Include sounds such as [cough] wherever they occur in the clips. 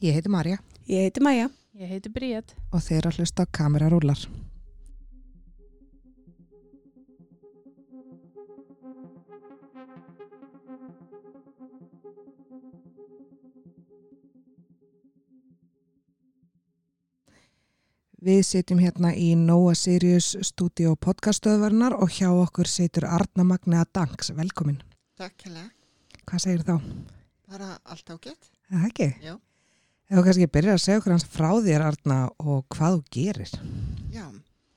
Ég heiti Marja Ég heiti Maja. Ég heiti Bríett. og þeir að hlusta á kamerarúlar. Við sitjum hérna í Nóa Sirius stúdíu podcastöðvarnar og hjá okkur situr Arna Magnea Danks. Velkomin. Takk hella, Hvað segir þá? bara allt ágætt. Er Það ekki? Já. Eða kannski byrja að segja okkur hans frá þér Arna og hvað þú gerir. Já,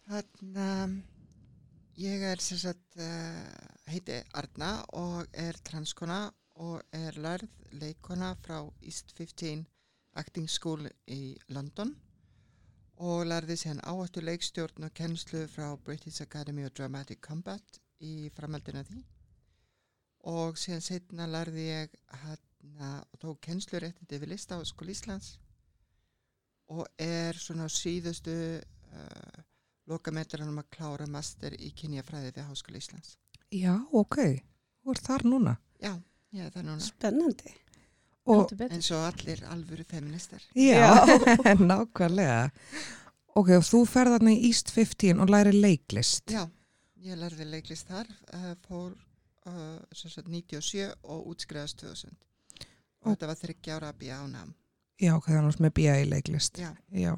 þannig að ég er sem sagt, uh, heiti Arna og er transkona og er lærð leikona frá East 15 Acting School í London og lærði síðan áhættu leikstjórn og kennslu frá British Academy of Dramatic Combat í framhaldina því og síðan setna lærði ég hérna og tók kennsluréttindi við lista á skóli Íslands og er svona síðustu uh, lokametranum að klára master í kynjafræði við Háskóla Íslands. Já, ok. Þú ert þar núna. Já, ég er það núna. Spennandi. Eins og allir alvöru feministar. já, [laughs] nákvæmlega. Ok, og þú ferð þarna í East 15 og læri leiklist. Já, ég lærði leiklist þar, uh, fór uh, sem sagt 97 og útskriðast 2000. Og þetta var þryggja ára að býja ánam. Já, ok, þannig með BA í leiklist. Já, Já.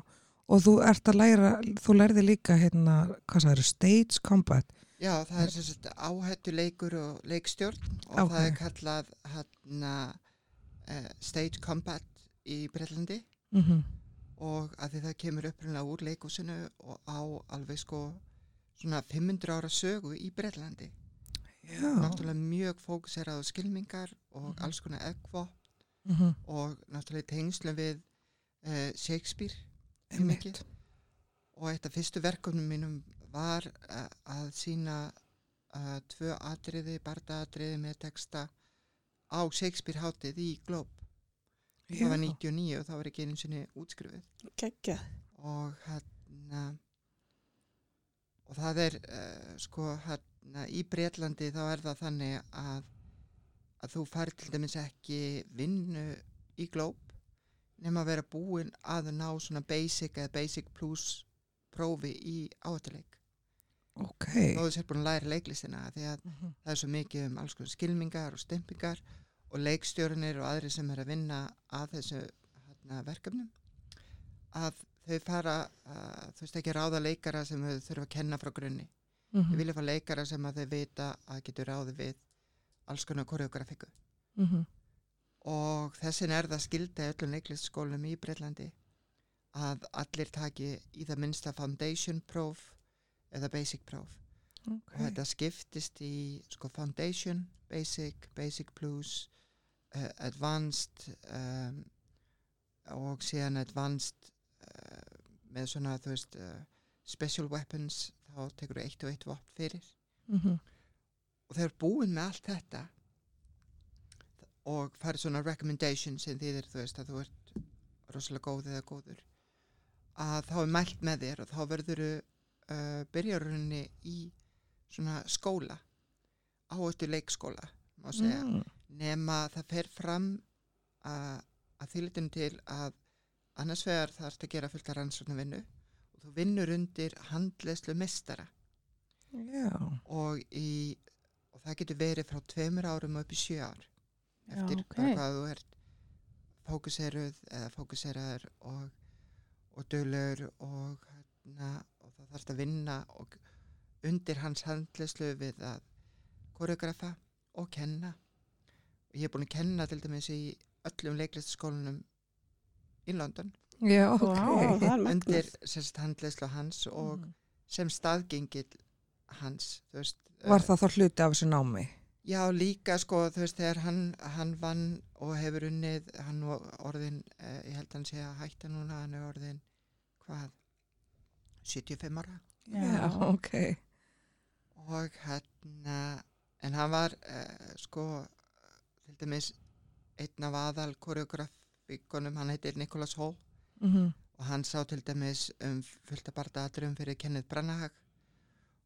Og þú ert að læra, þú lærði líka hérna, hvað það eru, stage combat. já það er sem sagt áhættu leikur og leikstjórn og Ok. það er kallað hérna uh, stage combat í Breitlandi. Mm og að því það kemur upprunlega úr leikúsinu og á alveg sko svona 500 ára sögu í Breitlandi. Já. Náttúrulega mjög fókuserað á skilmingar og Mhm. alls konar ekvo Mm og náttúrulega í tengslum við uh, Shakespeare. Og eitt af fyrstu verkunum mínum var uh, að sína uh, tvö atriði, bardaatriði með texta á Shakespeare hátið í Globe. Það var 99 og það var ekki einu sinni útskrifið. Kekja. og hérna og það er uh, sko hérna í Breitlandi þá er það þannig að að þú fær til dæmis ekki vinnu í glóp nema að vera búinn að ná svona basic eða basic plus prófi í áhættuleik Ok. þó þú sér búin að læra leiklistina því að Mhm. það er svo mikið um alls konar skilmingar og stempingar og leikstjórnir og aðri sem er að vinna að þessu hérna, verkefnum að þau fara uh, þú veist ekki ráða leikara sem þau þurfa að kenna frá grunni Mhm. þau vilja fá leikara sem að þau vita að getur ráði við alls konar koreografiku Mhm. og þessin er það skilda öllum leiklistskólum í Breitlandi að allir taki í það minnsta foundation próf eða basic próf og Ok. þetta skiptist í sko foundation, basic, basic plus uh, advanced um, og síðan advanced uh, með svona þú veist uh, special weapons þá tekur þú eitt og eitt vopn fyrir Mhm. Og þeir eru búin með allt þetta og farið svona recommendation sem þýðir þú veist að þú ert rosalega góð eða góður að þá er mælt með þér og þá verður uh, byrjarunni í svona skóla áhættu leikskóla Mm. nema það fer fram að, að þýlitinu til að annars vegar þarf að gera fullt að rannsóknar vinnu og þú vinnur undir handleyslu mestara Já. og, í, það getur verið frá tveimur árum upp í sjö ár Já, eftir ok. bara hvað þú ert fókuseruð eða fókuseraður og, og dölur og, hérna, og það þarf að vinna og undir hans handleyslu við að koreografa og kenna og ég er búin að kenna til dæmis í öllum leiklistaskólanum í London Já, ok. Vá, það er undir handleyslu hans og Mhm. sem staðgengill hans veist, Var eh, það þá hluti af þessu námi? Já, líka sko, þú veist, þegar hann, hann vann og hefur unnið, hann orðin, eh, ég held að hann sé að hætta núna, hann er orðin, hvað, 75 ára? Já, ok. og hérna, en hann var, eh, sko, til dæmis, einn af aðal koreografikonum, hann heitir Nicholas Hall. Mm og hann sá til dæmis um fullt að barða aðrum fyrir Kenneth Branagh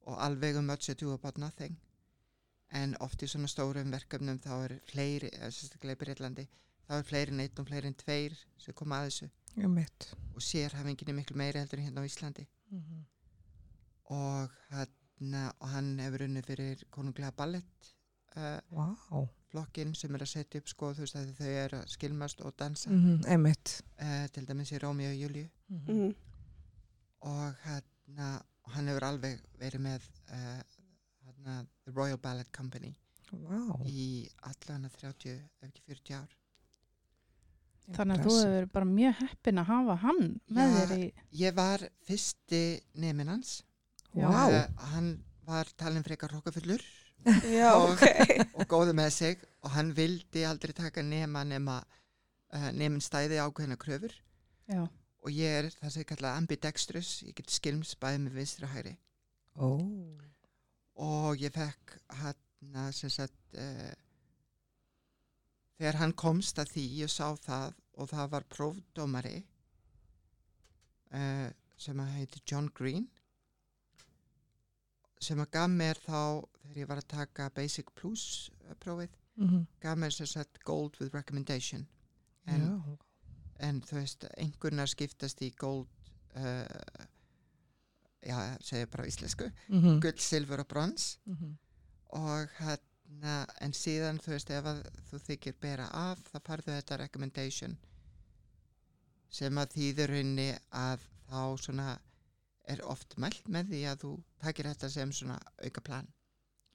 og alveg um Much Ado About Nothing en oft í svona stórum verkefnum þá er fleiri, eða sérstaklega í Breitlandi það var fleiri en einn og fleiri en tveir sem kom að þessu og sérhafingin er miklu meiri heldur en hérna á Íslandi Mhm. og, hérna, og hann hefur unnið fyrir konunglega ballett uh, Vá. flokkin sem er að setja upp sko þú veist að þau eru að skilmast og dansa Mhm, Einmitt. uh, til dæmis í Rómi og Júliu Mhm. Mm. og hérna, og hann hefur alveg verið með uh, hérna, The Royal Ballet Company Vá. í allan 30 ef ekki 40 ár Þannig að þú hefur bara mjög heppin að hafa hann með Já. þér í... ég var fyrsti nemin hans Vá. Eh, hann var talin frekar hrókafullur [laughs] Já, Og- ok. [laughs] og góðu með sig og hann vildi aldrei taka nema nema uh, nemin stæði ákveðina kröfur Já, og ég er það sem ég kalla ambidextrous ég get skilms bæði með vinstri og hægri Ó. og ég fekk hann sem sagt uh, þegar hann komst að því ég sá það og það var prófdómari uh, sem að heiti John Green sem að gaf mér þá þegar ég var að taka Basic Plus uh, prófið Mhm. gaf mér sem sagt Gold with Recommendation en, Já. En þú veist einhvernar skiptast í Gold uh, já, segja bara íslensku Mhm. gull, silfur og brons Mhm. og hérna en síðan þú veist ef að þú þykir bera af þá farðu þetta recommendation sem að þýður henni að þá svona er oft mælt með því að þú takir þetta sem svona auka plan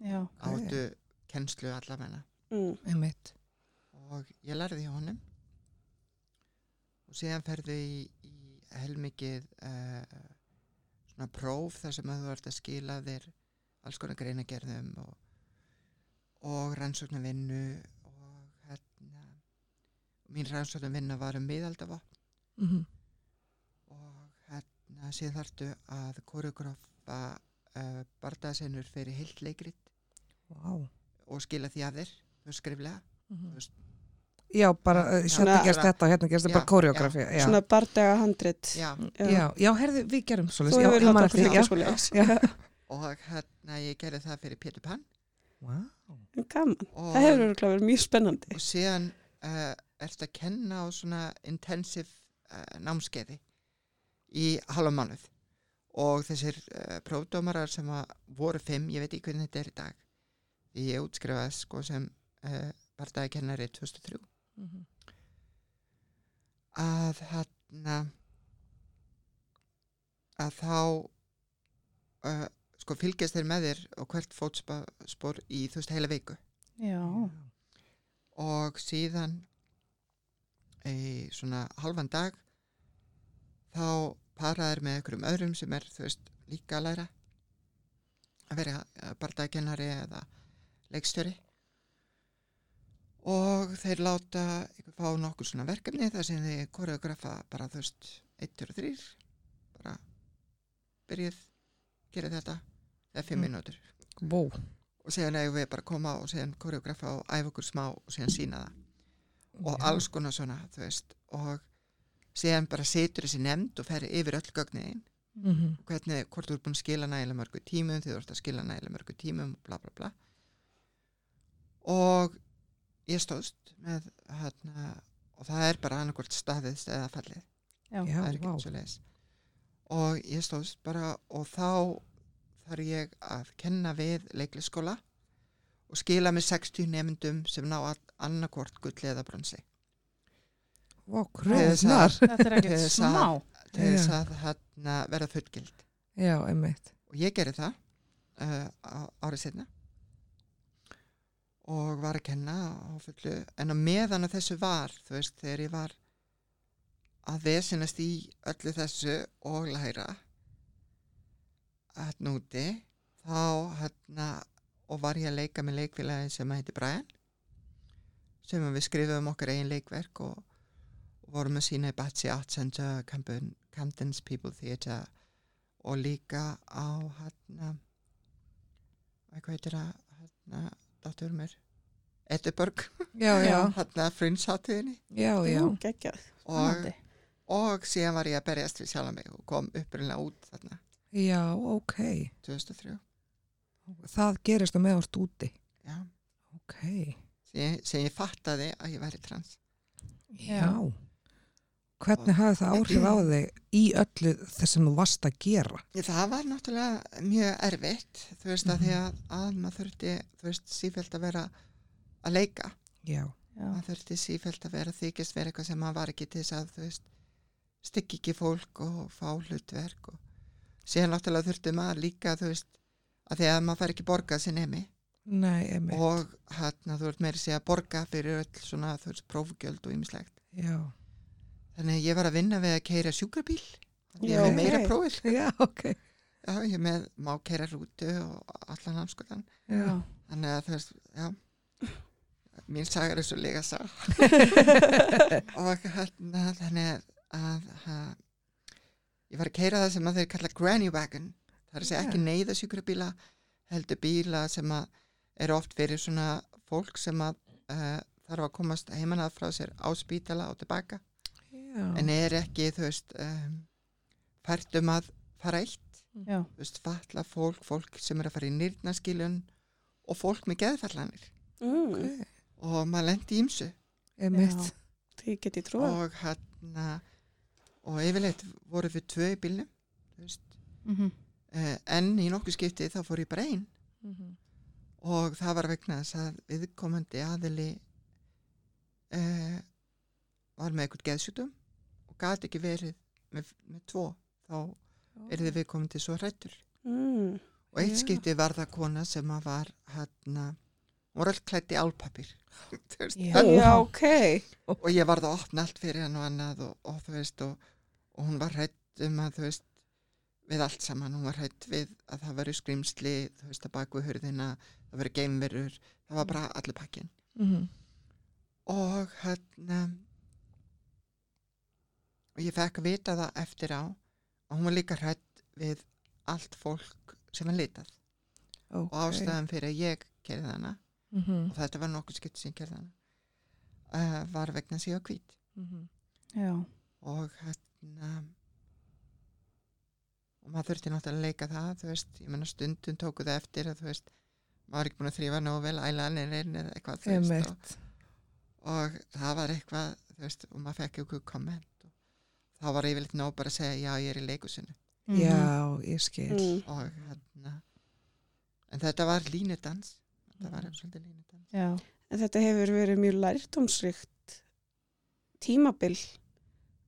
já, áttu kennslu allavegna mm. Einmitt. og ég lærði hjá honum og síðan ferðu í, í helmikið uh, svona próf þar sem að þú ert að skila þér alls konar greinagerðum og, og rannsóknarvinnu og hérna mín rannsóknarvinna var um miðaldavopn Mhm. og hérna síðan þarftu að koreografa uh, bardaðsennur fyrir heilt leikrit Vá. og skila því að þér skriflega. Þú veist. Já, bara hérna gerst þetta [laughs] og hérna gerst þetta, bara koreografi Svona barndega handrit. Já, herði, við gerum svolítið Þú hefur látað fyrir svolítið Og hérna ég gerði það fyrir Pétur Pann Wow Gaman, það hefur verið mjög spennandi. Og síðan eh, uh, ert að kenna á svona intensiv uh, eh, námskeiði í halva mánuð. Og þessir uh, prófdómarar sem voru fimm, ég veit ekki hvernig þetta er í dag. Ég útskrifaði sko sem barndagakennari 2003 mm -hmm. að hérna að þá uh, sko fylgjast þeir með þér og hvert fótspor í þú veist heila veiku já. Og síðan í svona halvan dag þá paraður með einhverjum öðrum sem er þú veist líka að læra. Að vera bardagennari eða leikstjöri og þeir láta fá nokkur svona verkefni þar sem þeir koreografa bara þú veist 1 og 3 bara byrjuð gera þetta eða 5 Mm. mínútur Vó. og síðan eigum við bara að koma og síðan koreografa og æfa okkur smá og síðan sína það og Já. alls konar svona þú veist og síðan bara situr þessi nefnd og fer yfir öll gögnin Mhm. hvernig, hvort þú ert búin að skila nægilega mörgu tímum þegar þú ert að skila nægilega mörgu tímum bla bla bla og ég stóðst með hérna og það er bara annarkvort staðist eða fallið. Já, Já, er og ég stóðst bara og þá þarf ég að kenna við leiklisskóla og skila með 60 nefndum sem ná annarkvort gulli eða bronsi. Að- kröðnar. Þetta er ekkert smá. til þess að hérna, verða fullgild. Já, einmitt. og ég gerði það uh, á- árið setna og var að kenna á fullu. En á meðan að þessu var þú veist þegar ég var að vesinast í öllu þessu og læra að núti þá hérna og var ég að leika með leikfélagi sem heiti Brian sem við skrifum okkar eigin leikverk og, og vorum að sína í Batsy Art Center Camden, Camden's People Theatre og líka á hérna hvað heitir það hérna, dáttur mér já, [laughs] hérna geggjað. og, og síðan var ég að berjast við sjálf mig og kom upprunlega út þarna Já, ok. 2003 Það gerist á meðvart úti. já, Ok. sem ég, sem ég fattaði að ég væri trans Já. Hvernig hafði það áhrif á þig í öllu þess sem þú varst að gera? Það var náttúrulega mjög erfitt, þú veist, að því að, að maður þurfti, þú veist, sífælt að vera að leika. Já. Maður þurfti sífælt að vera þykist vera eitthvað sem maður var ekki til þess að þú veist stykki ekki fólk og fá hlutverk og síðan náttúrulega þurfti maður líka þú veist að því að maður fær ekki borgað sér nemi og hérna þú ert meiri segja að borga fyrir öll svona þú veist prófugjöld og ýmislegt Já. Þannig að ég var að vinna við að keira sjúkrabíl. Ég hef meira prófil [laughs] Já, ok. já, ég er með má keira rútu og allan hamskotan Já. þannig að veist, já. Mín sagar er svo lega sá. [laughs] Og hérna þannig að, að, að ég var að keira það sem að þeir kalla granny wagon. Það er að segja ekki neyða sjúkrabíla heldur bíla sem að eru oft fyrir svona fólk sem að uh, þarf að komast heimanað frá sér á spítala og tilbaka Já. en er ekki þú veist um, fært um að fara eitt Já. þú veist, falla fólk, fólk sem er að fara í nýrnaskilun og fólk með geðfallanir Mm, og maður lendi í ymsu Emitt. því get ég trúa. og hérna og yfirleitt voru við tvö í bílnum þú veist, Mhm. eh, en í nokkuð skipti þá fór ég bara einn Mhm. og það var vegna þess að viðkomandi aðili eh, var með eitthvað geðsjútum og gati ekki verið með, með tvo þá er þið viðkomandi svo hrættur Mm, og eitt Já. skipti var það kona sem að var hérna, hún var allt klætt í álpapir [laughs] Þú veist, Já. öll- já, ok. og ég varð að opna allt fyrir hann og annað og, og þú veist og, og hún var hrætt um að þú veist við allt saman, hún var hrætt við að það veru skrimsli, þú veist að baku hurðina það veru geimverur, það var bara allir pakkin Mhm. og hérna og ég fekk að vita það eftir á og hún var líka hrætt við allt fólk sem er litað Ok. og ástæðan fyrir að ég gerði hana Mhm. og þetta var nokkuð skipt sem ég gerði hana uh, var vegna síðan hvít Mhm. Já. og hérna og maður þurfti náttúrulega að leika það þú veist, ég menna stundum tóku það eftir að þú veist, maður er ekki búin að þrýfa nóg vel ælanirinn eða eitthvað þú veist, og, og það var eitthvað þú veist, og maður fekk ykkur komment þá var yfirleitt nóg bara að segja já, ég er í leikusinu Mhm. Já, ég skil. Mm. og hérna en þetta var línudans þetta var svolítið línudans Já. En þetta hefur verið mjög lærdomsrikt tímabil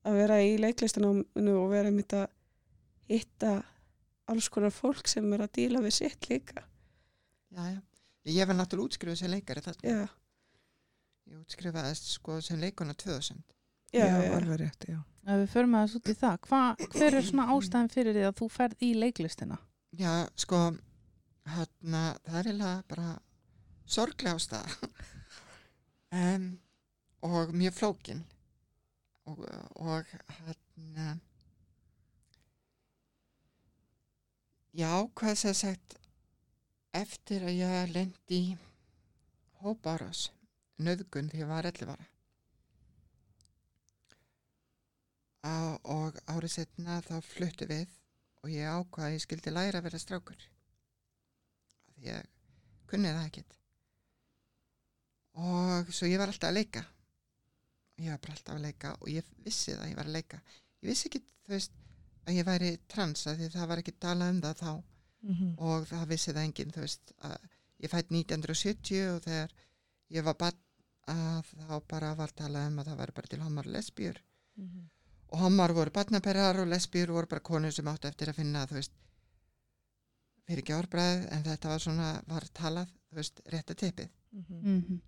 að vera í leiklistanáminu og vera mitt að hitta alls konar fólk sem er að díla við sitt líka. já, já, ég var náttúrulega útskrifuð sem leikari þarna, Já, ég útskrifaðist sko sem leikona 2000 já, Já, já. alveg rétt, já. Ef við förum aðeins út í það, hva, hver er svona ástæðan fyrir því að þú ferð í leiklistina? Já, sko, hérna, það er eiginlega bara sorglega ástæða [laughs] um, og mjög flókin og, og hérna já, hvað það sagt eftir að ég lendi í hóparás nöðgun því ég var 11 ára Á, og árið setna þá fluttu við og ég ákvað að ég skildi læra að vera strákur. Því ég kunni það ekkert. Og svo ég var alltaf að leika. Ég var bara alltaf að leika og ég vissi það að ég var að leika. Ég vissi ekki þú veist að ég væri trans að því það var ekki talað um það þá. Mhm. og það vissi það enginn þú veist að ég fætt 1970 og þegar ég var barn að þá bara var talað um að það væri bara til homar og lesbjur Mhm. Og homar voru barnaperrar og lesbjur voru bara konur sem áttu eftir að finna þú veist fyrir ekki árbræð en þetta var svona, var talað þú veist, rétta tippið Mhm. Mm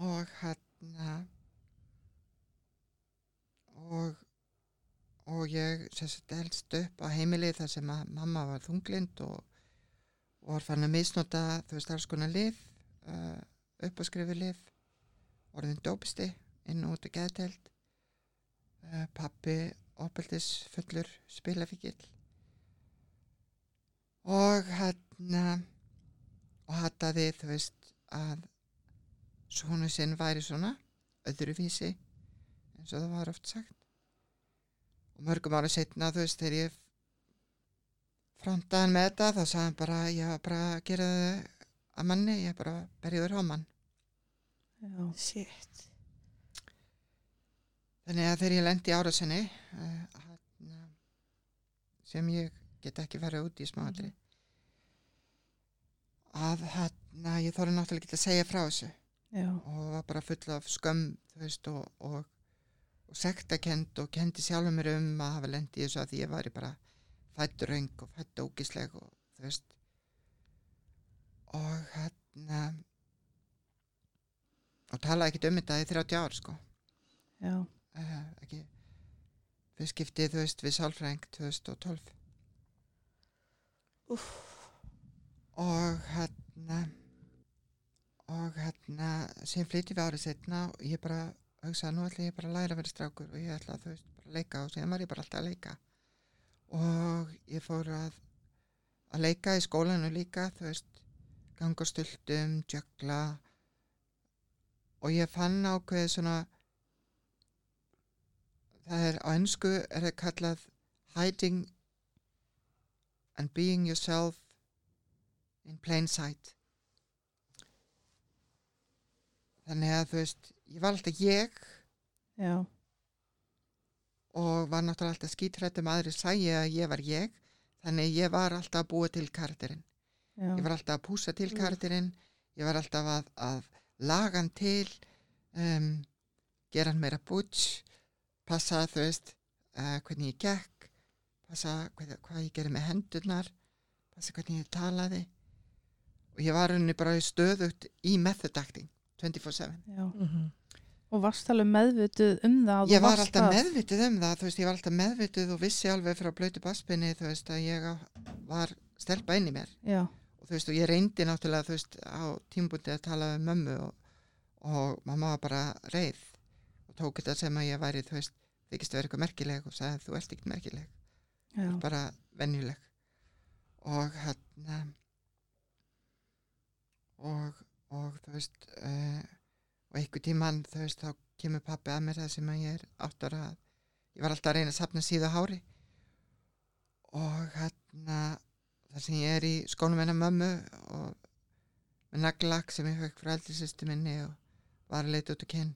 og hérna og og ég sérst elst upp á heimili þar sem að mamma var þunglind og, og var fann að misnota þú veist alls konar lif uh, upp á skrifi lif orðin dópisti inn og út og geðtelt pappi opeldis fullur spilafíkil og hérna og hattaði þú veist að svona sinn væri svona öðruvísi eins og það var oft sagt og mörgum ára setna þú veist þegar ég frontaði hann með þetta þá sagði hann bara ég var bara að gera það að manni ég bara berjaður á mann Já. Shit. Þannig að þegar ég lendi í árasinni uh, hérna, sem ég get ekki farið út í smáatri að hérna ég þóri náttúrulega ekki að segja frá þessu. Já, og var bara full af skömm þú veist og, og, og sektakend og kendi sjálfur mér um að hafa lendi þessu að ég var bara fættur röng og fættur ógisleg og þú veist. Og hérna og talaði ekkert um þetta í 30 ár sko. Já, ekki fyrst skiptið þú veist við sálfræng 2012 Úff. og hérna og hérna sem flytti við árið setna og ég bara hugsaði nú ætla ég bara að læra að vera strákur og ég ætla að þú veist bara að leika og síðan var ég bara alltaf að leika. Og ég fór að að leika í skólanu líka þú veist ganga á stultum, jökla og ég fann ákveðið svona það er á ennsku er það kallað hiding and being yourself in plain sight. Þannig að þú veist ég var alltaf ég já, og var náttúrulega alltaf skítrættum aðri sæi að ég var ég. Þannig ég var alltaf að búa til karakterinn. Já, ég var alltaf að púsa til Mm. karakterinn. Ég var alltaf að, að laga hann til um, gera hann meira búts passa þú veist uh, hvernig ég gekk passa hvað, hvað ég gerði með hendurnar passa hvernig ég talaði og ég var henni bara stöðugt í method acting 24-7 já. Mhm. Og varst alveg meðvituð um það? ég var alltaf meðvituð um það veist, ég var alltaf meðvituð og vissi alveg frá blötu baspinni þú veist að ég var stelpa inn í mér Já, og þú veist og ég reyndi náttúrulega þú veist á tímbúti að tala um mömmu og, og mamma var bara reið og tók þetta sem að ég væri þú veist þykist að vera eitthvað merkileg og sagði þú ert ekkert merkileg. Já, bara venjuleg. Og hérna og, og þú veist uh, og einhver tíman þú veist þá kemur pappi að mér það sem að ég er átt ára að ég var alltaf að reyna að sapna síða hári. Og hérna þar sem ég er í skónum hennar mömmu og með naglak sem ég fekk frá eldri sýstu minni og var að leita út og kynn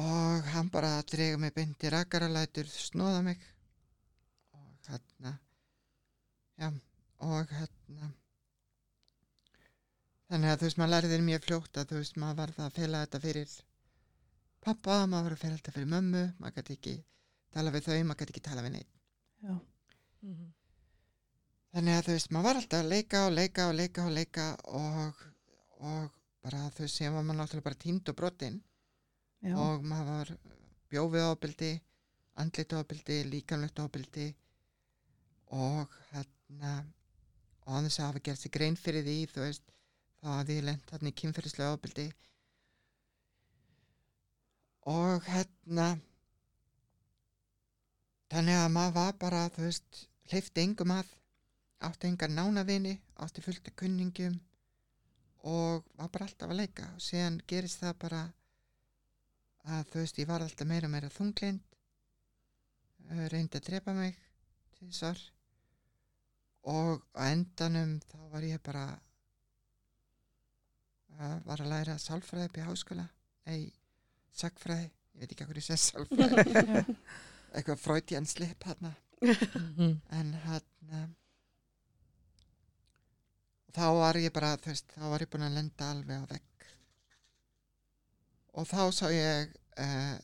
og hann bara drega mig beint í rakaralætur snóða mig. Og hérna já og hérna. Þannig að þú veist maður lærið þér mjög fljótt að þú veist maður var það að fela þetta fyrir pappa, maður var að fela þetta fyrir mömmu maður gæti ekki tala við þau maður gæti ekki tala við neitt já, Mhm. þannig að þú veist maður var alltaf að leika og leika og leika og leika og, og bara þú veist sem var maður náttúrulega bara tínd og brotinn já, og maður var bjófið ábyldi andlit ábyldi, líkamlegt ábyldi og hérna og annars að hafa gert sér grein fyrir því þú veist, þá hafði ég lent hérna í kynferðislega ábyldi og hérna þannig að maður var bara þú veist, hleyfti engum að átti engar nánavini átti fullt af kunningum og var bara alltaf að leika. Og síðan gerist það bara að þú veist, ég var alltaf meira og meira þunglind uh, reyndi að drepa mig þessar og á endanum þá var ég bara uh, var að læra sálfræði upp í háskóla. Nei, sagfræði ég veit ekki hvað ég segi sálfræði. [laughs] Eitthvað fröytjan slip hérna en hérna þá var ég bara þú veist, þá var ég búin að lenda alveg á vegg og þá sá ég uh,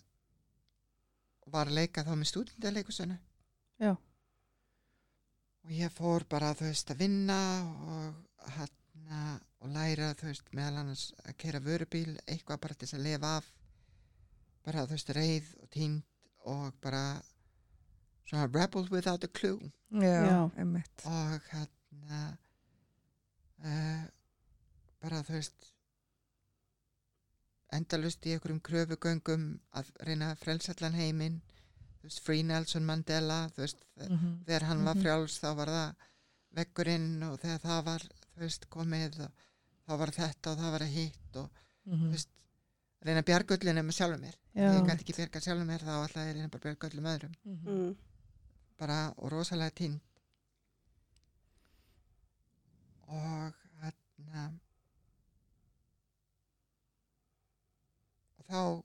var að leika þá með stúdendaleikusunni Já. og ég fór bara þú veist að vinna og hérna og læra þú veist meðal annars að kera vörubíl eitthvað bara til þess að lifa af bara þú veist reið og tínd og bara svona rebel without a clue Já, Já. einmitt. og hérna uh, bara þú veist endalust í einhverjum kröfugöngum að reyna að frelsa allan heiminn þú veist, Free Nelson Mandela þú veist, Mhm. þegar hann var Mhm. frjáls þá var það veggurinn og þegar það var þú veist, komið þá var þetta og það var að hitt og Mhm. þú veist, reyna að bjarga öllinu með sjálfum mér já, ég gæti ekki bjarga sjálfum mér þá alltaf ég reyna bara að bjarga öllum öðrum Mhm. Mm. bara og rosalega tínd og hérna þá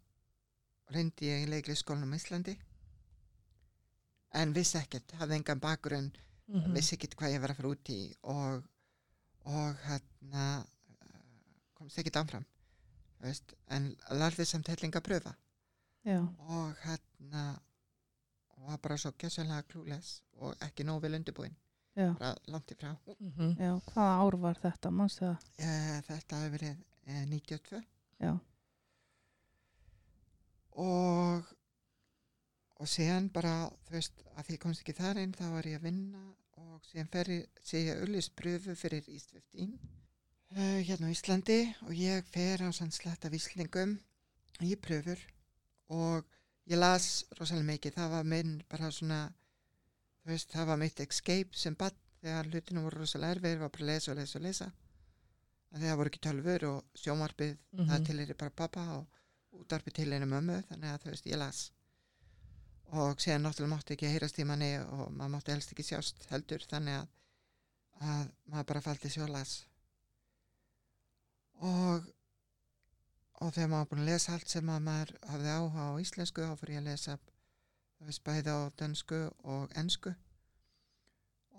reyndi ég í leiklisskólanum í Íslandi en vissi ekkert, hafði engan bakgrunn Mhm. vissi ekkert hvað ég var að fara út í og, og hérna eh, komst ekkert áfram veist, en lærði samt helling að pröfa já, og hérna var bara svo gjössalega klúles og ekki nóg vel undirbúin. Já, bara langt í frá. Mhm. já, hvaða ár var þetta, e, þetta hefur verið e, 92 Já, og og síðan bara þú veist að því ég komst ekki þar inn þá var ég að vinna og ég sé ég ullispröfu fyrir 15 uh, hérna á Íslandi og ég fer á sann sletta víslingum í pröfur og ég las rosalega mikið það var minn bara svona þú veist það var mitt escape sem bann þegar hlutinu voru rosalega erfið var bara að lesa og lesa og lesa að það voru ekki tölfur og sjómarpið það Mhm. til er bara pappa og útarpið til einu mömmu þannig að þú veist ég las. Og síðan náttúrulega mátti ekki heyrast í manni og maður mátti helst ekki sjást heldur þannig að, að maður bara faldi og las. Og og þegar maður búin að lesa allt sem að maður hafði áhuga á íslensku þá fór ég að lesa þú veist bæði á dönsku og ensku.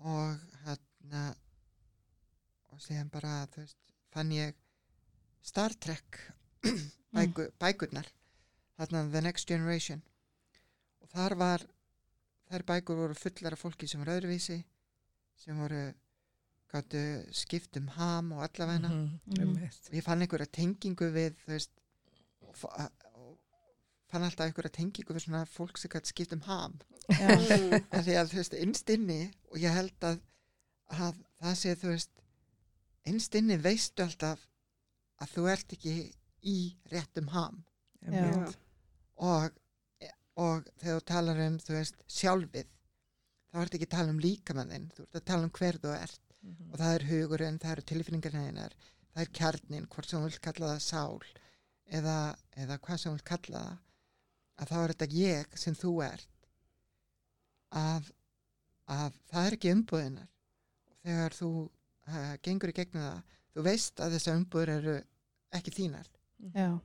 Og hérna og síðan bara þú veist fann ég Star Trek bæku, bækurnar þarna The Next Generation og þar var þær bækur voru fullar af fólki sem var öðruvísi sem voru gáttu skipt um ham og allavegna. Mhm. Einmitt. og ég fann einhverja tengingu við þú veist fann alltaf einhverja tengingu við svona fólk sem gætt skipt um ham Mm. [laughs] af því að þú veist innst inni og ég held að, að það sé þú veist innst inni veistu alltaf að þú ert ekki í réttum ham. Einmitt. og, og þegar þú talar um þú veist sjálfið þá ert ekki að tala um líkamann þinn þú ert að tala um hver þú ert. Mhm. og það er hugurinn, það eru tilfinningarna þeinar það er kjarnin, hvort sem þú vilt kalla það sál eða, eða hvað sem þú vilt kalla það að þá er þetta ég sem þú ert. Að, að það er ekki umbúðinar og þegar þú uh, gengur í gegnum það þú veist að þessar umbúður eru ekki þínar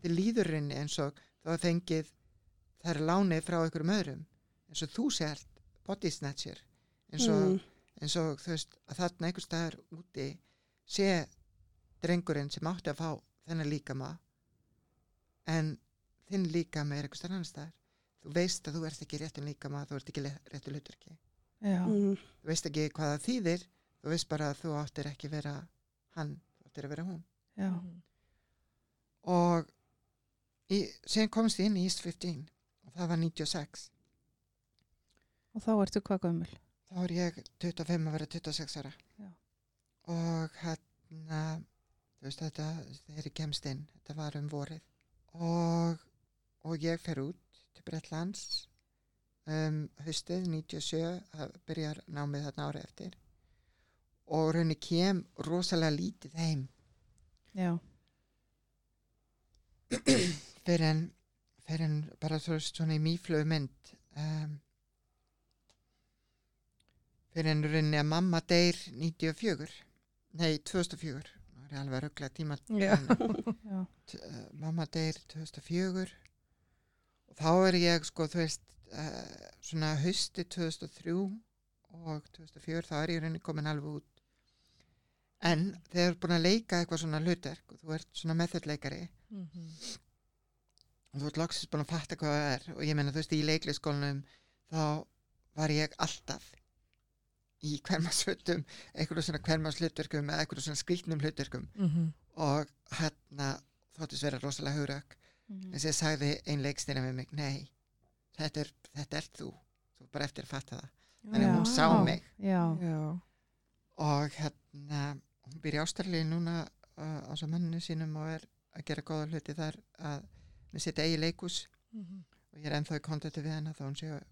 þið líður inni eins og þú hafa fengið er lánið frá einhverjum öðrum eins og þú sért body snatcher eins og Mm. eins og þú veist að þarna einhver staðar úti sé drengurinn sem átti að fá þennan líkama en þinn líkama er einhver staðar annar staðar. Þú veist að þú ert ekki réttin líkama þú ert ekki hlutverki. Já, Mm. þú veist ekki hvað það þýðir þú veist bara að þú áttir ekki vera hann, þú áttir að vera hún. Já, Mhm. Í, síðan komst ég inn í East 15 og það var 96 og þá ertu hvað gömul? þá er ég 25 að vera 26 ára. Já. og hérna þú veist þetta, þegar ég kemst inn þetta var um vorið. Og, og ég fer út til Bretlands um haustið 97 það byrjar námið þarna ári eftir. Og raunni kem rosalega lítið heim. Já, [clears throat] fyrir en, fyrir en bara svona í mýflögu mynd um, fyrir en rauninni að mamma deyr 94 nei 2004 það er alveg rögglega tíma [laughs] T- uh, mamma deyr 2004 og þá er ég sko þú veist uh, svona hausti 2003 og 2004 þá er ég rauninni komin alveg út. En þegar þú er búin að leika eitthvað svona hlutverk og þú ert svona meðhjöldleikari Mhm. Og þú ert loksins búin að fatta hvað það er og ég meina þú veist í leiklisskólanum þá var ég alltaf í hvermasvöldum einhverju svona hvermaslutverkum eða einhverju svona skrýtnum hlutverkum Mhm. og hérna þóttist vera rosalega hugrök Mhm. en sér sagði ein leikstýra með mig nei, þetta er, þetta er þú þú er bara eftir að fatta það Þannig að hún sá mig. Já, Já. og hérna hún í Ástralíu núna uh, á svo manninu sínum og er að gera góða hluti þar að með sitt eigi leikus Mhm. og ég er ennþá í kontakti við hennar þá hún sé að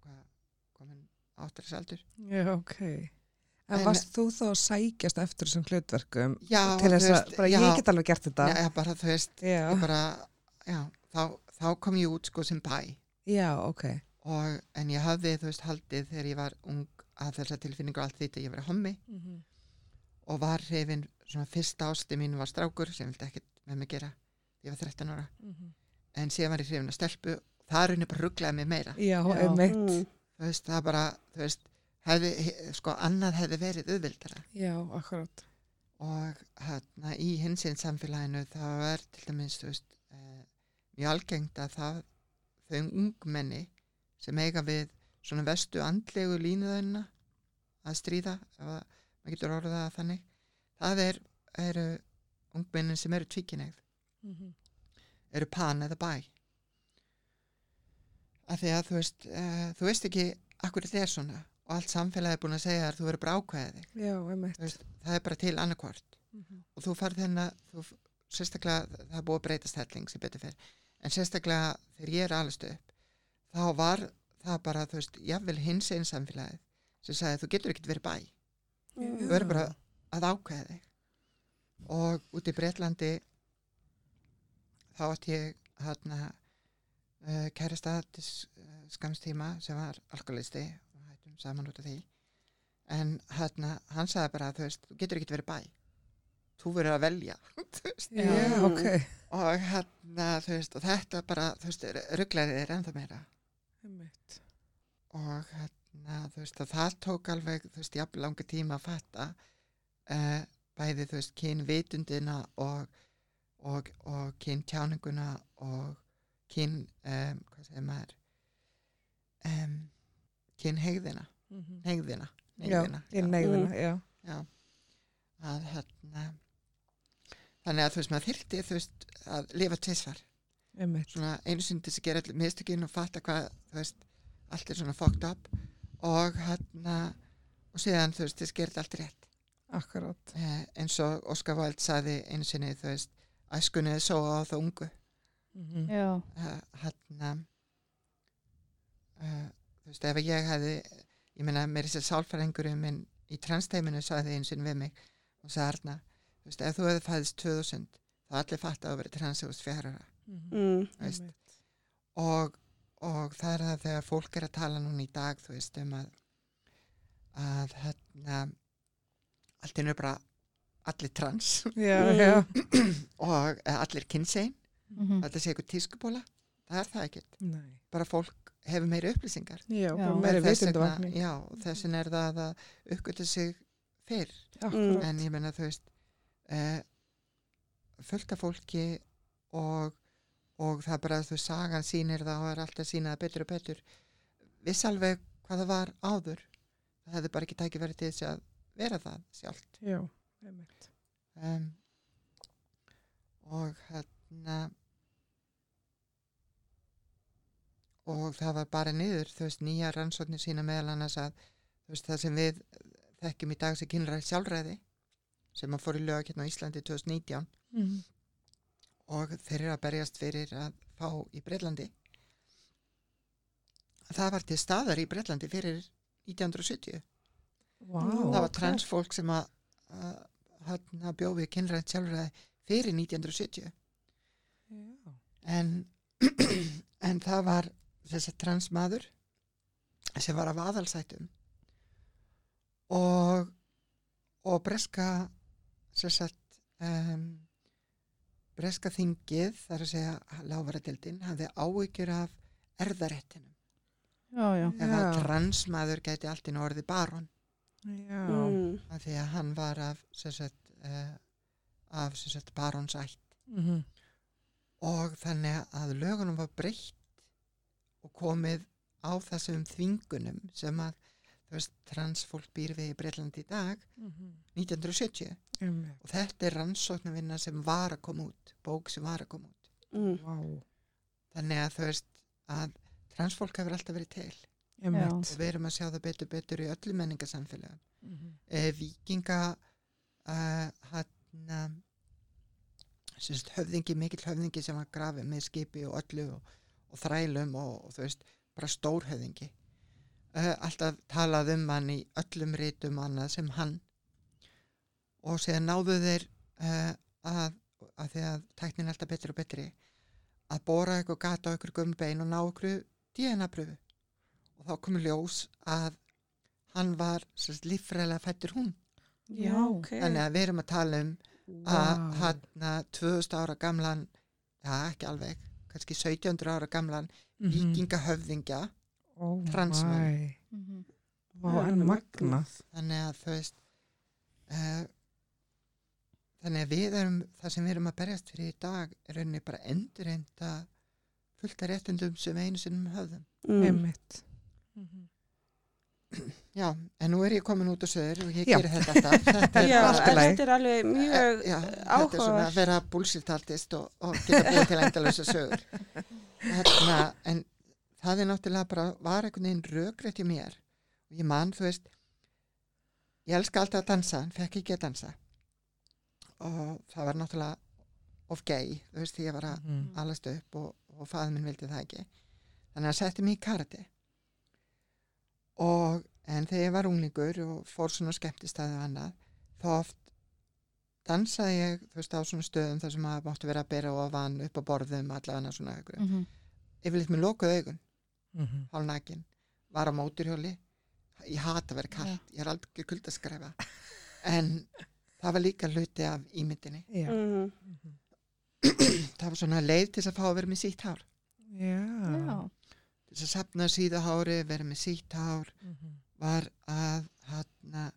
hvað komin áttræðsaldur Já, ok. En, En- varst þú þá að sækjast eftir þessum hlutverkum já, til þess að, bara já, ég get alveg gert þetta? já, bara þú veist Já, ég bara, já, þá, þá kom ég út sko sem bæ já, ok. og, en ég hafði þú veist haldið þegar ég var ung að þessa tilfinningu allt því að ég var hommi Mhm. og var hrifin svona fyrsta ásti mín var strákur sem vildi ekkert með mig gera ég var 13 ára Mhm. en síðan var ég hrifin að stelpu það er henni bara rugglaði mig meira Já, Já. Mm. þú veist, það bara, þú veist hefði, he- sko, annað hefði verið auðvildara Já, akkurat. og hérna í hinsinn samfélaginu það er til dæmis þú veist, eh, mjög algengt að það þau ungmenni sem eiga við svona vestu andlegu línuðina að stríða ef að maður getur orðað það þannig það er, eru ungmennin sem eru tvíkinegð Mhm. eru pan eða bæ? Af því að þú veist uh, þú veist ekki akkur þetta er svona og allt samfélagi er búin að segja að þú verður bara veist, það er bara til annarkvort Mhm. og þú farð hérna þú, sérstaklega, það er búið að breytast helling sem betur fyrir, en sérstaklega þegar ég er alveg upp, þá var það bara, þú veist, jáfnvel hins einn samfélagið sem sagði þú getur ekkert verið bæ, þú verður bara að ákveða þig. Og út í Breitlandi þá átt ég hérna uh, kærasta til uh, skamstíma sem var alkoholisti og hættum saman út af því en hérna, hann sagði bara þú veist, þú getur ekkert verið bæ þú verður að velja [laughs] þú veist. Já, Já. ok. og hérna, þú veist, og þetta bara þú veist, rugglaði er ennþá meira Einmitt. og hérna, þú veist, og það tók alveg, þú veist, jafn langa tíma að fatta uh, bæði, þú veist, kynvitundina og, og, og kyntjáninguna og kyn, um, hvað segir maður um, kynhegðina Mhm. hegðina, Já, hegðina í neyðina, já. já, að hérna þannig að þú veist, maður þyrfti, þú veist, að lifa tvisvar Einmitt. svona einu þess að gera allir mistökin og fatta hvað, þú veist, allt er svona fucked up og hérna og síðan, þú veist, þess þetta allt rétt Akkurat. eh, eins og Óskar Væld saði einu sinni, þú veist, æskunni er svo á það ungu Mhm. Já, eh, hérna eh, þú veist, ef ég hefði ég meina, mér er sér sálfæringurinn minn í transteiminu saði einu sinni við mig og sagði Arna, þú veist, ef þú hefði fæðist 2000, þá allir fatt að þú verið transegust fjárara Mhm. Mm. Einmitt. og, og það er það þegar fólk er að tala núna í dag þú veist um að að hérna allt er bara allir trans Já, Mm. já. og eða allir kynsegin, mhm. þetta sé eitthvað tískubóla það er það ekkert, Nei. bara fólk hefur meiri upplýsingar Já, meiri og þessin er það að uppgötu sig fyrr, Akkurat. en ég menna þú veist eh, fullt af fólki og og það bara þú sagan sýnir það og er alltaf sýnað það betur og betur viss alveg hvað það var áður það hefði bara ekki tæki verið til þess að vera það sjálft Já. Um, og hérna og það var bara niður þú veist, nýja rannsóknir sína meðal annars að veist, það sem við þekkjum í dag sem kynræð sjálfræði sem að fór í lög hérna á Íslandi 2019 Mhm. og þeir eru að berjast fyrir að fá í Breitlandi það var til staðar í Breitlandi fyrir 1970 Vá. það var transfólk sem að, að, að bjóði kynrænt sjálfræði fyrir 1970 Já. en, [clears throat] en það var þess að transmaður sem var af aðalsætum og og breska sem sagt um, breska þingið þar að segja lávaradildin hafði áhyggjur af erðarettinum já, já. ef að transmaður gæti allt í orði baron Já. Mm. af því að hann var af sagt, uh, af sagt baronsætt Mhm. og þannig að lögunum var breytt og komið á þessum þvingunum sem að veist, transfólk býr við í Breitlandi í dag Mhm. 1970 Einmitt. og þetta er rannsóknarvinna sem var að koma út bók sem var að koma út Mm. Vá. þannig að þú veist að transfólk hefur alltaf verið til. Og við erum að sjá það betur betur í öllu menningarsamfélagum Mhm. eh, vikinga uh, hann sérst, höfðingi, mikill höfðingi sem var grafið með skipi og öllu og, og þrælum og, og þú veist, bara stór höfðingi. Uh, alltaf talað um hann í öllum rítum annað sem hann. Og séðan náðu þeir uh, að, að því að tæknin er alltaf betri og betri að bóra eitthvað gata á ykkur gumbein og ná ykkur DNA-pröfu og þá komur ljós að hann var sérst, líffræðilega fættur hún Já, ok. þannig að við erum að tala um að Vá. hann 2000 ára gamlan já ekki alveg, kannski 1700 ára gamlan vikingahöfðingja. Mhm. Vá, Það er en alveg magnað. þannig að þú veist uh, þannig að við erum það sem við erum að berjast fyrir í dag er rauninni bara endur enda fullta réttundum sem einu sinnum höfðum Mm. Einmitt. Mhm. já, en nú er ég komin út á söður og ég Já. geri þetta alltaf [laughs] þetta er Já, þetta er alveg mjög já, þetta er svona að vera búlsirtaltist og, og geta búið til endalösa sögur Þarna, en það er náttúrulega bara var einhvern veginn rökrétt í mér og ég man, þú veist ég elska alltaf að dansa en fekk ekki að dansa og það var náttúrulega of gay, þú veist, því ég var að Mhm. alast upp og, og fæður minn vildi það ekki þannig að setti mig í karate og en þegar ég var unglingur og fór svona skemmtistæði og annað þá oft dansaði ég þú veist á svona stöðum þar sem maður máttu vera að bera ofan upp á borðum allavega svona ykkur Mhm. yfirleitt með lokuð augun, Mhm. hálfnakin var á móturhjóli ég hata að vera kallt, ég er aldrei kuldaskræfa en það var líka hluti af ímyndinni Já. Mm. [clears throat] það var svona leið til þess að fá að vera með sítt hár Já. Já. Að sapna síða hári, vera með sítt hár Mhm. var að hann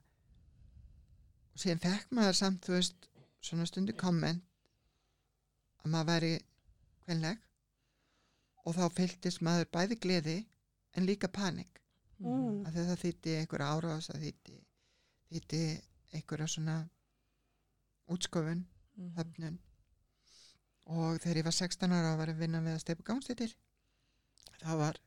og síðan fekk maður samt þú veist svona stundu komment að maður væri kvenleg og þá fylgdist maður bæði gleði en líka panik Mm. að það þýtti einhverja árás að þýtti þýtti einhverja svona útskofun, Mhm. höfnun og þegar ég var 16 ára og var að vinna við að steipa gangstættir þá var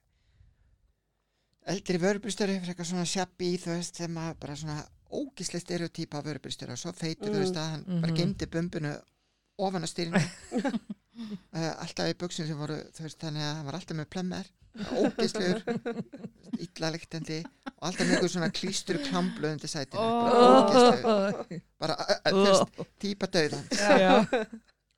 eldri vörubristöri fyrir eitthvað svona shabby þú veist sem að bara svona ógislega stereotýpa af vörubristöri og svo feitur þú Mm. veist að hann bara Mhm. gemdi bumbunu ofan að styrinu uh, [laughs] alltaf í buksum sem voru þú veist þannig að hann var alltaf með plemmer ógislegur illalektandi og alltaf með svona klístur klamblöð undir sætinu bara Ó. ógislegur bara þú veist típa döðan Já.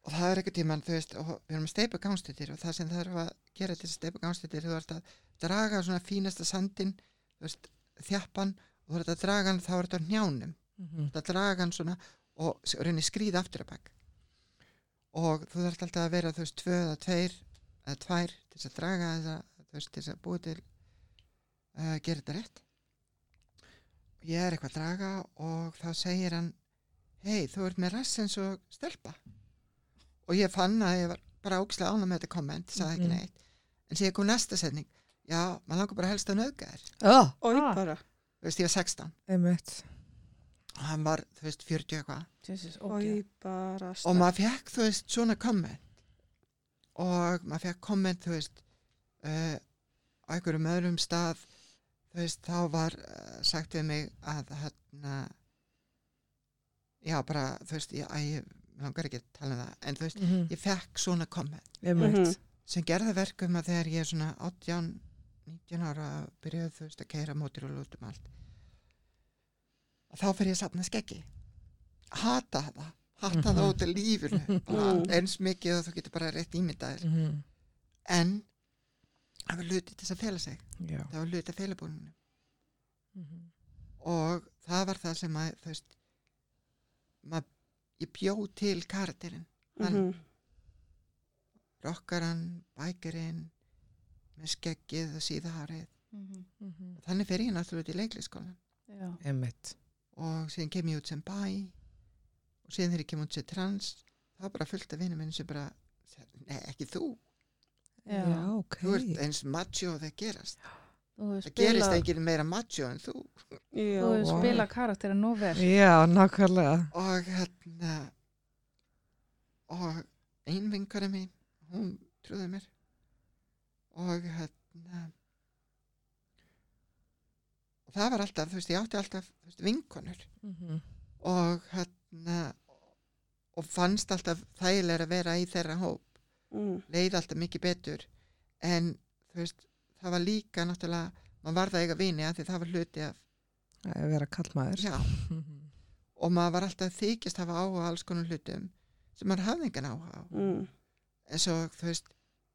Og það er eitthvað tíman, þú veist, við erum að steipa gangstættir og það sem það eru að gera til að steipa gangstættir, þú ert að draga svona fínasta sandin, þú veist, þjappan og þú ert að draga hann, þá er þetta á njánum, Mhm. þú ert að draga hann svona og s- rauninni skrýða aftur að bak. Og þú þarf alltaf að vera, þú veist, tvö eða tveir eða tvær til þess að draga þessa, þú veist, til þess að búið til að uh, gera þetta rétt. Og ég er eitthvað að draga og þá segir hann hei, þú ert með rass eins og stelpa og ég fann að ég var bara ógislega ánað með þetta komment, sagði ekki Mhm. neitt. En síðan kom næsta setning. Já, maður langar bara helst að nöðga þér. Ó, Ói Ah. bara, þú veist, ég var 16 einmitt. og hann var, þú veist, 40 eitthvað. Jesus, ói ok. bara og maður fekk, þú veist, svona komment. Og maður fekk komment, þú veist uh, á einhverjum öðrum stað. Þú veist, þá var uh, sagt við mig að hérna já, bara, þú veist, ég, að ég langar ekki að tala um það, en þú veist, Mhm. ég fekk svona komment Einmitt. sem gerði verkum að þegar ég er svona 18, 19 ára byrjuð þú veist að keira mótur og lútum allt að þá fyrir ég að sapna skeggi hata það hata það Mhm. út af lífinu [laughs] bara Mm. eins mikið og þú getur bara rétt ímyndaðir Mhm. en það var hluti til þess að fela sig Já. það var hluti af felabúninu Mhm. og það var það sem að þú veist mað, ég bjó til karakterinn Mhm. rockaran, bækarinn með skeggið og síðahárið Mhm. Mhm. þannig fer ég náttúrulega Já. Einmitt. og síðan kem ég út sem bæ og síðan þegar ég kem út sem trans það var bara fullt af vinnum sem bara nei, ekki þú, Já. Já, ok. þú ert eins macho og það gerast Þú það gerist spilað, enginn meira macho en þú Já, þú hefur Vá. spilað karakterinn nú vel. Já, nákvæmlega. og hérna og ein vinkari mín hún trúði mér og hérna og það var alltaf, þú veist, ég átti alltaf þú veist, vinkonur Mhm. og hérna og fannst alltaf þægilega að vera í þeirra hóp Mm. leið alltaf mikið betur en þú veist, það var líka náttúrulega, maður varð að eiga vini að því það var hluti af, Að vera kallmaður. Mhm. [laughs] og maður var alltaf að þykjast hafa áhuga á alls konar hlutum sem maður hafði engan áhuga á Mm. eins og þú veist,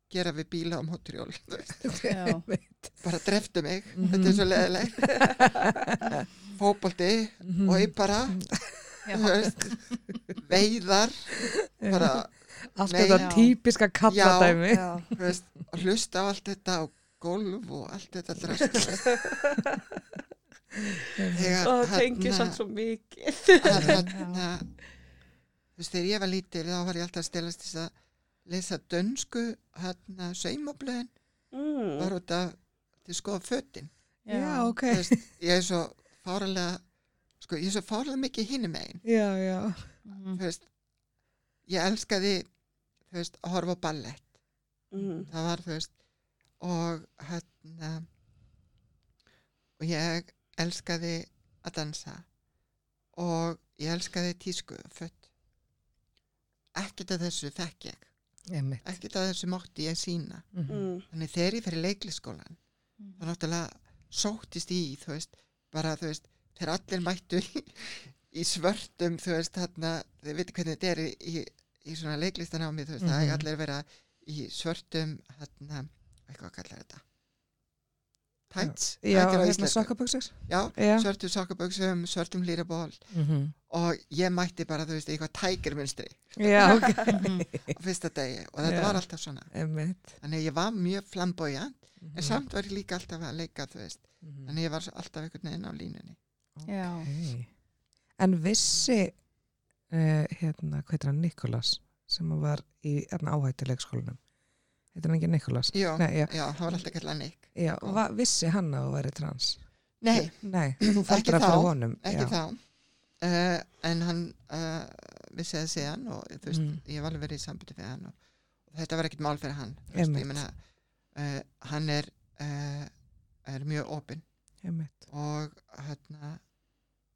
gera við bíla á móturjól, [laughs] bara dreftu mig Mhm. þetta er svo leðilegt [laughs] fótbolti og ég bara Já. þú veist, veiðar bara Allt Nei. þetta Já. típiska kalladæmi. Að hlusta á allt þetta á gólf og allt þetta drast [laughs] og hérna- samt svo mikið að þú veist, þegar ég var lítil þá var ég alltaf að stelast þess að lesa dönsku hérna saumablöðin mm. var út að til skoða fötin Já, ok. Þú veist, ég er svo fáralega sko, ég er svo fáralega mikið hinum megin Já, já. Mhm. þú veist, ég elskaði þú veist, að horfa á ballett Mm. það var þú veist og hérna og ég elskaði að dansa og ég elskaði tísku fött ekkert af þessu þekk ég Einmitt. ekkert af þessu mátti ég sína Mhm. Mm. þannig þegar ég fyrir leikliskólan þá náttúrulega sóttist í þú veist, bara þú veist þegar allir mættu í, í svörtum þú veist, þarna, þið veitir hvernig þetta er í, í, í svona leiklistanámi þú veist, það Mhm. er allir vera í svörtum þarna, eitthvað kallar þetta tights Já, það er ekki á hérna sokkaböksur. já, Já. svörtum sokkaböksum, svörtum lýraból Mm og ég mætti bara, þú veist, eitthvað tækirmunstri Já, [laughs] ok. Mhm. á fyrsta degi og þetta Já. var alltaf svona Einmitt. þannig að ég var mjög flamboyant Mhm. en samt var ég líka alltaf að leika, þú veist Mhm. þannig ég var alltaf einhvern veginn á línunni Já. Ok. En vissi uh, hérna, hvað heitir hann, Nikolas sem var í hérna, áhættu leikskólanum heitir hann ekki Nikolas? já, Nei, já, já, það var alltaf kallað Nick já va, vissi hann að þú væri trans? nei, Nei, [clears throat] Ekki þá, fyrir honum ekki já. þá uh, en hann uh, vissi það síðan og þú veist, Mm. ég var alveg verið í sambandi við hann og, og þetta var ekkert mál fyrir hann veist, ég meina uh, hann er er mjög opinn og hérna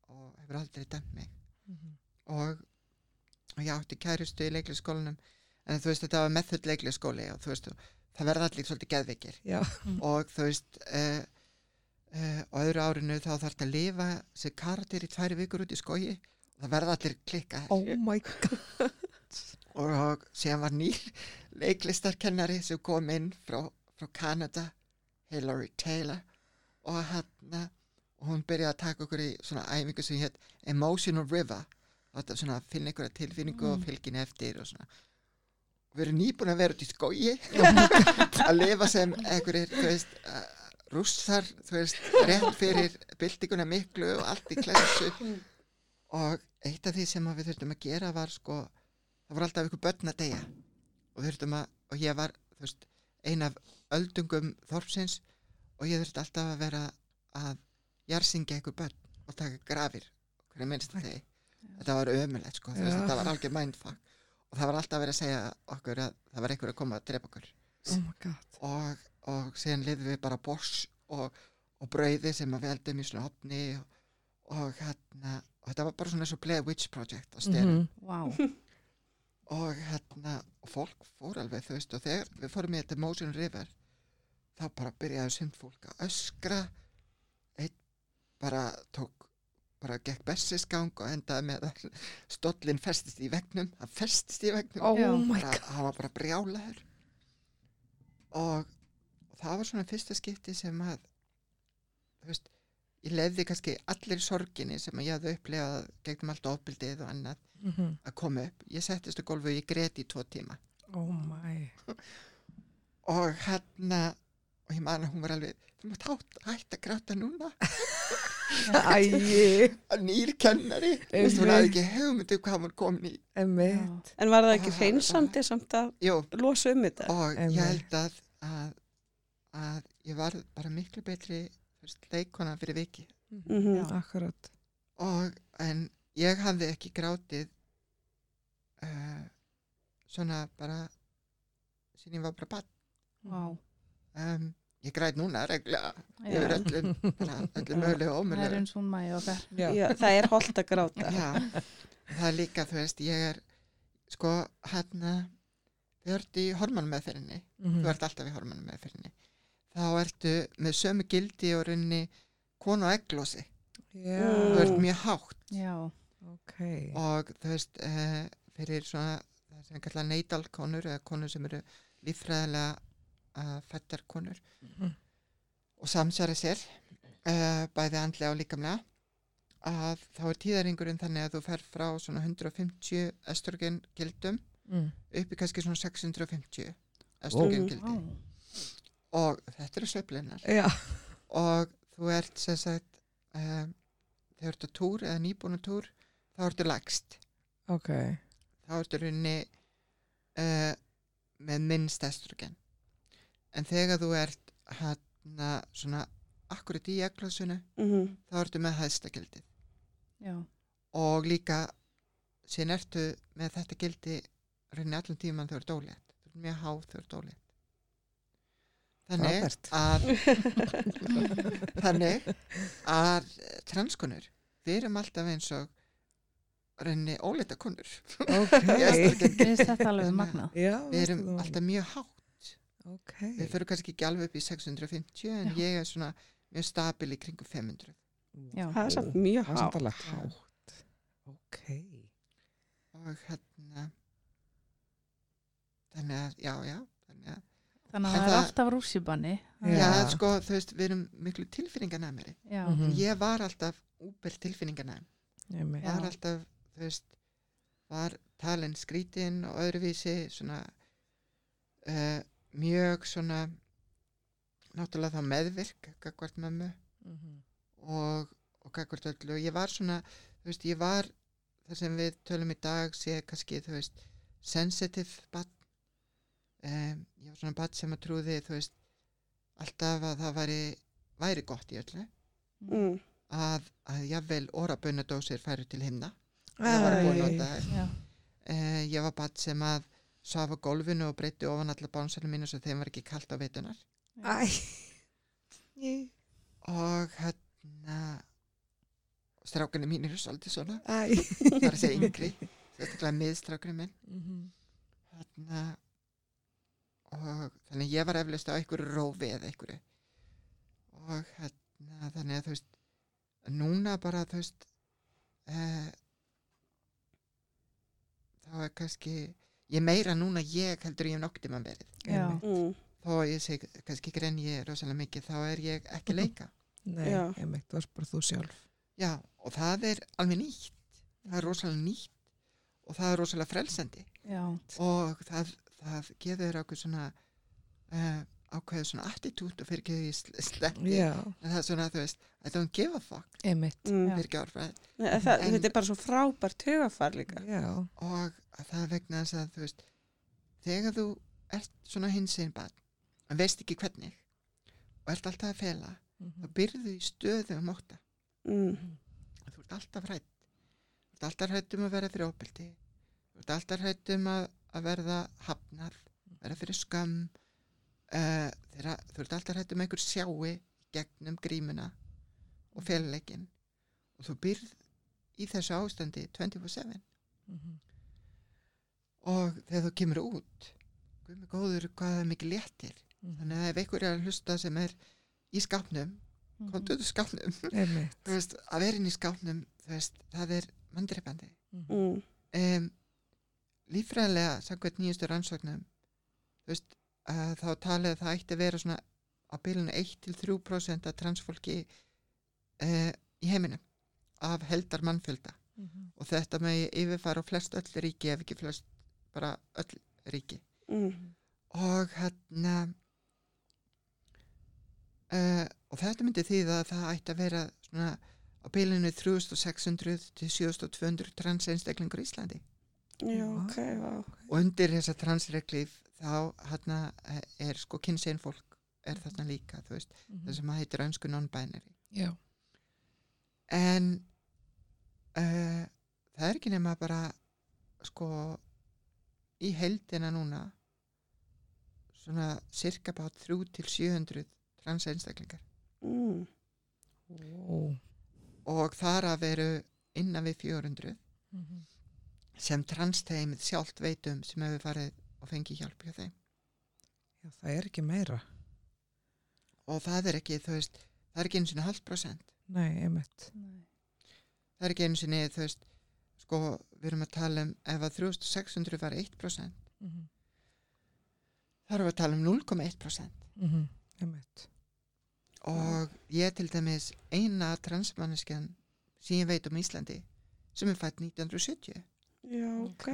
og hefur aldrei dæmt mig Mhm. og, og ég átti kærustu í leiklisskólanum en þú veist þetta var method leiklisskóli og þú veist það verða allir svolítið geðvikir Já, og þú veist uh, uh, á öðru árinu þá þarf þetta að lifa sem karakter í tværi vikur út í skógi. Og það verða allir klikka oh my god. Og síðan var nýr leiklistarkennari sem kom inn frá, frá Canada Hilary Taylor. Og hann og hún byrjaði að taka okkur í svona æfingu sem hétt Emotional River. Þetta svona að finna einhverja tilfinningu og fylgin eftir og svona. og við erum nýbúin að vera út í skógi. [laughs] Að lifa sem einhverjir þú veist uh, rússar þú veist rétt fyrir byltinguna miklu og allt í klessu. Og eitt af því sem við þurftum að gera var sko það voru alltaf ykkur börn að deyja. Og við þurftum að, og ég var þú veist, ein af öldungum þorpsins og ég þurfti alltaf að vera að jarðsingja ykkur börn og taka grafir hverju minnst þegar þetta var ömulegt sko, þú veist, Já. þetta var algjör mindfuck og það var alltaf verið að segja okkur að það var einhver að koma að drepa okkur oh og, og síðan liðum við bara bors og, og brauði sem að við eldum í svona opni og, og hérna og þetta var bara svona svo Blair Witch Project á styrum Mhm. Vá. [laughs] og hérna og fólk fór alveg þú veist og þegar við fórum í þetta Motion River þá bara byrjaði sumt fólk að öskra einn bara tók bara gekk bessinsgang og endaði með að stóllin festist í vegnum hann festist í vegnum oh hann var bara brjálaður. Og, og það var svona fyrsta skipti sem að þú veist ég lefði kannski allir sorginni sem að ég hafði upplegað gegnum allt ofbildið og annað Mhm. að koma upp. Ég settist á gólfu og ég greti í tvo tíma. Oh my. Og hérna og ég man að hún var alveg þú mátt hátt, hætt að gráta núna [laughs] nýr kennari þú veist, hún hafði ekki hugmyndu hvað hún var komin í. En var það ekki hreinsandi samt að Jú, losa um þetta? og Einmitt. ég held að, að að ég var bara miklu betri leikona fyrir viki Mhm. Já. akkurat og en ég hafði ekki grátið uh, svona bara sín ég var bara bann Vá. um, ég græt núna regla yfir öllum, öllum mögulegu og er okkar. já, Já, það er holdt að gráta. Já, það er líka, þú veist, ég er sko, hérna þau ert í hormonmeðferðinni Mhm. þú ert alltaf í hormonmeðferðinni þá ertu með sömu gildi og runni konu og eglósi þú ert Mm. mjög hátt Já. ok og þú veist, uh, fyrir svona það sem kalla neydalkonur eða konur sem eru líffræðilega uh, fættar konur Mhm. og samsæri sér uh, bæði andlega og líkamlega að þá er tíðaringurinn þannig að þú fer frá svona 150 estrogen gildum Mm. upp í kannski svona 650 Ó. östrogengildi Vá. og þetta eru sveiflinnar Já. og þú ert sem sagt um, þegar þú ert á túr eða nýbúna túr þá ertu lagst Ok. þá ertu rauninni uh, með minnst estrogen en þegar þú ert hérna svona akkurat í eglásinu Mhm. þá ertu með hæðsta gildið Já. og líka síðan ertu með þetta gildi rauninni allan tíman þegar þú ert ólétt þú ert mjög háð þegar þú ert ólétt þannig að [laughs] þannig að transkonur við erum alltaf eins og rauninni ólétta konur Ok. [laughs] Í östrogen. Mér finnst þetta alveg magnað. Já, við erum alltaf mjög hátt Ok. við fyrir kannski ekki alveg upp í 650 en Já. ég er svona mjög stabil í kringum 500 Já. Það er samt mjög Það er samt hátt. alveg hátt. Ok. og hérna þannig að, já, já þannig að, Þannig að það er alltaf rússibanni. já, Já. sko, þú veist, við erum miklu tilfinninganæmari Já. Mhm. ég var alltaf úber tilfinninganæm Ég var alltaf, þú veist var talin skrítin og öðruvísi svona uh, mjög svona náttúrulega þá meðvirk gagvart mömmu Mhm. og, og gagvart öllu og ég var svona, þú veist, ég var það sem við tölum í dag sé kannski, þú veist, sensitive barn um, ég var svona barn sem að trúði, þú veist alltaf að það væri væri gott í öllu Mm. að, að jafnvel orabunadósir færu til himna það var búin að þær Já. uh, ég var barn sem að svafa gólfinu og breytti ofan alla bánsalum mínu svo þeim var ekki kalt á veitunar Æ. Og hérna strákunni mín eru svolítið svona Æ. það er að segja yngri sérstaklega miðstrákunni minn Mhm. hérna og þannig ég var eflust á einhverju rófi eða einhverju og hérna þannig að þú veist núna bara þú veist uh, þá er kannski ég meira núna ég heldur ég noktið maður verið. Mm. þó ég seg kannski ekki renn ég rosalega mikið þá er ég ekki leika [laughs] Nei, Já. ég meitt, þú varst bara þú sjálf. já og það er alveg nýtt það er rosalega nýtt og það er rosalega frelsandi Já. og það, það gefur okkur svona uh, ákveðu svona attitút og fyrir ekki því sleppi það er svona þú veist I don't give a fuck. Mm. Nei, það, En- þetta er bara svo frábært hugafar líka. Já, og að það er vegna þess að þú veist þegar þú ert svona hinsinn barn en veist ekki hvernig og ert alltaf að fela þá Mhm. byrðu í stöðu um óta Mm. þú ert alltaf hrætt þú ert alltaf hrætt um að vera fyrir ópildi þú ert alltaf hrætt um að, að verða hafnar, verða fyrir skömm uh, þeirra, þú ert alltaf hrætt um að einhver sjái gegnum grímuna og féluleikin og þú byrð í þessu ástandi 24-7 Mhm. og þegar þú kemur út mig góður hvað það er mikið léttir Mhm. þannig að ef einhver er að hlusta sem er í Mhm. skápnum [laughs] einmitt. þú veist, að vera inn í skápnum þú veist, það er mandreipandi Mhm. Mm. um, lífræðilega samkvæmt veist, að þá talið að það ætti að vera svona á bylunu 1-3% af transfólki uh, í heiminum af heldar mannfjölda Mhm. og þetta með yfirfara á flest öll ríki ef ekki flest bara öll ríki Mm. og hérna uh, og þetta myndi því að það ætti að vera svona á bylunu 3600 til 7200 transeinstaklingur í Íslandi Já, Vá. ok, vá. og undir þessa transreglif þá hérna er sko kynsegin fólk er þarna líka þú veist, Mhm. það sem að heitir önsku non-binary Já, en uh, það er ekki nema bara sko í heldina núna svona cirka bát 3 til 700 transeinstaklingar Mm. Ó. og þar að veru innan við 400 Mhm. sem transteimið sjálft veitum sem hefur farið og fengið hjálp hjá þeim Já, það er ekki meira. og það er ekki, þú veist, það er ekki einu sinni halvt prosent Nei, einmitt. Nei. það er ekki einu sinni, þú veist sko, við erum að tala um ef að 3600 var 1% Mhm. þá erum við að tala um 0,1% Mhm. Einmitt. og ég er til dæmis eina transmanneskjan sem ég veit um Íslandi sem er fætt 1970 Já, ok.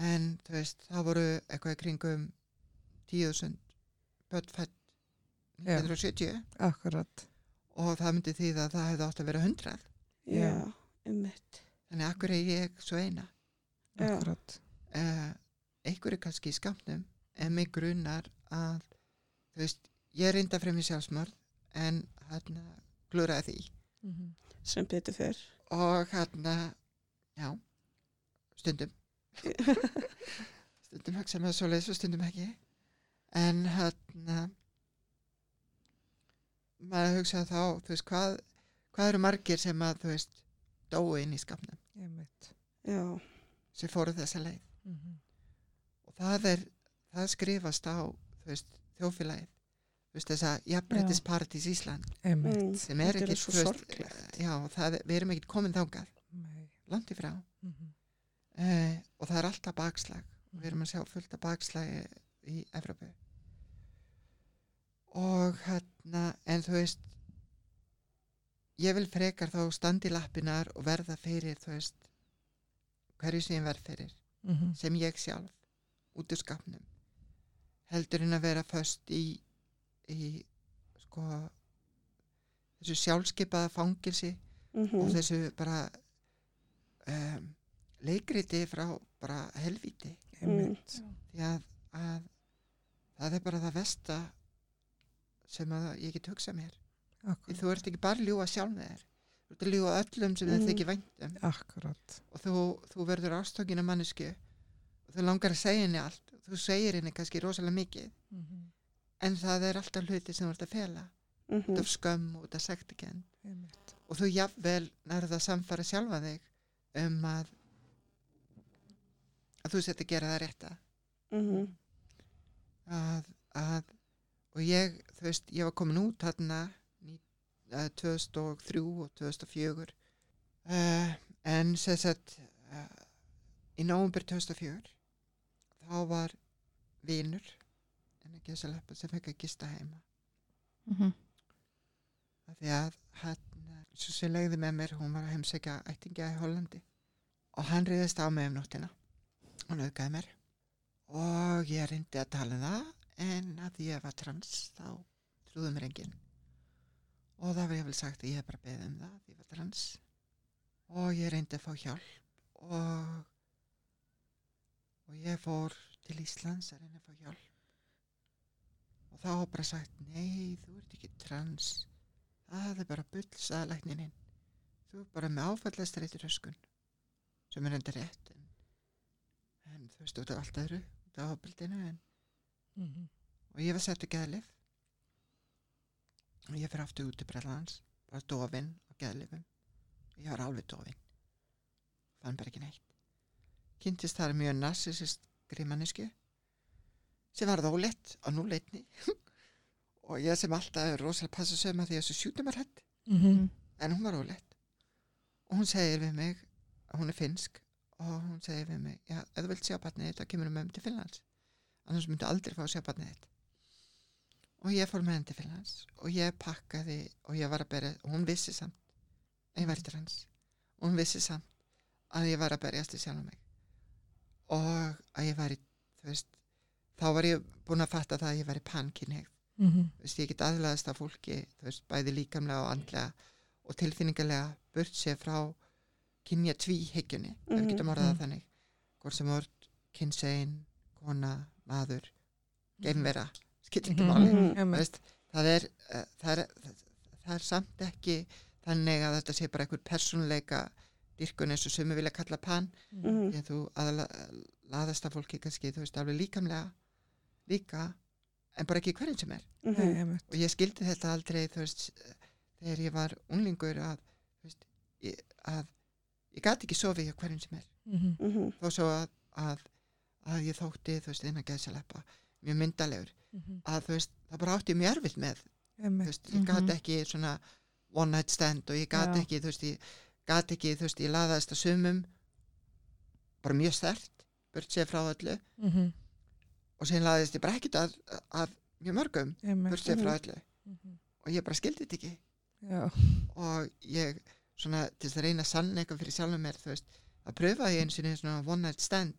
en þú veist, það voru eitthvað í kringum 10.000 börn fætt 1970 akkurat og það myndi því að það hefði átt að vera 100 Já, Já. ummitt. þannig akkur er ég svo eina akkurat uh, einhver er kannski í skamnum en mig grunar að þú veist, ég reynda frem í sjálfsmörð en hann glúraði því Mhm. Sem betur fyrr. og hann já, stundum. [laughs] Stundum hugsa með svo leys og stundum ekki. En hann maður hugsa þá þú veist, hvað, hvað eru margir sem að þú veist, dói inn í skapnum sem fóru þessa leið. Mhm. og það er, það skrifast á þú veist, þjófélagið þú veist, þessa jafnbrettispartís Ísland. Einmitt. mm, sem er svo þú veist, sorglegt. já, það, við erum ekki komin þangað. Nei. langt í frá. Uh, og það er alltaf bakslag og við erum að sjá fullt af bakslagi í Evrópu og hérna en þú veist ég vil frekar þá standi lappinar og verða fyrir þú veist hverju sem ég verð fyrir Mhm. sem ég sjálf út úr skapnum heldur en að vera föst í, í sko þessu sjálfskeipaða fangilsi Mhm. og þessu bara um, leikriti frá bara helvíti Einmitt. því að, að það er bara það versta sem að ég get hugsað mér Akkurat. þú ert ekki bara að ljúa sjálf með þér þú ert að ljúa öllum sem Mhm. þið þykir væntum Akkurat. og þú, þú verður ástókin af mannesku og þú langar að segja henni allt þú segir henni kannski rosalega mikið Mhm. en það er alltaf hluti sem þú ert að fela Mhm. út af skömm og út af sektikend Einmitt. og þú jafnvel nærða að samfara sjálfa þig um að að þú sett að gera það rétta. Mhm. að, að og ég, þú veist, ég var komin út þarna ní- eh, 2003 og 2004 uh, en sem sagt uh, í nóvumber 2004 þá var vinur en ekki þess að leppa sem fekk að gista heima. Mhm. af því að hann svo sem legði með mér, hún var að heimsækja ættingja í Hollandi. Og hann reyðist á mig um nóttina og nauðgæði mér. Og ég reyndi að tala um það en að því ég var trans þá trúði mér enginn. Og það var ég vel sagt að ég hef bara beðið um það því ég var trans. Og ég reyndi að fá hjálp og og ég fór til Íslands að reyna að fá hjálp. Og þá var bara sagt nei, þú ert ekki trans. Það er bara bull, sagði læknininn þú er bara með áfallastreitur öskun sem er enda rétt þú veist, út af allt öðru út af ábildinu en, Mhm. og ég var sett að geðlif og ég fyrir aftur út til Brellans bara dofinn og geðlifum ég var alveg dofinn fann bara ekki neitt. Kynntist þar mjög narsisist greimannisku sem var það óleitt á núleitni. [laughs] Og ég sem alltaf er rosalega passa sögma því að þessu sjútum er hætt Mhm. en hún var óleitt og hún segir við mig að hún er finsk og hún segir við mig já, ef þú vilt sjá barnið þitt þá kemur með mig til Finnlands. Annars myndi aldrei fá að sjá barnið þitt. Og ég fór með henni til Finnlands og ég pakkaði og ég var að berja og hún vissi samt að ég væri trans og hún vissi samt að ég var að berjast í sjálf mig. Og að ég væri þú veist, þá var ég búin að fatta það að ég væri pankinheg Mhm. þú veist, ég get aðlaðast af fólki veist, bæði líkamlega og andlega og tilfinningarlega burt sér frá kynja tvíhyggjunni ef við Mhm. getum orðað Mhm. það þannig hvort sem vort kynsegin kona, maður geimvera, skilur ekki Mhm. máli Mhm. Það er uh, það er, það, það er samt ekki þannig að þetta sé bara einhver persónuleika dyrkun eins og sumi vilja kalla pan Mhm. því að þú aðlaðast af fólki kannski, þú veist, alveg líkamlega líka, en bara ekki hverjum sem er Mhm. og ég skildi þetta aldrei þú veist, þegar ég var unglingur að, veist, að ég gati ekki sofið hjá hverjum sem er Mhm. Mhm. þó svo að, að, að ég þótti þú veist, innan geðsaleppa mjög myndalegur, Mhm. að þú veist það bara átti mjög erfitt með, þú veist, ég Mhm. gati ekki svona one night stand og ég gati Já. ekki þú veist, ég gati ekki, þú veist, ég laðaðist að sumum bara mjög stert burt sér frá öllu Mhm. og síðan laðist ég bara ekkit að, að mjög mörgum burt sér frá öllu Mhm. og ég bara skildi þetta ekki Já. og ég svona til þess að reyna að sanna eitthvað fyrir sjálfum mér þú veist, það pröfaði ég eins og svona one night stand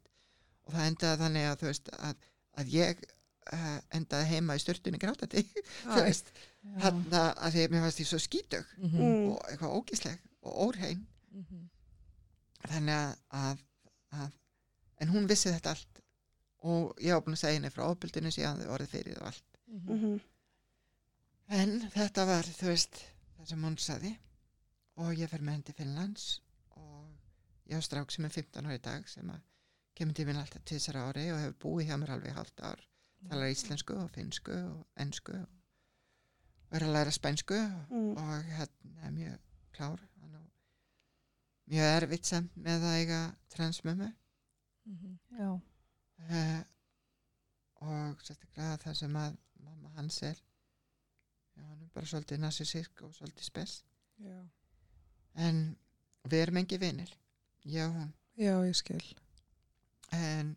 og það endaði þannig að þú veist að, að ég uh, endaði heima í störtunni grátandi [laughs] þú veist, hann að því að mér fannst ég svo skítug Mhm. Mm. og eitthvað ógísleg og órein Mhm. þannig að, að, að en hún vissi þetta allt og ég var búin að segja henni frá ofbildinu síðan þau orðið fyrir og allt Mhm. Mhm. en þetta var þú veist það sem hún saði og ég fer með henni til Finnlands og ég har strák sem er 15 ára í dag sem að kemur til minn alltaf til þessara ári og hefur búið hjá mér alveg halvt ár talar íslensku og finnsku og ennsku og er að læra spænsku Mm. og hérna er mjög klár á mjög erfitt samt með að eiga transmömmu Mhm. Já. uh, og sérstaklega það sem að mamma hans er já, hann er bara svolítið narsisísk og svolítið spes Já. En við erum engi og hún Já, ég skil. en,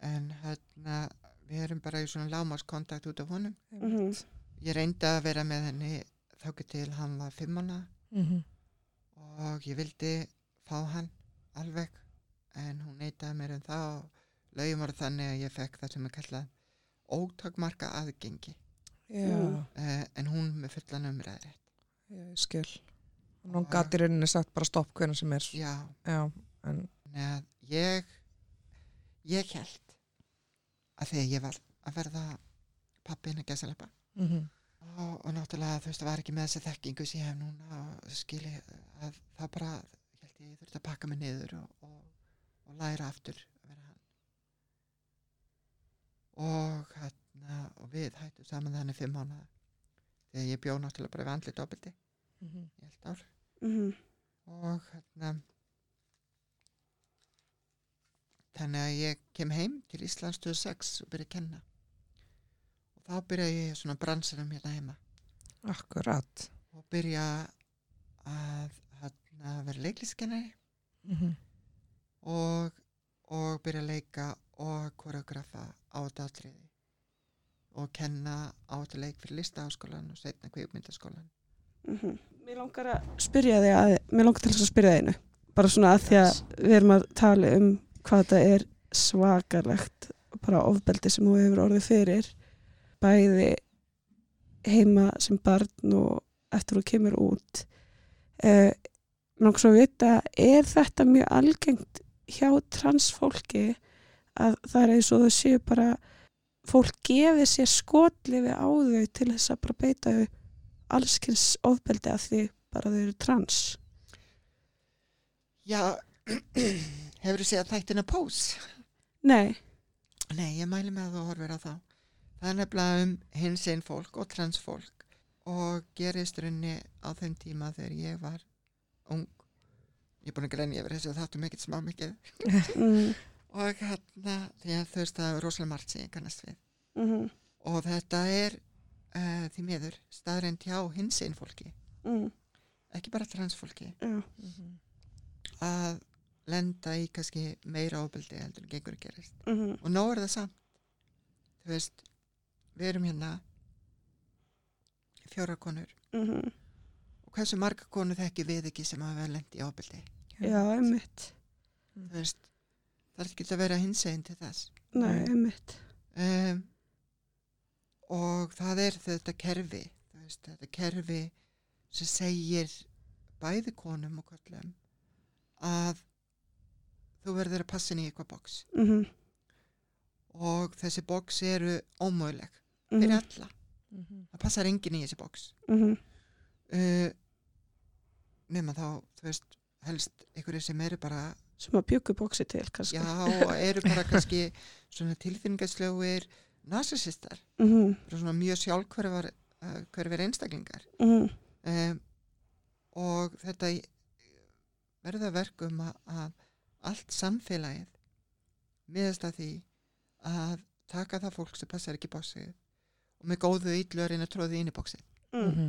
en hérna við erum bara í svona lámaskontakt út af honum Mhm. ég reyndi að vera með henni þáku til hann var fimmana Mhm. og ég vildi fá hann alveg en hún neitaði mér um það og lögjum var þannig að ég fekk það sem er kallað ótakmarka aðgengi Já, Mm. uh, en hún með fullan umræðri já, ég skil. Og nú Og- gæti rauninni sagt bara stopp hvernig sem er. já, Já, en að ég ég held að þegar ég var að verða pappin að gæsaleppa mhm. og, og náttúrulega þú veist það var ekki með þessa þekkingu sem ég hef núna og skilji að það bara ég held ég þurfti að pakka mig niður og, og, og læra aftur að vera hann og hérna og við hættum saman þannig fimm mánuða þegar ég bjó náttúrulega bara við andlit ofbeldi Mhm. í allt ár Mhm. og hérna þannig að ég kem heim til Íslands 2006 og byrja að kenna og þá byrja ég svona bransarum hérna heima Akkurat. og byrja að hérna, vera leikliskennari Mhm. og, og byrja að leika og koreografa á þetta atriði og kenna á þetta leik fyrir listaháskólan og setna kvikmyndaskólan Mhm. Mér langar að spyrja þig að, mér langar til þess að spyrja þig einu. Bara svona að því að við erum að tala um hvað þetta er svakarlegt, bara ofbeldi sem þú hefur orðið fyrir, bæði heima sem barn og eftir þú kemur út. Eh, mér langar svo að vita, er þetta mjög algengt hjá transfólki að það er eins og þau séu bara, fólk gefið sér skotlifi á þau til þess að bara beita þau allskins ofbeldi af því bara þau eru trans Já, [clears throat] hefur þú séð þættina Pose? Nei, Nei, ég mæli með að þú horfir á þá. Það er nefnilega um hins einn fólk og transfólk og gerist runni á þeim tíma þegar ég var ung. Ég er búin að grenja yfir þessu og þáttum ekkert smá mikið. [laughs] mm, Og hérna, því að þú veist er rosalega margt sem ég kannast við. mm, Og þetta er uh, því miður staðrænt hjá hins einn fólki, mm, ekki bara transfólki, já, Mhm. að lenda í kannski meira ofbeldi heldur en gengur að gerist. mm, og nóg er það samt. Þú veist, við erum hérna fjóra konur. Mm, og hversu marga konur þekki við ekki sem hafa lendi í ábyldi já, einmitt. þú veist, það er ekki að vera hinsegin til þess. Nei, einmitt. Um, og það er þetta kerfi veist, þetta kerfi sem segir bæði konum og kollum að þú verður að passa inn í eitthvað boks mm, og þessi boks eru ómöguleg mm, fyrir alla, Mhm. það passar enginn í þessi boks mm, uh, nema þá þú veist, helst einhverju sem eru bara sem að bjöggu bóksi til kannski. Já, eru bara kannski svona tilfinningaslögir [laughs] narsisistar, mm, bara svona mjög sjálfhverfar uh, hverfir einstaklingar. Mm, um, og þetta það verkum að, að allt samfélagið miðast að því að taka það fólk sem passar ekki bóksið og með góðu yllu að reyna að tróði inn í bóksið mm, Mhm.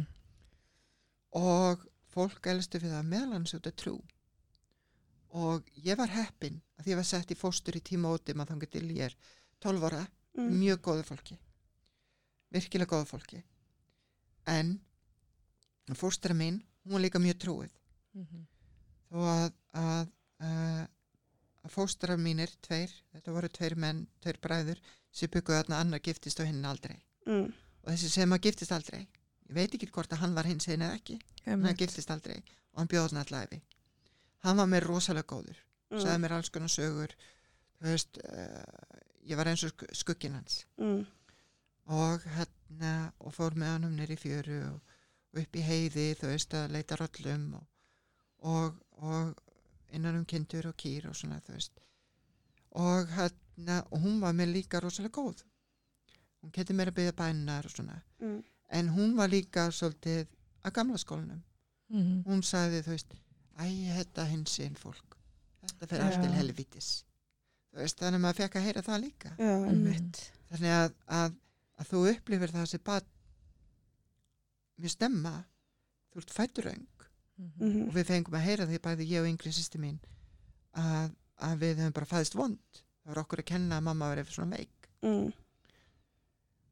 og fólk elstu við það meðlans út af trú. Og ég var heppin að ég var sett í fóstur í tíma ótum að þangar til ég er 12 ára, mm, mjög góðu fólki. Virkilega góðu fólki. En fóstra mín, hún var líka mjög trúið Mhm. þó að, að uh, að fóstrar mínir, tveir, þetta voru tveir menn, tveir bræður, sem bygguðu þarna annar giftist og hinn aldrei. mm, Og þessi sem að giftist aldrei, ég veit ekki hvort að hann var hins einn eða ekki, en hann giftist aldrei og hann bjóði hann allæfi. Hann var mér rosalega góður, mm, sagði mér alls konar sögur, þú veist, uh, ég var eins og sk- skugginn hans mm, og hérna, og fór með hann um nýri fjöru og, og upp í heiði, þú veist, að leita rollum og, og, og innan um kindur og kýr og svona, þú veist. Og hérna, og hún var mér líka rosalega góð. Hún geti mér að byggja bænar og svona. mm, En hún var líka svolítið að gamla skólanum. Mhm. Hún sagði, þú veist, æ, þetta hins einn fólk. Þetta fer allt Já. til helvitis. Veist, þannig að maður fekk að heyra það líka. já, Mhm. Þannig að, að, að þú upplifir það sem bara mjög stemma, þú ert fætturöng Mhm. mhm, og við fengum að heyra því bæði ég og yngri sýsti mín að, að við höfum bara fæðist vond. Það var okkur að kenna að mamma var eitthvað svona veik mm,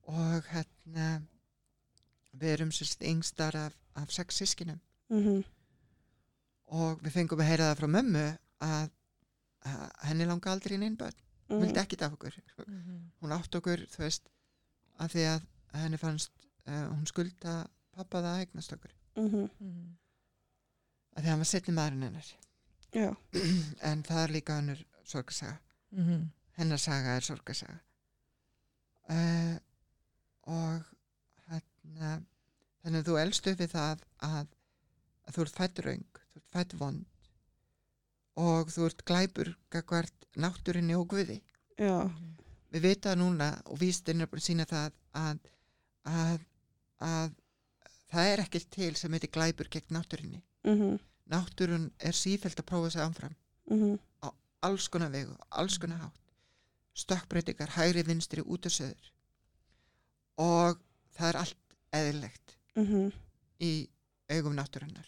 og hérna við erum sérst yngstar af, af sex sískinum mhm, og við fengum að heyra það frá mömmu að henni langa aldrei inn einn börn, hún vildi mm, ekkit af okkur Mhm. hún átt okkur, þú veist að því að henni fannst uh, hún skulda pappa það að eignast okkur. Mhm, Mhm. að því að hann var setni maðurinn hennar. Já, [clears throat] en það er líka hannur sorgarsaga. Mhm. hennar saga er sorgarsaga. Uh, og hérna þannig að þú elst upp við það að, að þú ert fættur öng þú ert fættur vond og þú ert glæpur gagvart náttúrinni og guði. Já, við vita núna og vístin er búin að sína það að, að, að það er ekkert til sem heitir glæpur gegn náttúrinni mhm, náttúrun er sífælt að prófa sig ámfram mhm, alls konar vegu, alls konar hátt. Stökkbreytingar, hægri vinstri út og söður og það er allt eðilegt mhm, í augum náttúrunnar.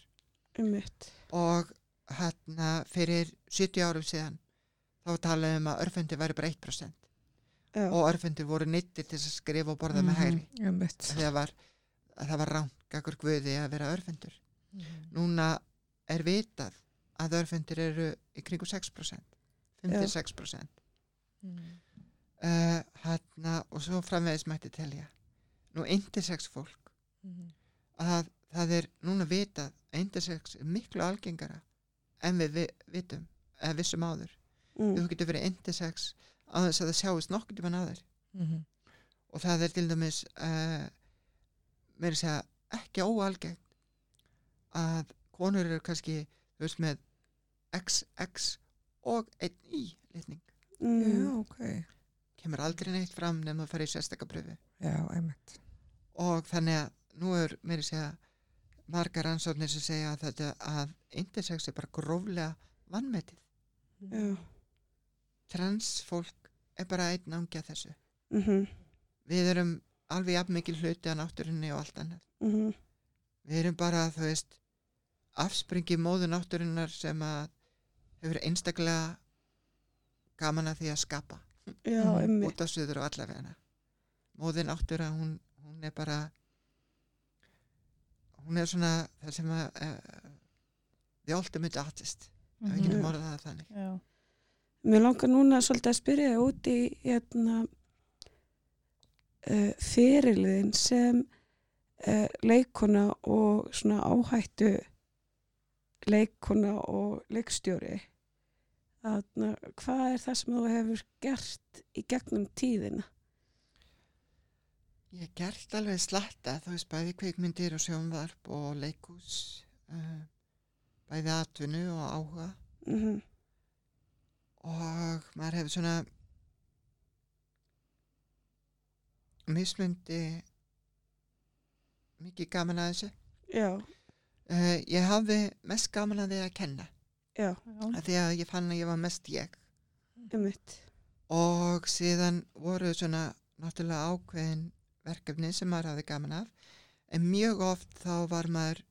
Einmitt. Og hérna fyrir 70 árum síðan þá talaðum um að örfendir væri bara 1% já, og örfendir voru neyttir til að skrifa og borða með hægri Mhm. Einmitt. það var, var rámt gaggur guði að vera örfendur Mhm. núna er vitað að örfendir eru í kringum 6% 5-6% Mhm. uh, hérna, og svo framvegis mætti telja nú intersex fólk Mhm. að það er núna vitað að intersex er miklu algengara en við, vitum eða vissum áður mm, þú getur verið intersex á þess að það sjáist nokkur tíman áður Mhm. og það er til dæmis uh, meira að segja ekki óalgengt að konur eru kannski þú veist með XX og einn í litning mm, Já, ok. kemur aldrei neitt fram nefnum að fara í einmitt. og þannig að nú er meira að segja margar ansóknir sem segja að þetta að intersex er bara gróflega vannmetið. já, Trans fólk er bara einn ángja þessu. mhm, Við erum alveg jafn mikil hluti á náttúrunni og allt annað. mhm, Við erum bara, þú veist, afspringi móðu náttúrunnar sem að hefur einstaklega gaman að því að skapa já, Mhm. út á suður og allavegna. Móði náttúra, hún, hún er bara hún er svona það sem að uh, the ultimate artist við það þannig. Já. Mér langar núna svolítið að spyrja þig út í hérna, uh, fyrirliðin sem uh, leikona og svona áhættu leikona og leikstjóri. Þarna, hvað er það sem þú hefur gert í gegnum tíðina? Ég hef gert alveg slatta, þú veist, bæði kveikmyndir og sjónvarp og leikús, uh, bæði atvinnu og áhuga. Mm og maður hefur svona mismundi mikið gaman að þessu. Uh, ég hafði mest gaman að því að kenna, já, að því að ég fann að ég var mest ég. Einmitt. og síðan voru svona náttúrulega ákveðin verkefni sem maður hafði gaman af en mjög oft þá var maður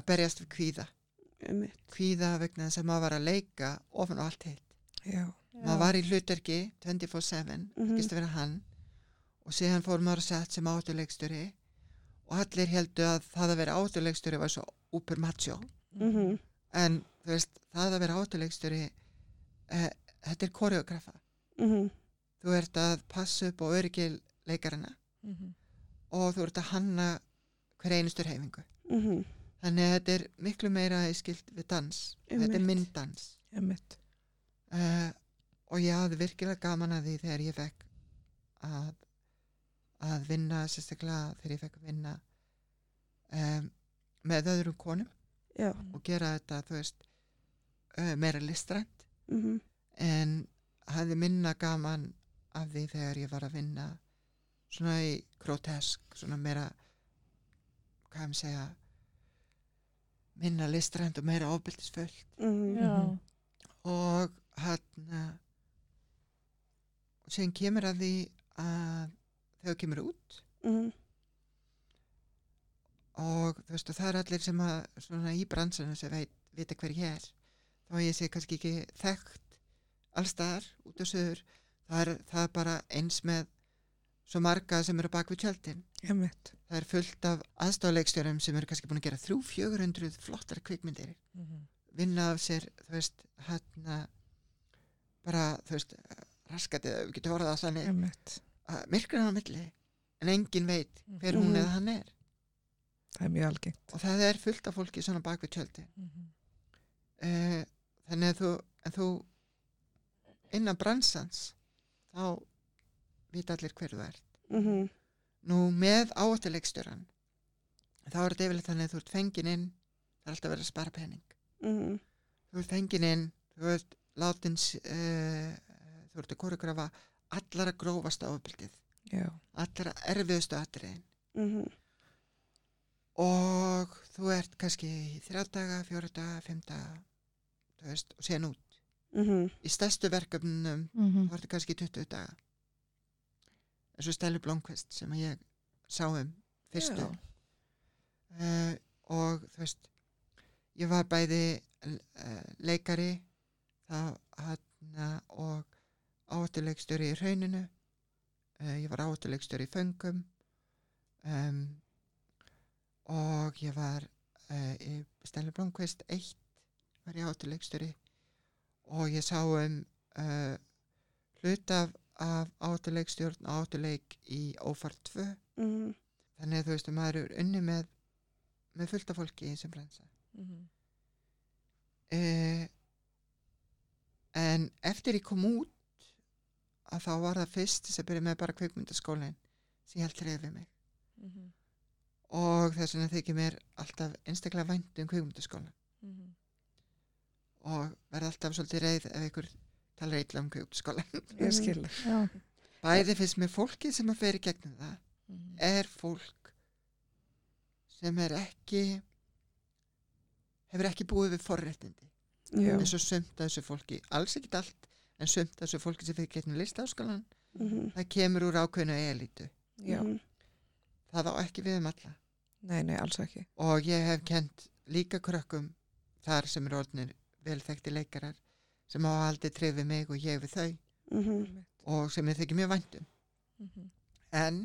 að berjast við kvíða. Einmitt. kvíða vegna þess að maður var að leika ofan á allt heitt Já. maður var í hlutverki 24-7 Mhm. ekki að vera hann og síðan fór maður að sett sem áttuleikstjóri og allir heldu að það að vera áttuleikstjóri var svo úper macho. Mm en þú veist, það að vera áttuleikstjóri eh, þetta er koreografa mhm, þú ert að passa upp á öryggi leikarana Mhm. og þú ert að hanna hver einustur heifingu mhm, þannig að þetta er miklu meira skilt við dans. Þetta er Einmitt. mynddans. Einmitt. uh, og ég hafði virkilega gaman að því þegar ég fekk að, að vinna sérstaklega þegar ég fekk að vinna um, með öðrum konum já, og gera þetta þú veist uh, meira listrænt. Mhm, en hafði minna gaman af því þegar ég var að vinna svona í grotesk svona meira hvað ég segja minna listrænt og meira ofbildisföld mhm, Já. og hann og síðan kemur að því að þegar þú kemur út. Mhm, og þú veist og það er allir sem að svona í bransunum sem veit, vita hver ég er. Þá ég sé kannski ekki þekkt allstaðar út á söður það er, það er bara eins með svo marga sem eru bak við tjöldin. Það er fullt af aðstofleikstjórum sem eru kannski búin að gera 300-400 flottar kvikmyndir. Mhm. vinna af sér þú veist hann bara þú veist raskatið, ef við getum orðað það þannig að myrkrið á milli en engin veit hver hún Mhm. eða hann er. Það er mjög algengt. og það er fullt af fólki svona bak við tjöldi uh, þannig að þú, en þú innan bransans þá vita allir hver þú ert. Mhm, nú með áhættuleikstjóran þá er þetta yfirleitt þannig að þú ert fengin inn það er alltaf verið að spara pening. Mhm, þú ert fengin inn þú ert látin uh, þú ert að koreografa allara grófasta ofbildið Já. allara erfiðustu atriðin. Mhm, og þú ert kannski í þrjá daga, fjóra daga, fimm daga þú veist, og síðan út. Mhm, í stærstu verkefnum Mhm. þá ertu kannski í 20 daga eins og Stælu Blomqvist sem ég sá um fyrstu. Uh, og þú veist ég var bæði uh, leikari þá hann og áhættuleikstjóri í hrauninu. Uh, ég var áhættuleikstjóri í föngum. Um, og ég var í Stælu Blomqvist 1 var ég áhættuleikstjóri. Og ég sá um hlut af, af áhættuleikstjórn og áhættuleik í ófart 2 mhm, þannig að þú veist að maður er unni með með fullt af fólki í þessum bransa Mhm. uh, en eftir ég kom út að þá var það fyrst þess að byrja með bara kveikmyndaskólin sem ég held trefið mig Mhm. og þess vegna þykir mér alltaf einstaklega vænt um kveikmyndaskólan Mhm. og verð alltaf svolítið reið ef ykkur um kveikmyndaskólan [laughs] Ég skil. Já. bæði fyrst með fólki sem að fer í gegnum það Mhm. er fólk sem er ekki hefur ekki búið við forréttindi Já. eins og sumt af þessu fólki, alls ekkit allt en sumt af þessu fólki sem fyrir getnum listaháskalan mhm, það kemur úr ákveðinu Já. mhm, það á ekki við um alla Nei, nei, alls ekki. og ég hef kent líka krökkum þar sem er orðnir velþekti leikarar sem hafa aldrei trefið mig og ég við þau. Mhm, og sem ég þykir mjög væntum Mhm. en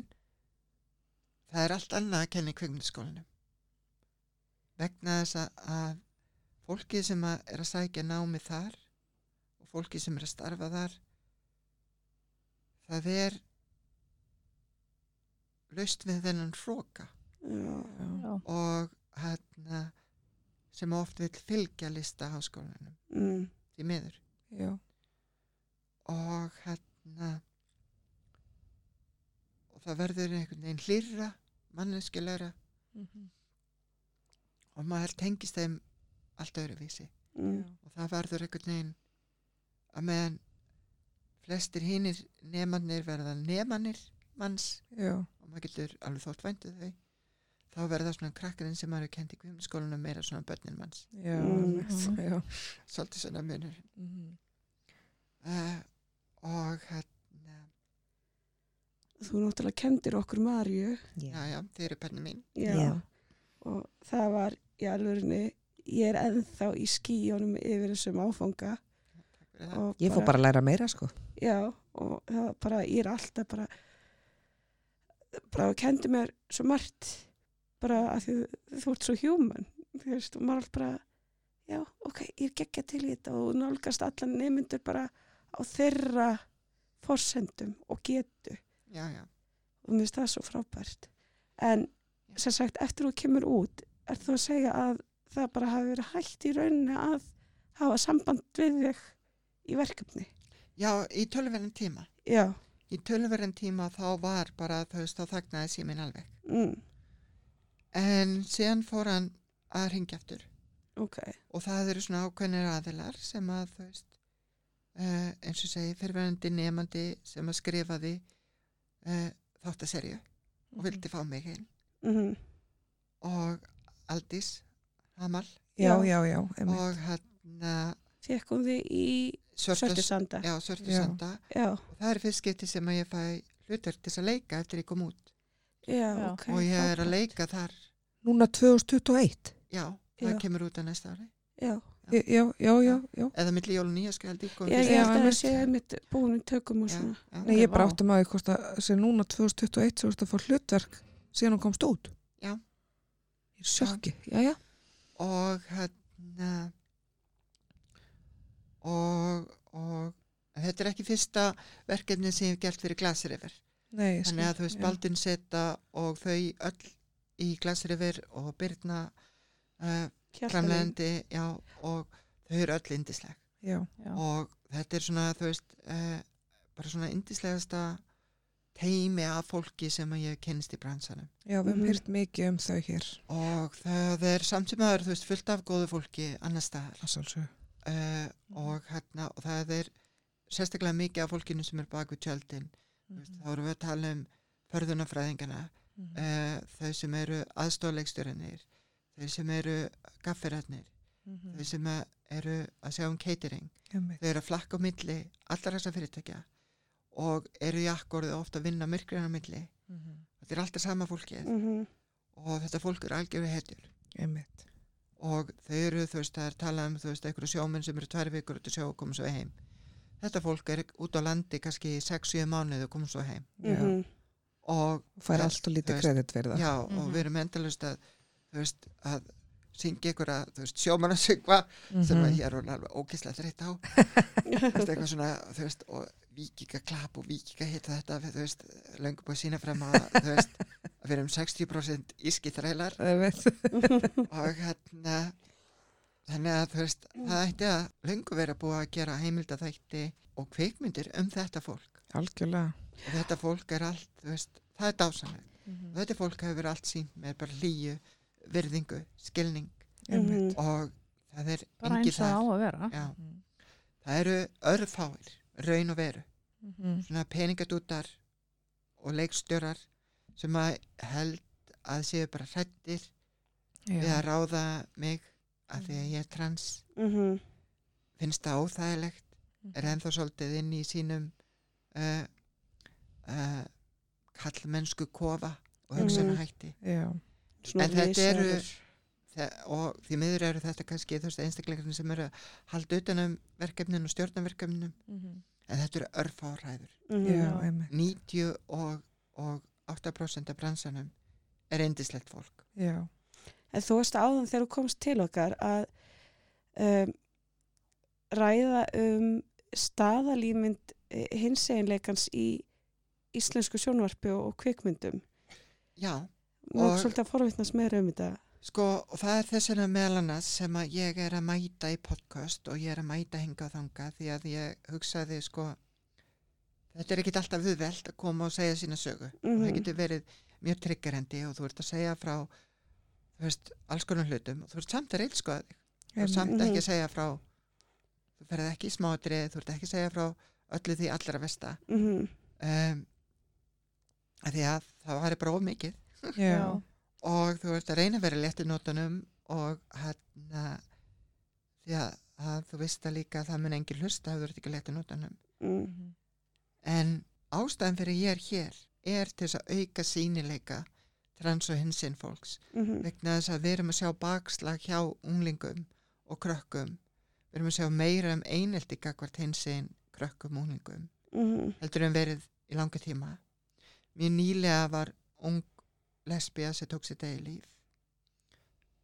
það er allt annað að kenna í kvikmyndaskólanum. Vegna þess að- að fólki sem að er að sækja námi þar og fólki sem er að starfa þar það er laust við þennan hróka já, Já. Já. og hérna sem oft vil fylgja lista háskólanum mhm, því miður Já. og hérna og það verður einhvern veginn hlýrra manneskilegra Mhm. og maður tengist þeim allt öðruvísi mhm, og það verður einhvern veginn að meðan flestir hinnir nefnannir verða nefnannir manns Já. og maður getur alveg þótt væntu þau þá verða svona krakkarinn sem maður er kent í kvimskólanum meira svona börnin manns Já. Mm. einmitt. Já. svolítið svona munur Mhm. uh, og hérna þú náttúrulega kendir okkur Marju já já, þið eru börnin mín já, Já. og það var í alvörinni ég er ennþá í skíjónum yfir þessum áfanga og Ég fór bara að læra meira, sko. já, og það var bara, ég er alltaf bara bara kendi mér svo margt bara að því þú ert svo human. Þú veist, og maður er bara já, ok, ég er geggja til í þetta. Og nálgast allan nemyndur bara á þeirra forsendum og getu. Já, já, og mér finnst það svo frábært. En sem sagt eftir þú kemur út er þú að segja að það bara hafi verið hægt í rauninni að hafa samband við þig í verkefni? Já, í tölverðin tíma. Já, í tölverðin tíma þá var bara veist, þá þagnaði síminn alveg. Mm, en síðan fór hann að ringja aftur. Ok. Og það eru svona ákveðnir aðilar sem að þú veist uh, eins og segi, fyrirverandi nefandi sem að skrifaði uh, þáttaserju og vildi fá mig inn. Mm og Aldís Hamal. Já, Já. já, og hérna fekkum þið í Svörtu Svörtu sanda? Já, Svörtu Já. Sanda. Já, og það er fyrst skipti sem að ég fæ hlutur til þess að leika eftir ég kom út já, Já. ok og ég er að leika þar Núna 2021 já, það Já. kemur út á næsta ári já, Já, já, já, eða milli jól og nýja skal held ég fyrst. ég Já, held að það einmitt. sé mitt búin tökum og svona já. Nei, ég bara áttum að því hvort að sé núna 2021 sem þú ert að fá hlutverk síðan hún komst út. Já. Ég er sjokki, já, já. og hérna og, og þetta er ekki fyrsta verkefni sem ég hef gert fyrir Glasriver Nei, þannig að þú veist. Baldin Seta og þau öll í Glasriver og Birna uh, já, og þau eru öll indisleg Já, Já. og þetta er svona þú veist uh, bara svona indislegasta teimi af fólki sem að ég kynst í bransanum já, við hefum Mhm. hýrt mikið um þau hér. og það er samt sem aður þú veist fullt af góðu fólki annar staðar Það uh, og hérna og það er sérstaklega mikið af fólkinu sem er bak við tjöldin Mm. þá erum við að tala um förðunafræðingana uh, þau sem eru aðstofleikstjórinir þau sem eru gaffiratnir þau sem að eru að sjá um catering. Þau eru að flakka á milli allar þessa fyrirtækja og eru í akkorðu ofta að vinna myrkrina á milli. Mhm. þetta er alltaf sama fólkið Mhm. og þetta fólk er algjörðu hetjur. Og þau eru, þú veist, það er talað um þú veist, einhverju sjómenn sem eru tvær vikur út að sjá og koma svo heim þetta fólk er út á landi kannski í 6-7 mánuði og koma svo heim Já. Mhm. og Fær allt og lítið veist, kredit fyrir það. já, og við erum endalust að þú veist, að syngja ykkur að, þú veist, sjómann að syngva sem að Mhm. ég er alveg ókislega þreytt á [laughs] veist, eitthvað svona, þú veist, og víkika klapp og víkika hitta þetta, þú veist, löngu búið að sína frem að, þú veist, að við erum 60% íski þrælar Einmitt. og hérna þannig að þú veist, það ætti að löngu vera búið að gera heimildaþætti og kveikmyndir um þetta fólk. Algjörlega. og þetta fólk er allt, þú veist, það er dásanlega og þetta fólk hefur allt sínt með bara hlýju, virðingu, skilning. Einmitt. og það er bara engin eins og það á að vera. Já, Mhm. það eru örfáir, raun og veru. Mhm. svona peningadútar og leikstjórar sem að held að séu bara hrættir við að ráða mig að því að ég er trans. Mhm. finnst það óþægilegt. Er ennþá svolítið inn í sínum uh, uh, kallmennsku kofa og hugsaðna hætti Já. Svona En þetta eru- og því miður eru þetta kannski þú veist einstakleikarnir sem eru að halda utan um verkefnin og stjórnarverkefnum Mhm. en þetta eru örfáræður Mhm. Já, einmitt. 90 og, og 8% af bransanum er eindislegt fólk En þú veist áðan þegar þú komst til okkar að um, ræða um staðalýmynd hins einleikans í íslensku sjónvarpi og, kvikmyndum. já, Og- svolítið að forvittnast meira um þetta. sko og það er þess vegna meðal annars sem að ég er að mæta í podcast og ég er að mæta hinga og þanga því að ég hugsaði sko þetta er ekkit alltaf viðvelt að koma og segja sína sögu og það Mhm. getur verið mjög triggerendi og þú ert að segja frá þú veist, alls konar hlutum og þú ert samt að reylskoða þig þú ert samt Mhm. ekki að segja frá þú ferð ekki í smádrið, þú ert ekki að segja frá öllu því allra versta Mm um, að því að það væri bara of mikið Já. og þú ert að reyna að vera létt í nótunum og hérna því að, að þú veist að líka að það mun engin hlusta ef þú ert ekki létt í nótunum -hmm. Mhm. en ástæðan fyrir ég er hér er til þess að auka sínileika trans og hinsinn fólks Mhm. vegna þess að við erum að sjá bakslag hjá unglingum og krökkum við erum að sjá meira um einelti gagvart hinsinn krökkum og unglingum Mhm. heldur en verið í langa tíma mér nýlega var ung lesbía sem tók sér degi líf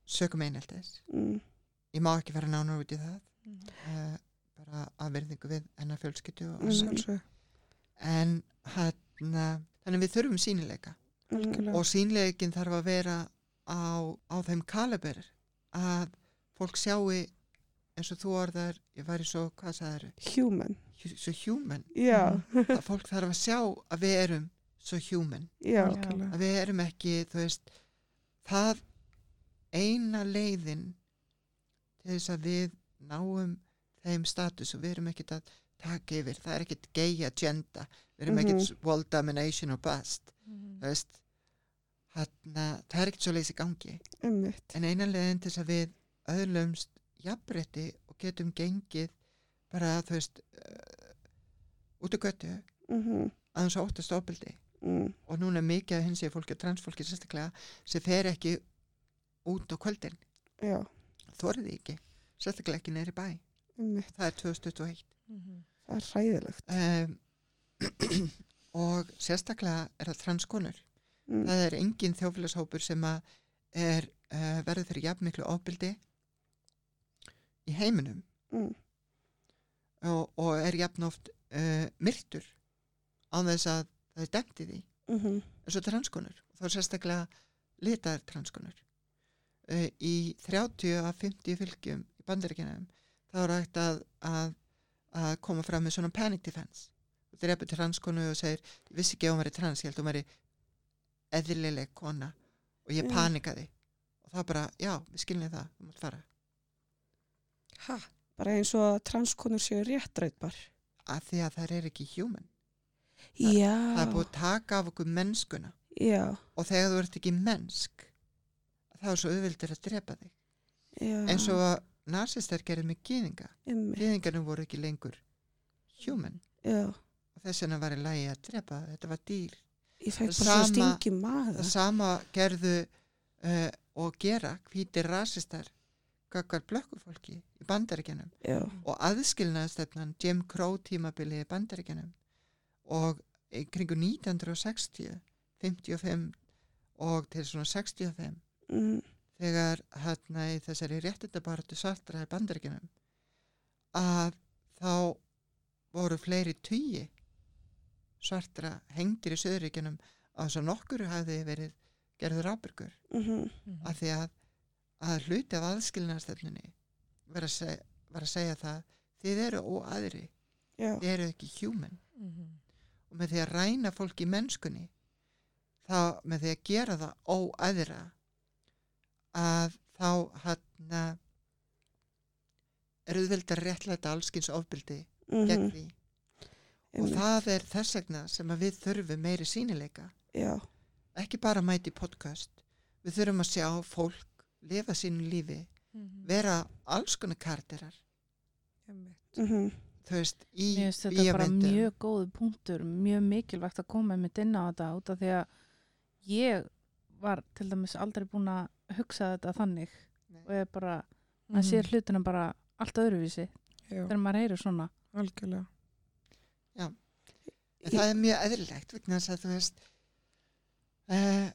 sökum eineltis Mm. ég má ekki fara nánar út í það Mhm. uh, bara að verðingu við hennar fjölskyttu og annað. Sjálfsög. en hérna þannig við þurfum sínileika Algjörlega. og sínleikin þarf að vera á, á þeim kaliber að fólk sjáu eins og þú orðar, ég væri svo, hvað sagður Human. svo human, Já, að fólk þarf að sjá að við erum svo human já, Algjörlega. að við erum ekki, þú veist það eina leiðin til þess að við náum þeim status og við erum ekkert að taka yfir, það er ekkert gay agenda, við erum Mhm. ekkert world domination og bust, Mhm. þú veist þarna, það er ekkert svo leiðis í gangi ummitt. en eina leiðin til þess að við öðlumst jafnrétti og getum gengið bara, þú veist uh, út af götu Mm að þess að óttast ofbeldi mm. og núna er mikið af hins ég fólki og transfólki sérstaklega sem fer ekki út á kvöldin Já, þorði ekki, sérstaklega ekki neyri bæ ummitt. það er 2021 Mhm. Það er hræðilegt. um, [clears throat] og sérstaklega er það transkonur Mm. það er engin þjófélagshópur sem að er uh, verður fyrir jafnmiklu ofbeldi í heiminum. Mm. og, og er jafn oft uh, myrtur á þess að það er dæmt í því. Mm eins og transkonur og þá er sérstaklega litaðar transkonur uh, í 30 af 50 fylgjum í bandaríkjanum þá er hægt að, að, að koma fram með svona panic defense. Og drepa transkonu og segir vissi ekki að hún væri trans, ég held að hún væri eðlileg kona og ég panikaði. Og það bara, já, við skiljum það, þú mátt fara. Ha? Bara eins og að transkonur séu réttrætbar. að því að það er ekki human. Já. það er búið að taka af okkur mennskuna. Já, og þegar þú ert ekki mennsk þá er svo auðvildir að drepa þig. Já. eins og að nasistar gerði með gýðinga gýðingarnir voru ekki lengur human. Já, og þess vegna var í lagi að drepa það. þetta var dýr ég Það bara svo stingi maður. sama gerðu uh, og gera hvítir rasistar gakkar blökkufólki í bandaríkjanum og aðskilnaðstefnan Jim Crow tímabili í bandaríkjanum og kringu 1960 55 og til svona 65 mm, þegar hérna í þessari réttindabaratu svartra í bandaríkjanum að þá voru fleiri tugi svartra hengdir í söðuríkjanum að þess að nokkur hafi verið gerður ábyrgur. Mm af því að, að hluti af aðskilnaðstefnunni var að, var að segja það þið eru óaðri, já, þið eru ekki human. Mhm. og með því að ræna fólk í mennskunni þá með því að gera það óaðra að þá hann er auðvitað réttlæta allskins ofbyldi gegn mhm, því og einmitt. það er þess vegna sem að við þurfum meiri sínileika Já, ekki bara mæti í podcast við þurfum að sjá fólk lifa sínu lífi Mhm. vera alls konar karterar Einmitt. mm þú veist, í þetta bara bíómyndum. mjög góð punktur, mjög mikilvægt að koma með inn á þetta út af því að ég var til dæmis aldrei búin að hugsa þetta þannig Nei. og ég bara, maður sér hlutina bara allt öðruvísi Mhm. Já, þegar maður heyrir svona. algjörlega. En það er mjög eðlilegt vegna þess að þú veist uh,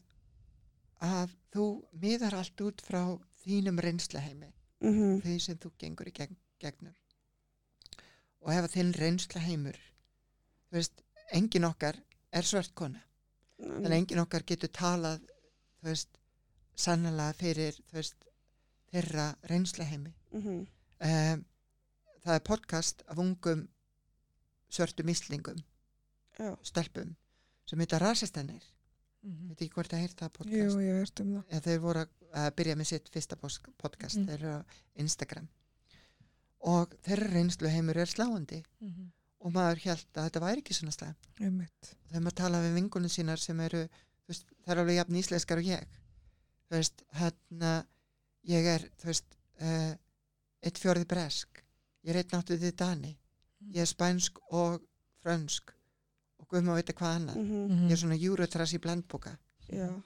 að þú miðar allt út frá þínum reynsluheimi mm því sem þú gengur í gegn, gegnum. Og ef að þinn reynsluheimur þú veist, engin okkar er svört kona. Mm. en engin okkar getur talað þú veist, sannlega fyrir þú veist, þeirra reynsluheimi. Mhm. um, það er podcast af ungum svörtum íslingum Já, stelpum sem heita rasistennir Mhm. veit ekki hvort það heirt það Jú, podcast ég hef hört um það. ja, þeir voru að- byrja með sitt fyrsta podcast Mm. þeir eru á Instagram og þeirra reynslu heimur er sláandi Mhm. og maður held að þetta væri ekki svona Einmitt. þegar maður tala við vingunum sínar sem eru veist, það er alveg jafn íslenskar og ég þú veist, hérna ég er, þú veist uh, eitt fjórði bresk ég er eitt náttuðið dani ég er spænsk og frönsk og guð má vita hvað annað. Mhm, ég er svona júrutrass í blandboka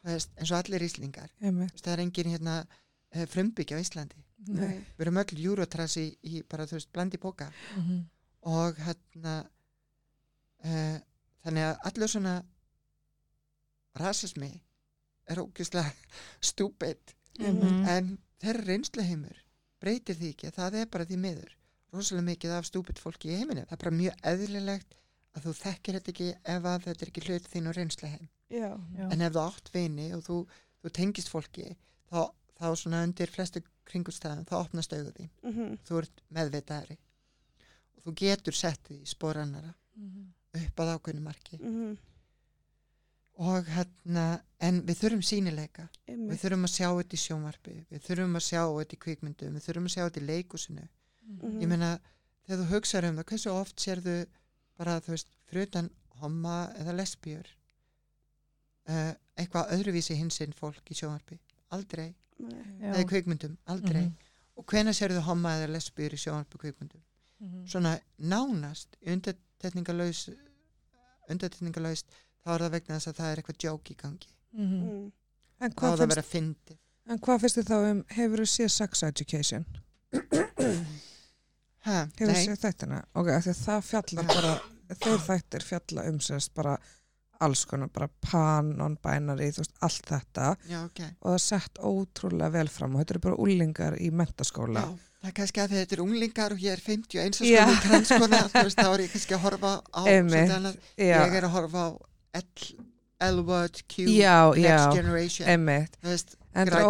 eins og allir íslingar veist, það er engin hérna uh, frumbyggja á Íslandi. Nei. við erum öll júrutrass í, í bara þú veist blandi boka Mhm. og hérna uh, þannig að allur svona rasismi er ógislega Mhm. Mm. en þeirra reynsluheimur breytir því ekki, það er bara því miður rosalega mikið af stúpid fólki í heiminu. Það er bara mjög eðlilegt að þú þekkir þetta ekki ef að þetta er ekki hlut þín og reynsla heim. Já, Já. En ef þú átt vini og þú, þú tengist fólki, þá, þá svona undir flestu kringustæðum, þá opnast auðu þín. mhm, Þú ert meðvitaðari. Og þú getur sett því í spór annara upp að ákveðinu marki. mhm, Og hérna, en við þurfum sínileika. Við þurfum að sjá þetta í sjónvarpi, við þurfum að sjá þetta í kvikmyndum, við þurfum að sjá þetta í leikusinu. Mhm. Ég meina, þegar þú hugsaður um það, hversu oft sérðu bara, þú veist, frutan homma eða lesbjör, uh, eitthvað öðruvísi hinsinn fólk í sjónvarpi? Aldrei. Nei. Eða kvikmyndum? Aldrei. Mhm. Og hvenær sérðu homma eða lesbjör í sjónvarpi og kvikmyndum? Svona nánast, undartekningalös, undartekningalöst, þá er það vegna þess að það er eitthvað djók í gangi. Mhm. Mm. En Þá hvað er það finnst, verið að fyndi. en hvað finnst þið þá um hefur þú séð sex education? [coughs] Hefur þú séð þættina? Ok, það fjalla bara þeir þættir fjalla um sérst bara alls konar, bara pan, non-binary, þú veist, allt þetta. Já, ok. og það er sett ótrúlega vel fram og þetta eru bara úlingar í mentaskóla Já, það er kannski að þetta er unglingar og ég er 51 og Já. skoðum transkona, þú veist, þá er ég kannski að horfa á [laughs] Ég er að horfa á L, L-word, Q, já, Next já, Generation, þú veist, En þetta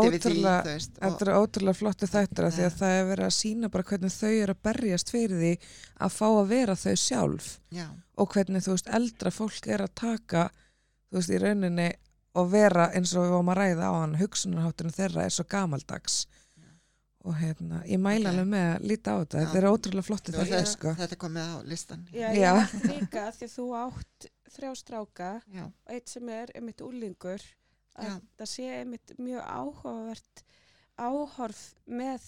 er ótrúlega er flottu þættir af því að það er verið að sína bara hvernig þau eru að berjast fyrir því að fá að vera þau sjálf. Já, og hvernig þú veist eldra fólk er að taka þú veist í rauninni og vera eins og við varum að ræða á hann hugsunarháttinu þeirra er svo gamaldags. Og hérna, ég mæla alveg með að líta á þetta, Já. þetta er ótrúlega flottu þetta, sko. þetta er komið á listan. Já, Já. ég held líka því að þú átt þrjá stráka Já, og eitt sem er einmitt úlingur að það sé einmitt mjög áhugavert áhorf með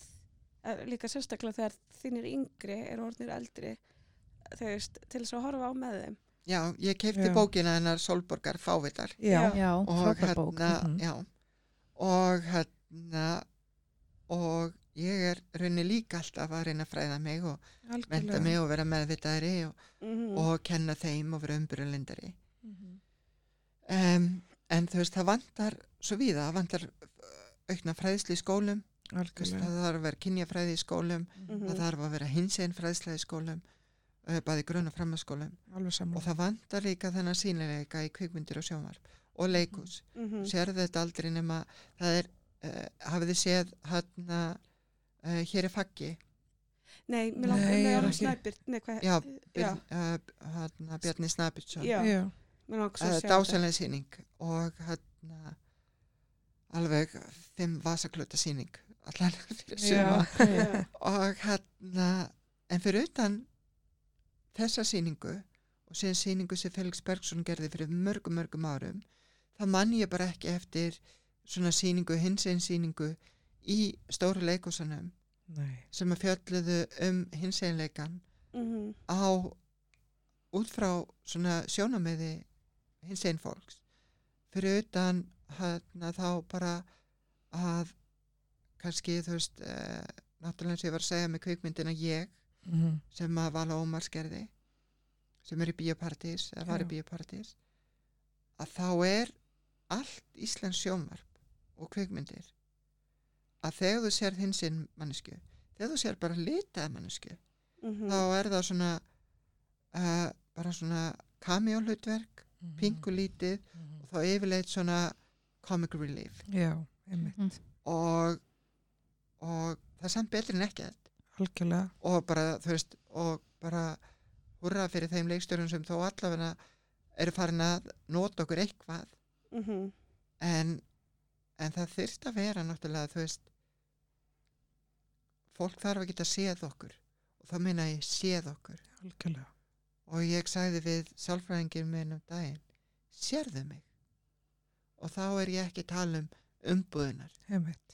líka sérstaklega þegar þínir yngri er orðnir eldri veist, til þess að horfa á með þeim. Já, ég keipti bókina hennar Solborgar Fávitar. Já, Já, frábær bók. hérna, Mhm. já, og hérna, og ég er raunni líka alltaf að reyna að fræða mig og menta algjörlega. mig og vera meðvitaðri og, mm og kenna þeim og vera umbrunlindari. Mhm. Um, en þú veist, það vantar svo víða, það vantar uh, aukna fræðslu í skólum, algjörlega. það þarf að vera kynjafræði í skólum, Mhm. það þarf að vera hinsegin fræðsla í skólum, uh, bæði grunn og framhanskólum og það vantar líka þennan sínileika í kvikmyndir og sjónvarp og leikus. -hmm. Sérðu þetta aldrei nema, það er, uh, hafið þið séð hérna, uh, hér er faggi, Nei, mér langar með alveg ekki- snæpir Nei, hvað Já, já, uh, hérna, Bjarni Snabitsson. já, Já, þetta dásanlega síning og hérna alveg fimm vasakluta síning allan [laughs] fyrir suma já, Já. og hérna en fyrir utan þessa síningu og síðan síningu sem Felix Bergson gerði fyrir mörgum mörgum árum þá mann ég bara ekki eftir svona síningu, hins einn síningu í stóru leikosanum nei sem að fjölluðu um hins einleikan Mhm. á út frá svona sjónamiði hins einn fólks fyrir utan hérna þá bara að kannski þú veist eh, náttúrulega eins og ég var að segja með kvikmyndina ég Mhm. sem að Vala Ómars gerði sem er í biopartís eða var í biopartís að þá er allt Íslands sjónvarp og kvikmyndir að þegar þú sér hins einn mannesku þegar þú sér bara litað mannesku Mhm. þá er það svona uh, bara svona cameo Mhm. pingulítið Mhm. og þá yfirleitt svona comic relief Já, einmitt, Mhm. og, og það er samt betri en ekkert algjörlega og bara, þú veist, og bara hurra fyrir þeim leikstjórun sem þó allavega eru farin að nota okkur eitthvað Mhm. en, en það þyrst að vera náttúrulega, þú veist fólk þarf að geta séð okkur og þá minna ég séð okkur algjörlega og ég sagði við sálfræðingir minn um daginn sérðu mig og þá er ég ekki að tala um umbúðunar,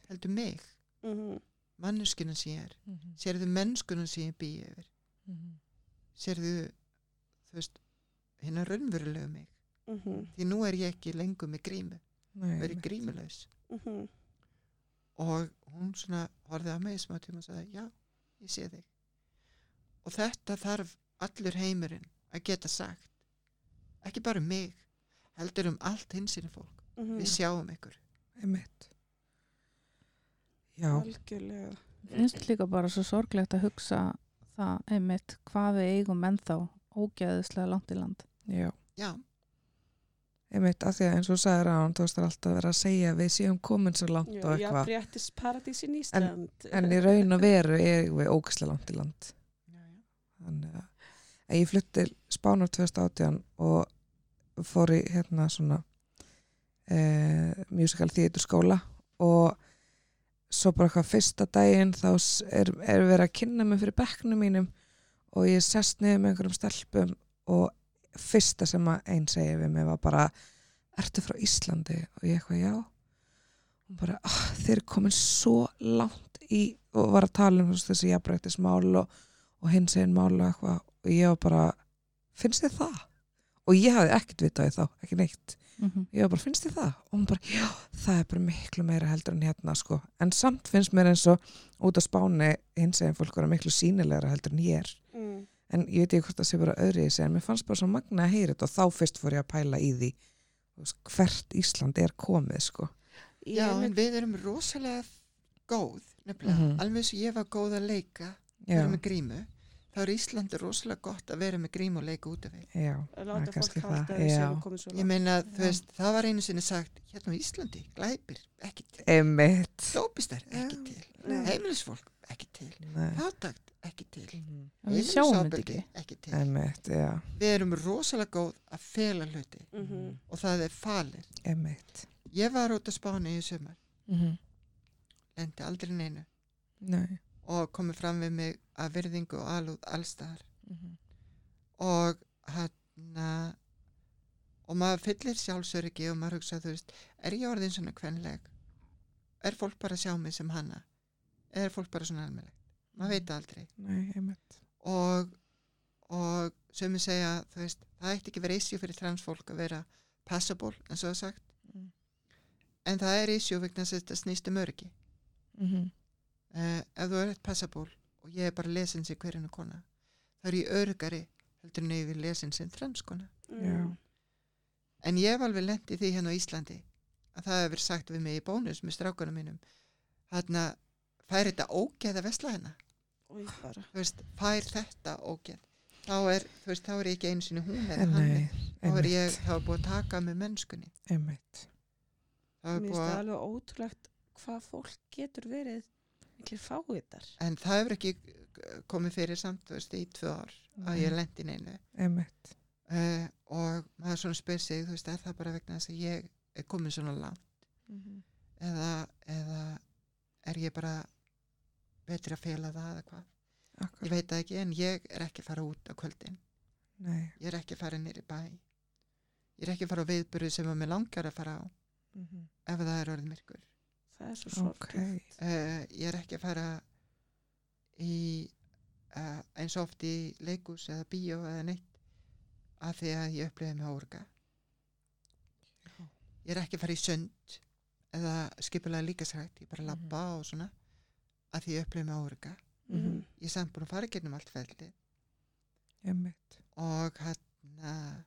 heldur mig Mhm. manneskuna sem ég er, Mhm. sérðu mennskuna sem ég býi yfir Mhm. sérðu þú veist, hérna raunverulegu mig Mhm. því nú er ég ekki lengur með grímu Nei, verið grímulaus Mhm. og hún svona horfið á mig í smá tíma og sagði, já, ég sé þig og þetta þarf allur heimurinn að geta sagt. Ekki bara um mig heldur um allt hinsinni fólk. Mhm. við sjáum ykkur. Einmitt. Já, algjörlega. Mér finnst líka bara svo sorglegt að hugsa það einmitt hvað við eigum ennþá ógeðislega langt í land. Já, Já, einmitt að því að eins og á hann, þú veist það er alltaf að vera að segja við séum komin svo langt Já, og eitthvað, Ísland. en í raun og veru er við ógæslega langt í land. Þannig að ég flutti til Spánar 2018 og fór í hérna svona eh, musical theater skóla og svo bara eitthvað fyrsta daginn þá er, er verið að kynna mig fyrir bekknum mínum og ég sest niður með einhverjum stelpum og fyrsta sem að einn segi við mig var bara ertu frá Íslandi? Og ég eitthvað já. Og bara ah, þeir komin svo langt í og var að tala um þessi jafnrættismál og, og hins einn mál og eitthvað og ég var bara finnst þið það? og ég hafði ekkert vitaði þá, ekki neitt mm ég var bara, finnst þið það? og hún bara, já, það er bara miklu meira heldur en hérna sko, en samt finnst mér eins og út á spáni hins eginn fólk vera miklu sínilegra heldur en ég er Mm. en ég veit ekki hvort það sé bara öðru í sig en mér fannst bara svo magna að heyra þetta og þá fyrst fór ég að pæla í því hvert Ísland er komið sko Já, en við erum rosalega góð, nefnilega, Mhm. alveg eins og ég var góð að leika, já, vera með grímu, þá er Íslandi rosalega gott að vera með grímu og leika út af við. já, að það er kannski það, Ég meina, þú veist, það var einu sinni sagt, hérna á Íslandi, glæpir, ekki til, emitt dópistar, ekki til, Nei. heimilisfólk, ekki til, fátakt, ekki til, við sjáum þetta heimilisofbeldi, ekki. ekki til. emitt, já, Við erum rosalega góð að fela hluti. Mhm. og það er falir. emitt Ég var út á Spáni í sumar, mm lendi aldrei neinu. Nei. Og komið fram við mig að virðingu og alúð allstaðar Mhm. og hann og maður fyllir sjálfsöryggi og maður hugsa þú veist, er ég orðin svona kvenleg? Er fólk bara að sjá mig sem hanna er fólk bara svona almennilegt? Maður veit það aldrei. Nei, og, og sem ég segja þú veist, það ætti ekki verið issue fyrir transfólk að vera passable það er sagt. Mm. en það er issue vegna þess að þetta snýst um öryggi. Mm uh, ef þú er eitt passable og ég er bara lesin sem hverjana kona. Þá er ég öryggari heldur en er lesin sem transkona Já. Mm. en ég hef alveg lent í því hérna á Íslandi að það hefur verið sagt við mig í bónus með strákunum mínum. Þarna fær þetta ógeð að vesla hérna. Fær þetta ógeð. Þá er, veist, þá er ég ekki einu sinni hún eða hann þá er ég, þá er búið að taka með mennskunni. Er Mér búið finnst það að, alveg ótrúlegt hvað fólk getur verið miklu fáiðar. en það hefur ekki komið fyrir samt, veist, í tvö ár að ég lendi neinu. Uh, og maður svona spyr sig, þú veist, er það bara vegna þess að ég er komin svona langt? Eða, eða er ég bara betri að fela það eða hvað? Ég akkur, veit það ekki en ég er ekki fara út á kvöldin. Nei. Ég er ekki fara nýri bæ. Ég er ekki fara á viðburði sem að mér langar að fara á. Mm ef það er orðið myrkur Það er svo ok, sorglegt. uh, ég er ekki að fara í uh, eins oft í leikus eða bíó eða neitt af því að ég upplifði mig árga ég er ekki að fara í sund eða skipulega líkasrætt ég bara Mhm. labba og svona af því ég upplifði mig árga Mhm. ég er samt búin að fara gennum allt emitt og hérna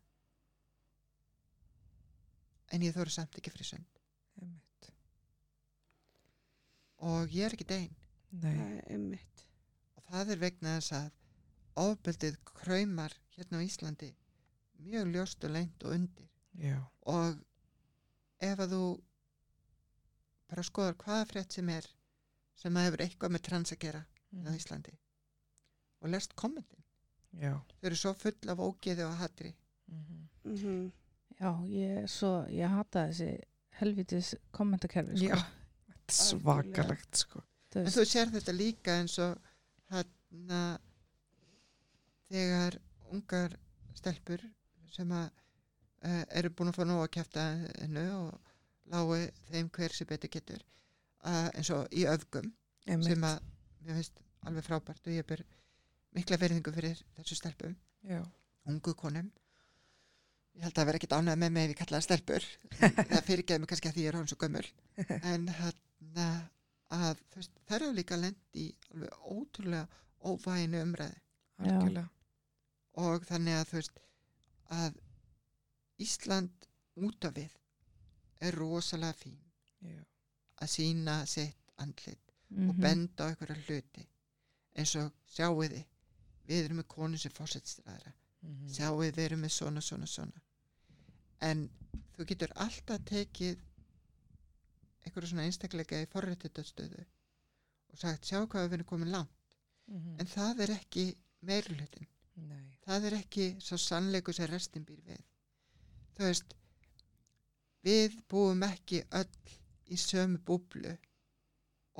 en ég þóru samt ekki emitt og ég er ekki einmitt. og það er vegna þess að ofbeldið kræmar hérna á Íslandi mjög ljóst og leint og undir. Já, og ef að þú bara skoðar hvaða frétt sem er sem að hefur eitthvað með trans að gera á Íslandi og lest kommentin. Já. Þau eru svo full af ógeði og hatri. Mm Mm já, ég er svo, ég hata þessi helvitis kommentakerfi sko. já, svakalegt sko. En þú sér þetta líka eins og hérna þegar ungar stelpur sem að uh, eru búin að fá nóg að kæfta hennu og lái þeim hver sem betur getur uh, eins og í öfgum emitt, sem að mér finnst alveg frábært og ég ber mikla verðingu fyrir þessu stelpum, já, ungu konum. Ég held að vera ekkit ánægð með mig ef ég kalla [laughs] það stelpur. Það fyrirgeði mig kannski að því ég er hann svo gömul. [laughs] En hérna að veist, þær eru líka lent í alveg ótrúlega óvæginu umræði og þannig að þú veist að Ísland út af við er rosalega fín já, að sína sitt andlit mhm. og benda á einhverja hluti. Eins og sjáu þið við erum með konu sem fórsetstræðra Mhm. sjáu við erum með svona, svona, svona. En þú getur alltaf tekið einhverju svona einstakleika í forréttindastöðu og sagt sjá hvað við erum komin langt Mhm. en það er ekki meirulutin Nei. það er ekki svo sannleiku sem restin býr við þú veist við búum ekki öll í sömu búblu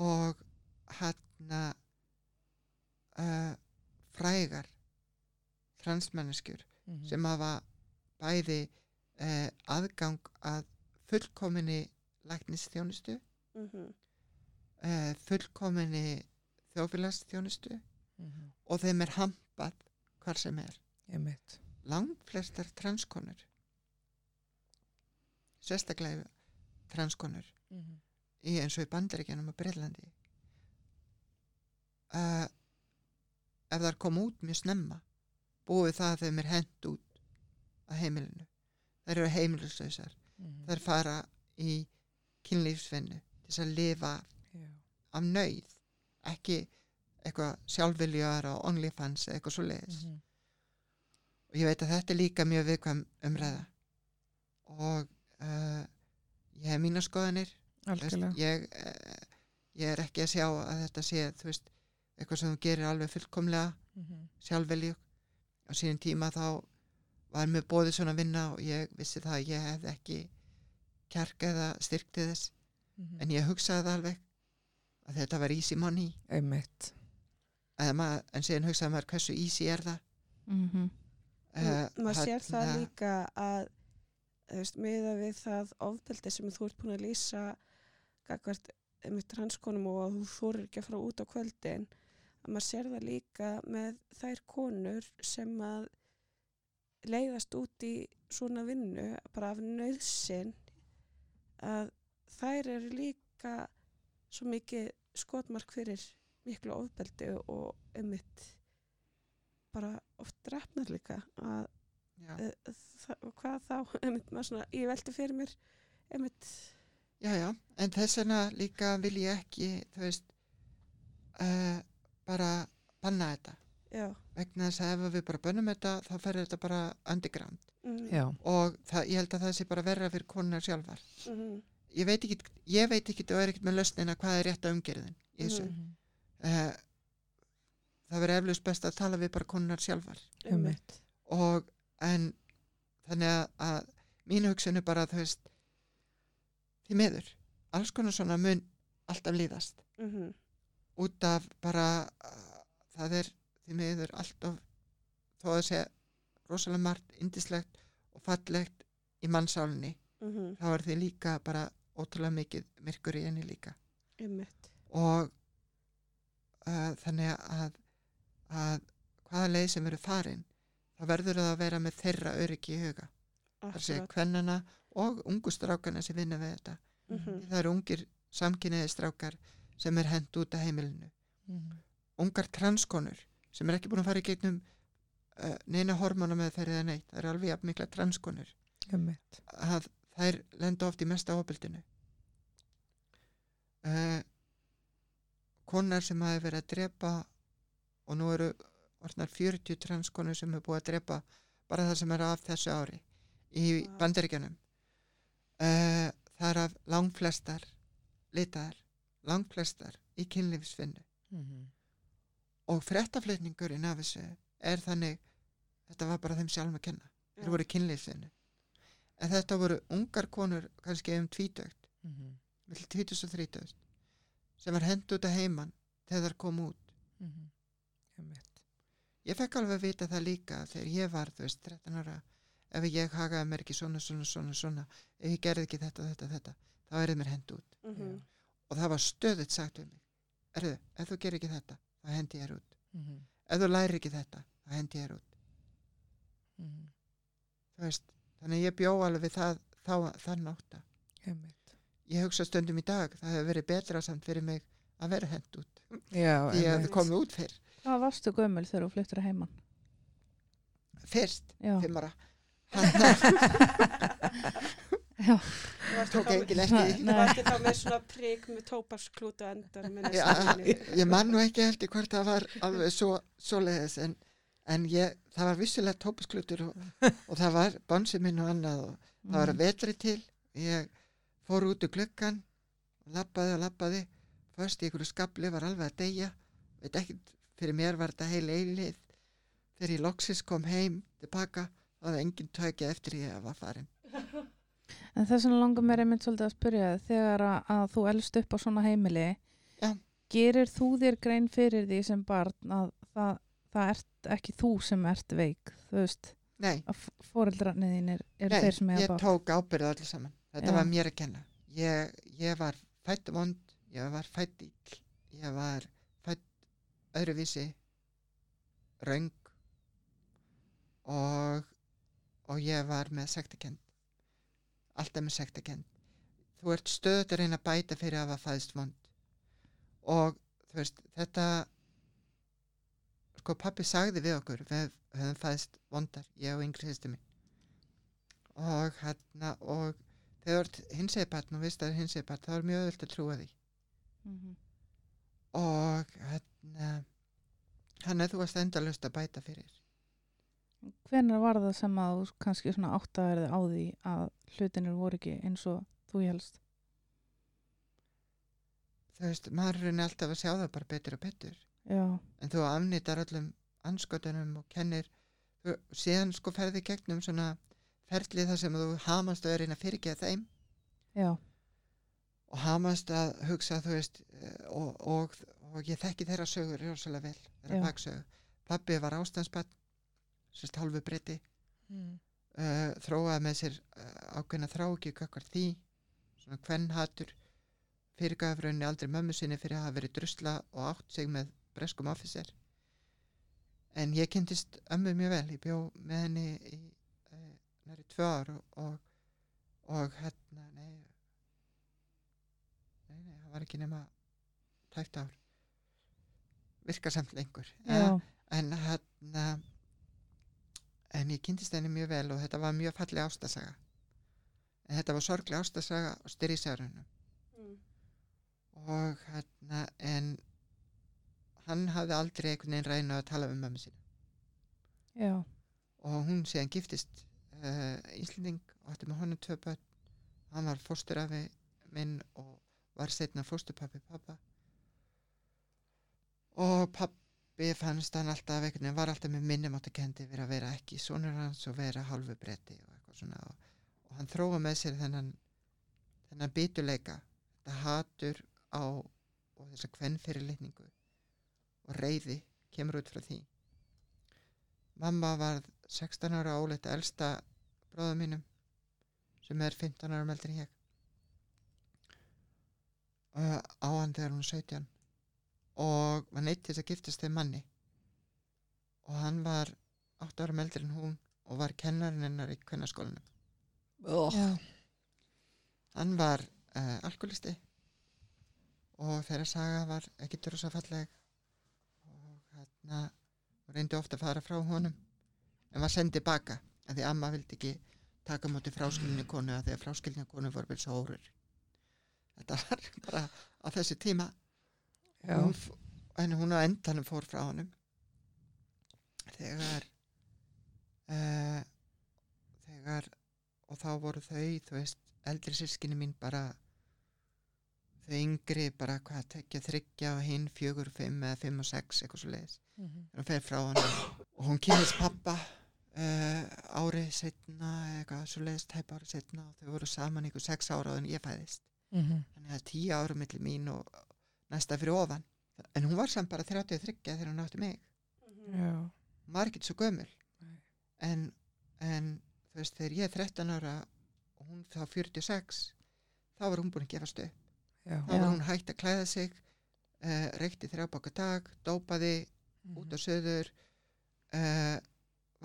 og hann uh, frægar transmanneskjur Mhm. sem hafa bæði uh, aðgang að fullkominni læknisþjónustu Mhm. uh, fullkominni þjófélagsþjónustu Mhm. og þeim er hampað hvar sem er langt flestar transkonur sérstaklega transkonur Mhm. í eins og í bandaríkjanum og Breitlandi uh, ef þar kom út mjög snemma búið það að þeim er hent út að heimilinu þær eru heimiluslausar Mhm. þær fara í kynlífsvinnu til þess að lifa Já. af nöyð ekki eitthvað sjálfviljar og OnlyFans eða eitthvað svo leiðis Mhm. og ég veit að þetta er líka mjög viðkvæm umræða og uh, ég hef mína skoðanir veist, ég, uh, ég er ekki að sjá að þetta sé veist, eitthvað sem þú gerir alveg fullkomlega Mhm. sjálfveljug á sínum tíma þá var mér bóðið svona vinna og ég vissi það að ég hefði ekki kjark eða styrktið þess Mhm. en ég hugsaði það alveg að þetta var easy money maður, en síðan hugsaði maður hversu easy er það Mhm. uh, maður sér það þarna- líka að veist, miða við það ofbeldi sem þú ert búin að lýsa gagvart með transkonum og að þú þorir ekki að fara út á kvöldin að maður sér það líka með þær konur sem að leiðast út í svona vinnu bara af nöðsin að þær eru líka svo mikið skotmark fyrir miklu ofbeldi og einmitt bara oft drefnar líka að uh, það, hvað þá? [laughs] Einmitt, maður svona, ég velti fyrir mér einmitt, já, já, en þess vegna líka vil ég ekki þú veist uh, bara banna þetta. Já, vegna þess að ef við bara bönnum þetta þá ferður þetta bara underground. Mm, Já. og það, ég held að það sé bara verra fyrir konunar sjálfar. Mhm, ég veit ekki, ég veit ekki og er ekkert með lösnina hvað er rétt að umgerðin í þessu. Mhm. Mhm. uh, það verður eflaust best að tala við bara konunar sjálfar. Og en þannig að, að mín hugsun er bara þú veist því miður, alls konar svona mun alltaf líðast. Mhm, út af bara uh, það er því miður alltaf þó að segja rosalega margt indislegt og fallegt í mannsálunni mhm, þá er því líka bara ótrúlega mikið myrkur í henni líka. Einmitt. Og uh, þannig að, að hvaða leið sem verður farin þá verður það að vera með þeirra öryggi í huga. Þar sé kvennana og ungu strákana sem vinna við þetta. Mhm, það eru ungir samkynniði strákar sem er hend út af heimilinu. Mhm. ungar transkonur sem er ekki búin að fara í gegnum uh, neina hormóna með þeirri eða neitt. Það eru alveg jafn mikla transkonur. Að þær lenda oft í mesta ofbildinu uh, konar sem hafi verið að drepa og nú eru orðnar 40 transkonur sem hefur búið að drepa bara það sem er af þessu ári í bandaríkjanum uh, það er af langflestar litaðar, langflestar í kynlífsvinnu. Mhm. Og frettaflutningurinn af þessu er þannig þetta var bara þeim sjálfum að kenna. Þeir voru kynlífsvinnu en þetta voru ungar konur kannski um tvítögt Mhm. vill tvítus og þrítögt sem var hend út að heiman þegar þær kom út. Mhm. Einmitt. ég fekk alveg að vita það líka þegar ég var þú veist 13 ára ef ég hagaði mér ekki svona svona svona svona ef ég gerði ekki þetta þetta þetta þá er mér hend út. Mhm, og það var stöðut sagt við mig. Erðu, ef þú gerir ekki þetta þá hendi ég er út Mhm. ef þú lærir ekki þetta þá hendi ég er út Mhm. þú veist, þannig ég bjó alveg við það þá, þann átta Einmitt. ég hugsa stundum í dag það hefur verið betra samt fyrir mig að vera hend út Já, því að þið komið út fyrr Hvað varstu gömul þegar þú fluttir að heiman? fyrst, Já, fimm ára [laughs] já, Þú varst tók þá- engin eftir því. Þú varst þá með svona prík með tóparsklúta endar með Já, ég man nú ekki eftir hvort það var alveg svo, svoleiðis en en ég, það var vissilega tópasklutur og, og það var bonsið minn og annað og það var Mhm. vetri til. Ég fór út úr gluggan lappaði og lappaði först í einhverju skabli var alveg að deyja. Veit ekki, fyrir mér var þetta heil eilið þegar ég loksis kom heim tilbaka, þá hafði enginn tökja eftir ég að var farin En þess vegna langar mér einmitt svolítið að spyrja þegar að, að þú elst upp á svona heimili Já. gerir þú þér grein fyrir því sem barn að það, það ert ekki þú sem ert veik þú veist, nei, að fóreldrarnið þín er, er nei þeir sem ég er bátt tók ábyrðu allir saman. Þetta Já. var mér að kenna. Ég, ég var fætt vond ég var fætt ill ég var fætt öðruvísi röng og og ég var með sektakend alltaf með sektakend þú ert stöðut að reyna að bæta fyrir að hafa fæðst vond. Og þú veist þetta sko pappi sagði við okkur við höfum fæðst vondar ég og yngri sýstu minn og hérna og þegar ert hinsegir barn og veist að það er hinsegir barn þá er mjög öðvöld að trúa því. Mhm. og hérna hann er þú varst endalust að bæta fyrir Hvenær var það sem að þú kannski svona áttaverði á því að hlutinir voru ekki eins og þú helst? þú veist, maður er alltaf að sjá það bara betur og betur. Já, en þú afnýtar öllum anskotunum og kennir þú, síðan sko ferði gegnum svona ferlið þar sem þú hamast að að fyrirgeða þeim. Já, og hamast að hugsa þú veist eh, og, og, og ég þekki þeirra sögur rosalega vel, þeirra Já. baksögu. Pappi var ástansbann sérst hálfu breyti Mm. uh, þróaði með sér uh, ákveðna þráki kakvar því svona kvennhatur fyrirgafrunni aldrei mömmu sinni fyrir að hafa verið drusla og átt sig með breskum officer. En ég kynntist ömmu mjög vel, ég bjó með henni í uh, næri tvö ár og, og, og hérna nei nei, nei, það var ekki nema tæft ár. Virka samt lengur já, en hérna en ég kynntist henni mjög vel og þetta var mjög falleg ástasaga. En þetta var sorglega ástasaga og styrísjárunum og hérna en hann hafði aldrei einhvern veginn ræðinu að tala um mömmu sína. Já, og hún síðan giftist uh, Íslending og átti með honum tvö börn. Hann var fósturafi minn og var setna fósturpappi pappa og pappi fannst hann alltaf einhvern veginn var alltaf með minnum átt að vera ekki sonur hans og vera halvu bretti og eitthvað svona og, og hann þróa með sér þennan þennan bituleika þetta hatur á og þessa kvennfyrirlitningu og reyði kemur út frá því. Mamma var 16 ára óleitt elsta bróða mínum sem er 15 ára en ég. Uh, á hann þegar hún er 17 og var neitt til að giftast þeim manni og hann var 8 ára meldri en hún og var kennarinn hennar í kvennaskólanum Oh. hann var uh, alkoholisti og þeirra saga var ekki drosa falleg og hérna reyndi ofta að fara frá honum en var sendið baka að því amma vildi ekki taka á móti fráskilinni konu að því að fráskilinni konu voru vel svo órur þetta var [laughs] bara á þessu tíma. Hún, en hún á endanum fór frá honum. Þegar uh, þegar og þá voru þau, þú veist eldri sískinni mín bara þau yngri bara hvað tekja þryggja og hinn fjögur, fimm eða fimm og sex eitthvað svo leiðis Mhm. hún fer frá honum. Og hún kynist pappa uh, árið setna eitthvað svo leiðist tæp árið setna og þau voru saman ykkur sex ára en ég fæðist. Mhm. þannig að tíu ára milli mín og næsta fyrir ofan en hún var samt bara 33 þegar hún átti mig Já. hún var ekkert svo gömul Nei. en, en þú veist þegar ég er 13 ára og hún þá 46 þá var hún búin að gefast upp Já. þá var hún hægt að klæða sig uh, reykti þrjá baka dag dópaði út á söður uh,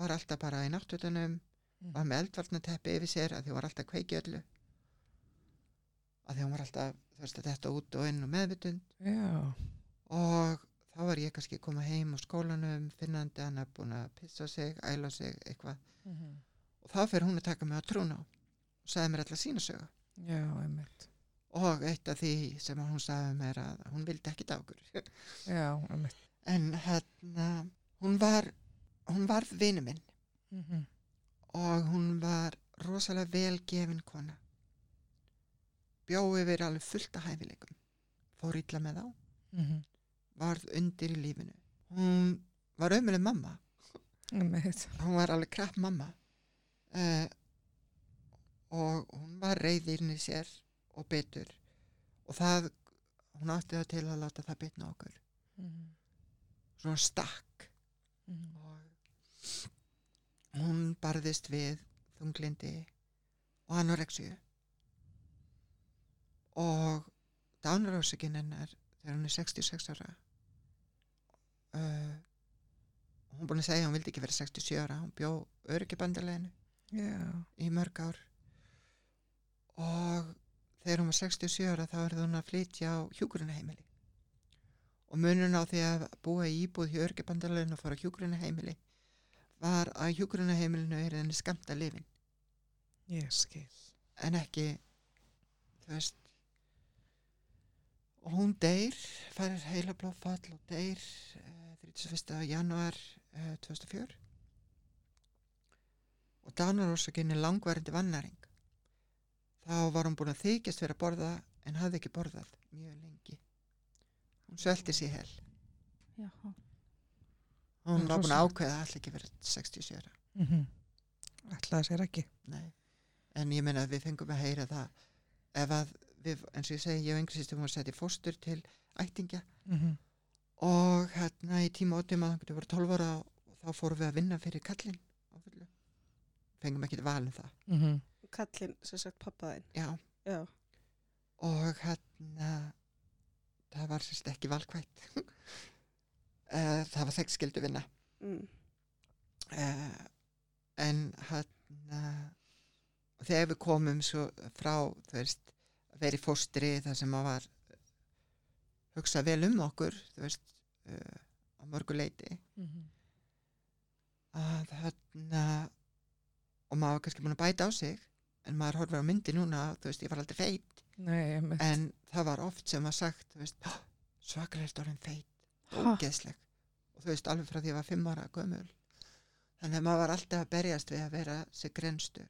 var alltaf bara í náttúrunum Mhm. var með eldvarnateppi yfir sér að því hún var alltaf kveiki öllu að því hún var alltaf þú veist að þetta út og inn og meðvitund Já. og þá var ég kannski að koma heim á skólanum finnandi hann er búin að pissa sig æla sig eitthvað Mhm. og þá fer hún að taka mig á trúna og sagði mér alltaf sína sögu Já, einmitt. og eitt af því sem hún sagði mér að hún vildi ekki dagur Já, einmitt. en hérna hún var hún varð vinu minn Mhm. og hún var rosalega velgefin kona bjó yfir alveg fullt af hæfileikum. Fór illa með þá. Mhm. varð undir í lífinu. Hún var ömuleg mamma. Einmitt. hún var alveg krapp mamma. Uh, og hún var reyðirni sér og betur og það hún átti það til að láta það bitna okkur. Mhm. svona stakk. Mhm. og hún barðist við þunglindi og anorexíu og dánarásökin hennar þegar hún er 66 ára uh, hún búin að segja hún vildi ekki vera 67 ára hún bjó öryggibandaleginu Já. í mörg ár og þegar hún var 67 ára þá er hún að flytja á hjúkurunaheimili og munun á því að búa í íbúð hjá öryggibandaleginu og fara á hjúkurunaheimili var að hjúkurunaheimilinu er henni skamta lifin Ég skil. en ekki þú veist og hún deyr færir heila blóðfall og deyr uh, 31. januar uh, 2004 og dánarósakinni langvarandi vannaring þá var hún búin að þykjast fyrir að borða en hafði ekki borðað mjög lengi hún svelti sér hel Já. hún var búin að ákveða að allir ekki verið 67 ára Mm Ætlaði sér ekki. Nei. en ég meina að við fengum að heyra það ef að við, eins og ég segi ég og yngri sýstum var sett í fóstur til ættingja Mm og hérna í tíma átum að það voru 12 ára og þá fórum við að vinna fyrir fullu fengum ekki val um það -hmm. Kallinn, sem sagt pappaðinn. já, Já. og hérna það var sérst ekki valkvætt [laughs] Eh, það var þekkskildu vinna Mm. uh, en hérna þegar við komum svo frá þú veist, í fóstri þar sem að var hugsa vel um okkur þú veist uh, á mörgu leiti Mhm. að hérna og maður var kannski búin að bæta á sig en maður horfir á myndi núna þú veist, ég var aldrei feit. Nei, en það var oft sem að sagt þú veist, "Hó, svakar er orðin feit. Ha, ógeðsleg og þú veist alveg frá því að ég var fimm ára gömul. Þannig að maður var alltaf að berjast við að vera sig grenstur.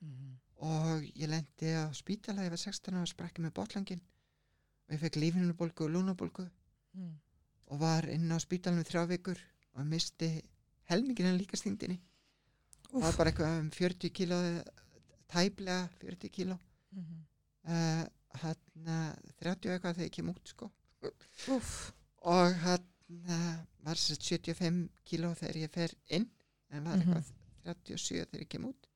Mhm. Og ég lendi á spítala ég var 16 ára og sprakki með botlangin og ég fekk lífinunubólgu og lúnabólgu Mm. og var inn á spítalunum þrjá vikur og misti helmingina líkastingdini það var bara eitthvað um 40 kíló eða tæplega 40 kíló Mhm. uh, hann 30 eitthvað þegar ég kem út sko Úff. og hann var sér 75 kíló þegar ég fer inn en var Mhm. eitthvað 37 þegar ég kem út og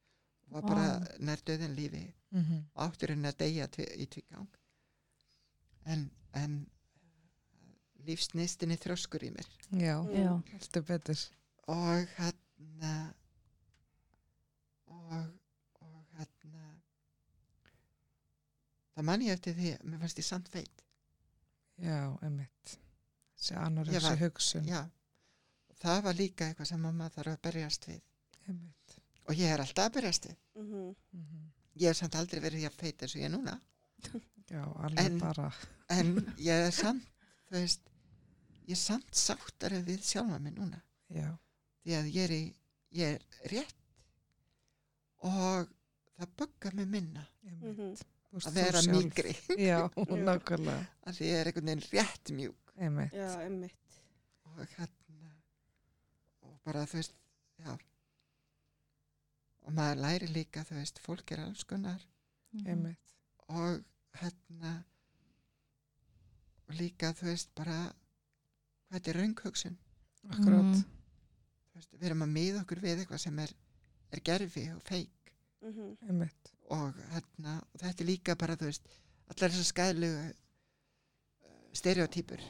var bara nær döðin lífi Mhm. og átturinn að deyja í tvígang en, en lífsnistinni þröskur í mér Já, Já. heldur betur. og hann og og hann það man ég eftir því að mér fannst ég samt feit Já, einmitt. Þessi og það var líka eitthvað sem mamma þarf að berjast við Einmitt. Og ég er alltaf að berjast Mhm. Mhm. ég hef samt aldrei verið jafn feit eins og ég er núna Já, alveg En- bara. en ég er samt þú veist, ég er samt sáttari við sjálfa mig núna Já. því að ég er, í, ég er rétt og það böggar mig minna Einmitt. Þú veist, að vera mýgri [laughs] [laughs] Já, nákvæmlega. að því ég er einhvern veginn rétt mjúk Einmitt. Já, og hérna og bara þú veist já og maður læri líka þú veist, fólk er alls konar Mhm. Einmitt. og hérna og líka þú veist bara hvað þetta er raunghugsun Akkurát. Mhm. þú veist, við erum að miða okkur við eitthvað sem er, er gerfi og feik Mhm. Einmitt. og, hérna, og þetta er líka bara þú veist, allar þessar skæðlegu stereotýpur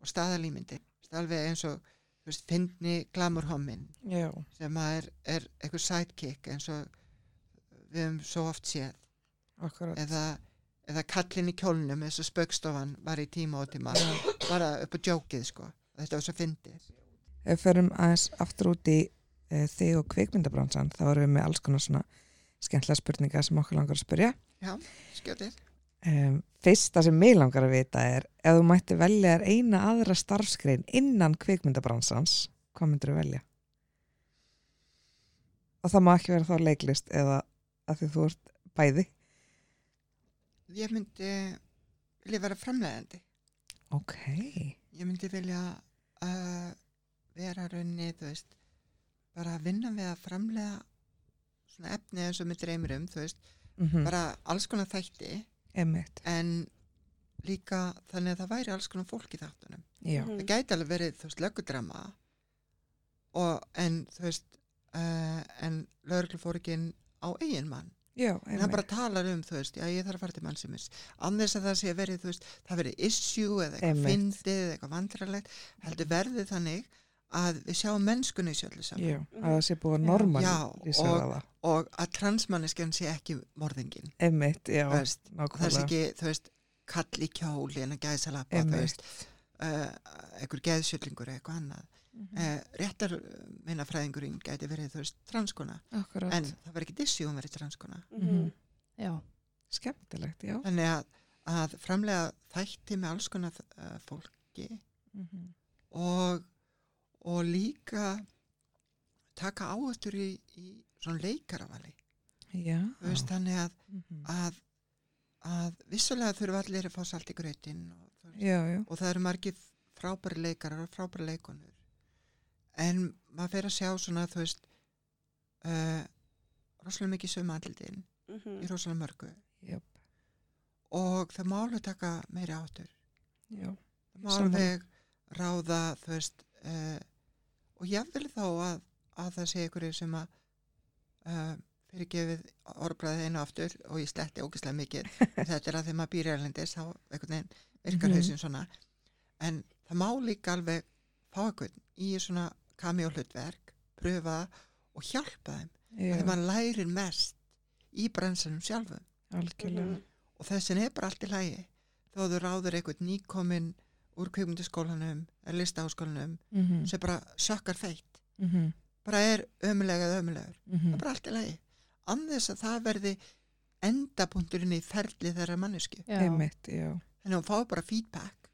og staðalýmyndi alveg eins og veist, fyndni glamurhommin Já. sem er, er eitthvað sidekick eins og við höfum svo oft séð Akkurát. eða, eða kallin í kjólnum eins og spöggstofan var í tíma og tíma bara upp á djókið sko þetta var svo fyndið Ef við ferum aðeins aftur út í e, þig og kvikmyndabransan þá erum við með alls konar svona skemmtilega spurningar sem okkur langar að spyrja. skjótið Um, fyrsta sem mig langar að vita er ef þú mætti velja þér eina aðra starfskrein innan kvikmyndabransans, hvað myndir þú velja? og það má ekki vera þá leiklist eða að því þú ert bæði Ég myndi vilja vera framleiðandi. ok, Ég myndi vilja uh, vera raunni, þú veist, bara að vinna við að framleiða svona efni eins og mér dreymir um, þú veist, mm bara alls konar þætti emitt en líka þannig að það væri alls konar fólk í þáttunum. já, Mhm. Það gæti alveg verið, þú veist, löggudrama og en, þú veist, uh, en lögreglufórikin á eigin mann. já, En það bara talar um, þú veist, já ég þarf að fara til mannsimis. Annars að það sé verið, þú veist, það verið issue eða eitthvað Einmitt. fyndið eða eitthvað vandrarlegt, heldur verðið þannig að við sjáum mennskunni í sjöldu saman. já, að það sé búið að lýsa og- það Og að transmanneskjan sé ekki morðingin. emitt, já, veist, það nákvæmlega ekki, þú veist, kall í kjóli en að þú Einmitt. veist, uh, einhver geðsjöllingur eða eitthvað annað. Mhm. Uh, réttar minna fræðingurinn gæti verið, þú veist, transkona. akkurat, En það verið ekki dissi hún verið transkona. Mhm. Já, skemmtilegt, já Þannig að, að framlega þætti með alls konar uh, fólki Mhm. og, og líka taka áhættur í, í svona leikaravali. veist, þannig að, Mhm. að, að vissulega þurfa allir að fá salt í grötin og, og það eru margir frábæri leikarar og frábæri leikonur. En maður fer að sjá svona, þú veist, uh, rosalega mikið sömu andlitin Mhm. í rosalega mörgu Jöp. og það má alveg taka meiri áttur. já, Það má Sammála. alveg ráða, þú veist, uh, og jáfnvel þá að, að það sé ykkur sem að uh, fyrirgefið orðbræðið einu aftur og ég sletti ógislega mikið. [laughs] Þetta er að þegar maður býr í erlendis, þá virkar Mhm. hausinn svona. En það má líka alveg fá einhvern í svona hlutverk, pröfa og hjálpa þeim. já, Þegar maður lærir mest í bransanum sjálfum algjörlega og þessin er bara allt í lægi þó þú ráður einhvern nýkominn úr kvikmyndaskólanum eða listaháskólanum Mhm, sem bara sökkar feitt. Mhm, bara er ömulega eða ömulegur það mhm. er bara allt í lægi annars að það verði endapunkturinn í ferli þeirra mannesku þannig að hún fái bara feedback.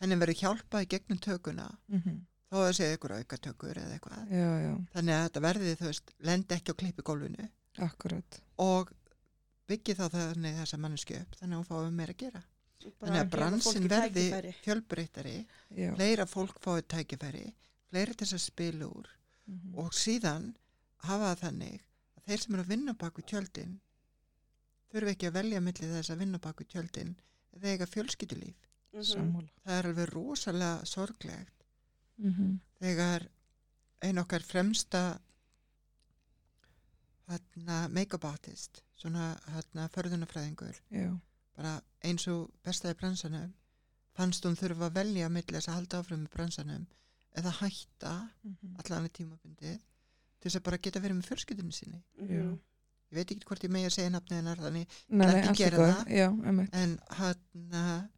Henni verður hjálpað í gegnum tökuna. Mhm, þó að það sé ykkur auka tökur eða eitthvað. Já, já, þannig að þetta verði þú veist lendi ekki á klippigólfinu akkurat. Og byggi þá þannig þessa mannesku upp þannig að hún fái meira að gera Þannig að bransin verði fjölbreytari, fleira fólk fáið tækifæri, fleira til þess að spila úr. Mhm, og síðan hafa þannig að þeir sem eru að vinna baku tjöldin þurfi ekki að velja milli þess að vinna baku tjöldin eða eiga fjölskyldulíf. Mhm. sammála. Það er alveg rosalega sorglegt. Mhm, þegar ein okkar fremsta hérna, make-up artist, svona hérna, förðunafræðingur, já, bara eins og bestaði bransanum, fannst hún þurfa að velja milli þess að halda áfram með bransanum eða hætta mhm, allan að tímabundið til þess að bara geta verið með fjölskyldunum sinni. já. Mhm. Ég veit ekki hvort ég megi að segja nafnið hennar þannig nei, ekki gera það. já, en hann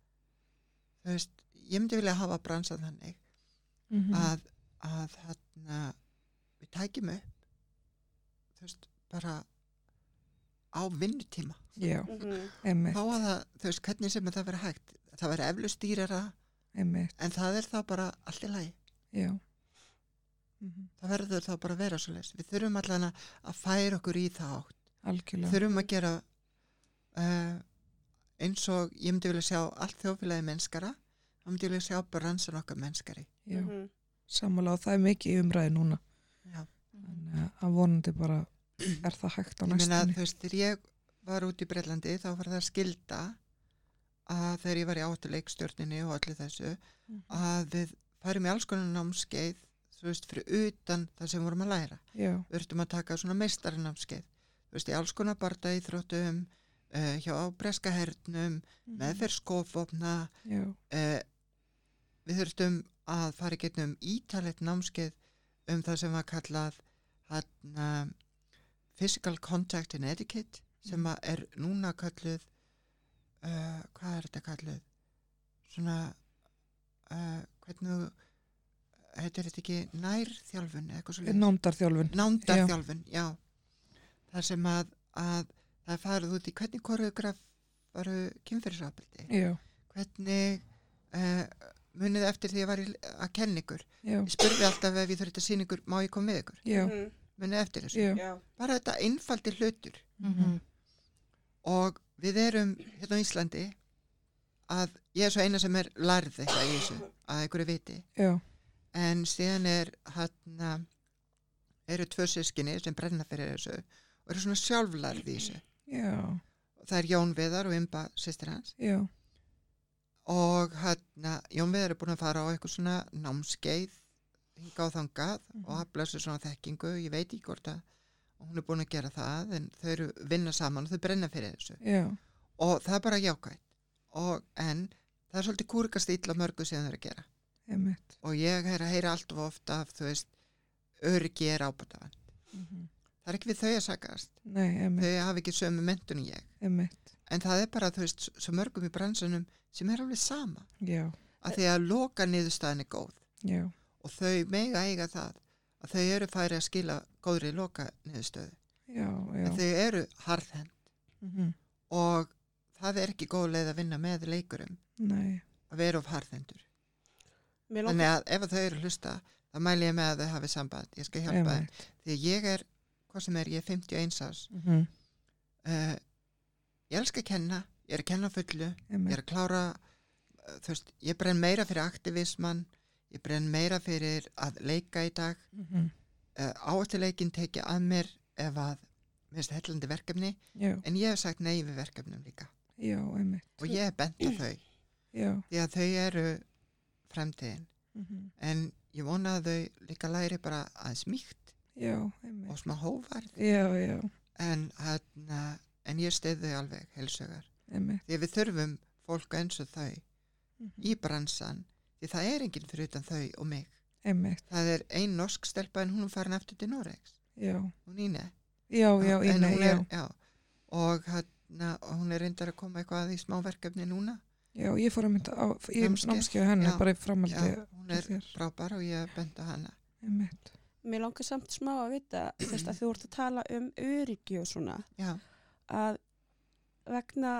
þú veist, ég myndi vilja hafa bransan þannig mhm, að, að hann við tækjum upp þú veist, bara á vinnutíma. Já, Mhm. emitt þá að það, þú veist, hvernig sem það verið hægt það verið eflust dýrara emitt, en það er þá bara allt í lagi. Já. Mhm, það verður þá bara að vera svo leys við þurfum allan að færa okkur í það átt algjörlega. Þurfum að gera uh, eins og ég myndi vilja sjá allt þjófélagi mennskara þá myndi ég vilja sjá bransan okkar mennskari. Já, Mhm. sammála og það er mikið í umræði núna. Já. þannig að vonandi bara er það hægt á ég meina næstunni? þú veist, þegar ég var út í Breitlandi þá var það skilda að þegar ég var í áttuleikstjórninni og allir þessu Mhm. að við færum í alls konar námskeið þú veist, fyrir utan það sem vorum að læra. Já, við urtum að taka svona meistarinámskeið þú veist, í alls konar barda íþróttum uh, hjá breska hernum meðferð skofopna já, uh, við þurftum að fara í getnum ítalett námskeið um það sem var kallað hann physical contact and etiquette sem er núna kalluð uh, hvað er þetta kalluð svona uh, hvernig heitir þetta ekki nærþjálfun eða eitthvað svo nándarþjálfun nándarþjálfun, já. það sem að, að það farið út í hvernig koreograf varu kynferðisafbrildi já, hvernig uh, munið eftir því að ég var í, að kenna ykkur? Já, ég spurði alltaf ef ég þurfti að sína ykkur má ég koma með ykkur? Já, Mhm. Muni eftir þessu. Já, bara þetta einfaldi hlutur. Mhm. og við erum hérna á Íslandi að ég er svo eina sem er lærð eitthvað í þessu að einhverju viti. Já, en síðan er hann eru tvö sískinni sem brenna fyrir þessu og eru svona sjálflærð í þessu. Já, það er Jón Viðar og Imba sýstir hans. Já, og hann Jón Viðar er búin að fara á eitthvað svona námskeið hinga á þangað Mhm. og afla sér svona þekkingu, ég veit ekki hvort að hún er búin að gera það en þau eru vinna saman og þau brenna fyrir þessu. Já, og það er bara jákvæmt og en það er svolítið kúrikast illa mörgu sem þau eru að gera. Einmitt. og ég er að heyra allt of ofta af þú veist, öryggi er ábætafan Mhm. það er ekki við þau að sagast Nei, þau hafa ekki sömu mentun í ég. Einmitt, en það er bara þú veist, svo mörgum í bransunum sem er alveg sama. Já, að því að loka niðurstaðan er góð. Já, og þau mega eiga það að þau eru færi að skila góðri loka niðurstöðu já, já, en þau eru harðhend Mhm. og það er ekki góð leið að vinna með leikurum. Nei, að vera of harðhendur þannig að ef að þau eru hlusta þá mæli ég með að þau hafi samband. Ég skal hjálpa þeim. Því ég er, hvað sem er, ég er 51 árs. Mhm. uh, ég elska að kenna ég er að kenna fullu, ég einmitt, er að klára uh, veist, ég brenn meira fyrir aktivismann ég brenn meira fyrir að leika í dag. Mhm. uh, áhættuleikin tekið að mér ef að mér finnst hellandi verkefni já, en ég hef sagt nei við verkefnum líka. Já, og ég hef bent á þau. Já, því að þau eru fremtíðin Mhm. en ég vona að þau líka læri bara að smíkt já, og smá hóvarð já, já, en, hana, en ég stið þau alveg heilsugar einmitt, því við þurfum fólk eins og þau Mhm. í bransan því það er enginn fyrir utan þau og mig. Einmitt, það er ein norsk stelpa en hún er farin aftur til Noregs. Já, hún íne já, já, já, er, já, og hana, hún er reyndar að koma eitthvað í smáverkefni núna. Já, ég fór að mynda á, námskeið. henni bara í framaldi hún er frábær og ég benda hana. Einmitt, mér langar samt smá að vita þess að þú ert að tala um öryggi og svona já, að vegna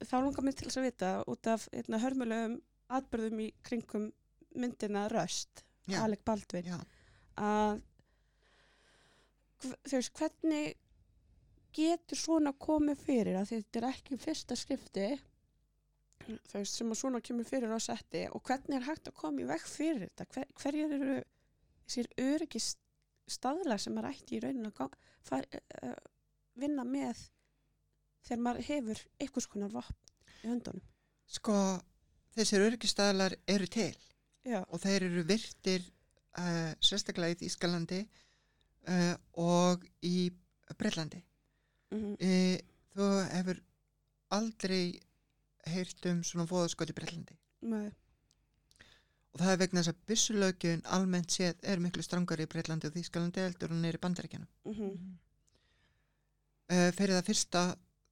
þá langar mér til þess að vita út af hérna, hörmulegum atbyrðum í kringum myndina Röst, já, Alec Baldwin. Já. að þú veist, hvernig getur svona komið fyrir? Að þetta er ekki fyrsta skrifti þú veist, sem að svona kemur fyrir á setti og hvernig er hægt að koma í veg fyrir þetta? Hver, hverjir eru þessir öryggis staðlar sem maður ætti í rauninu að gang, far, uh, vinna með þegar maður hefur einhvers konar vopn í höndunum? Sko þessir öryggistæðlar eru til. Já, og þeir eru virtir uh, sérstaklega í Ískalandi uh, og í Breitlandi mm uh, þú hefur aldrei heyrt um svona fóðaskot í Breitlandi með, og það er vegna þess að byssulögjun almennt séð er miklu strangari í Breitlandi og Þýskalandi heldur og neyri bandaríkjanum mm uh, fyrir það fyrsta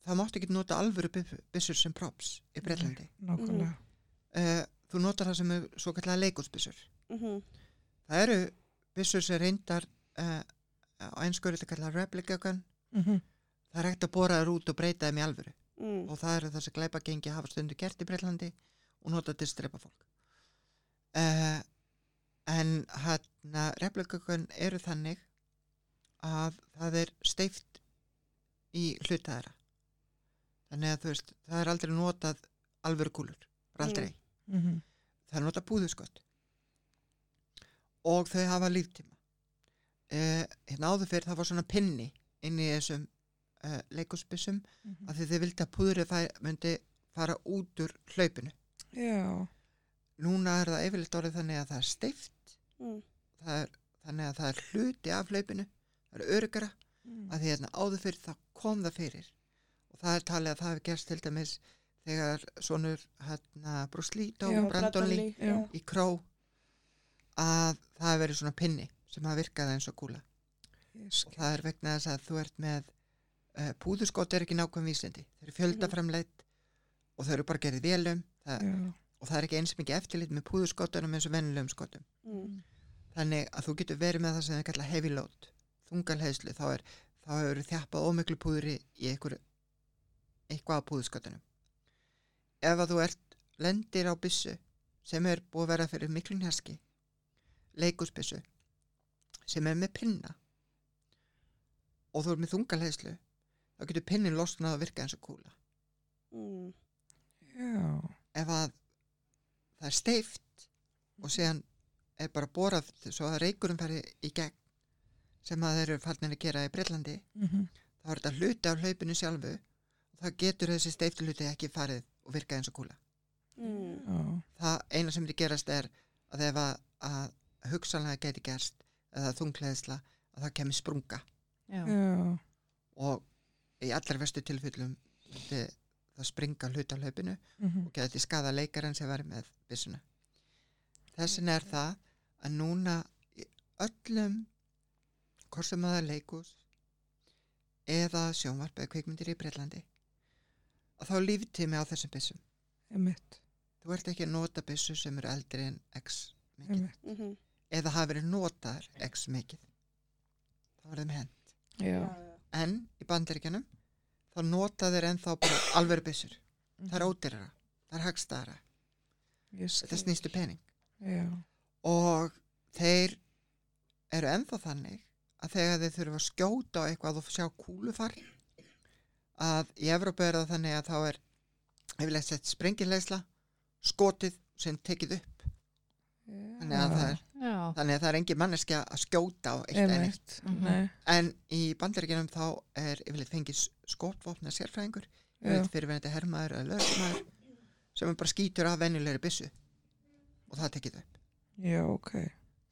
það máttu ekki nota alvöru byssur sem props í Breitlandi nákvæmlega, uh, þú notar það sem er svo kallega leikúsbyssur mm það eru byssur sem reyndar uh, á einsku er þetta kallað replica gun. Mhm. það er hægt að bóra þær út og breyta þeim í alvöru. Mm. og það eru það sem glæpa gengi hafa stundu gert í Breitlandi og nota til að strepa fólk. Uh, en hann replica gun eru þannig að það er steift í hluta þeirra. Þannig að þú veist það er aldrei notað alvöru kúlur, bara aldrei Mhm. það er notað búðuskott og þau hafa líftíma uh, hérna áður fyrir það var svona pinni inn í þessum uh, leikusbyssum Mhm. af því þau vildi að púðrið fæ, myndi fara út úr hlaupinu já, núna er það yfirleitt orðið þannig að það er steift Mm. það er, þannig að það er hluti af hlaupinu það er öryggara Mhm. að því hérna áður fyrir það kom það fyrir og það er talið að það hefur gerst til dæmis þegar svonur hérna Bruce Lee dó, Já. Brandon Lee Lee, já. í kró að það hefur verið svona pinni sem hafa virkað eins og kúla. Ég og það er vegna þess að þú ert með uh, púðuskot er ekki nákvæm vísindi. Þau eru fjöldaframleitt og þau eru bara gerðið vélum. Það, og það er ekki eins mikið eftirlit með púðuskotunum eins og vennilegum skotum. Mm. þannig að þú getur verið með það sem þau kalla heavy load þungalheðslu, þá er þá hefur þjappað ómiklu púðri í einhver, eitthvað á púðuskotunum ef að þú ert lendir á byssu sem er búið að vera fyrir miklu njaski leikusbyssu sem er með pinna og þú er með þungaleiðslu þá getur pinnin losnað að virka eins og kúla Mm. Já. ef að það er steift og síðan er bara borað svo að reikurum færi í gegn sem að þeir eru farnir að gera í Breitlandi Mhm. þá er þetta hluti af hlaupinu sjálfu og það getur þessi steiftu hluti ekki farið og virka eins og kúla Mm. Já. það eina sem er gerast er að ef að, að hugsanlega geti gerst eða þungleðsla að það kemur sprunga Já. Já. og í allar vestu tilfellum það springa hluti af hlaupinu Mhm. og geti skada leikarinn sem verið með byssuna. Þessin er það að núna öllum hvort sem að það er leikus eða sjónvarp eða kvikmyndir í Breitlandi að þá er líftími á þessum byssum. Þú ert ekki að nota byssu sem eru eldri en x mikið Einmitt. Mhm. eða hafa verið notaðar x mikið. Það var þeim hend. Já. En í bandaríkjanum þá nota þeir ennþá bara alvöru byssur. Það er ódýrara, það er skil. Þetta snýstu pening. Já. og þeir eru ennþá þannig að þegar þeir þurfa að skjóta á eitthvað og sjá kúlufar að í Evrópu er það þannig að þá er yfirleitt sett sprengilegsla skotið sem tekið upp þannig að, það er, Já. þannig að það er engin manneskja að skjóta á eitt en eitt. Mhm. Nei. en í bandaríkjunum þá er yfirleitt fengið skotvopna sérfræðingur fyrirvenandi hermaður eða lögmaður sem bara skýtur af venjulegri byssu og það tekið upp Já, ok.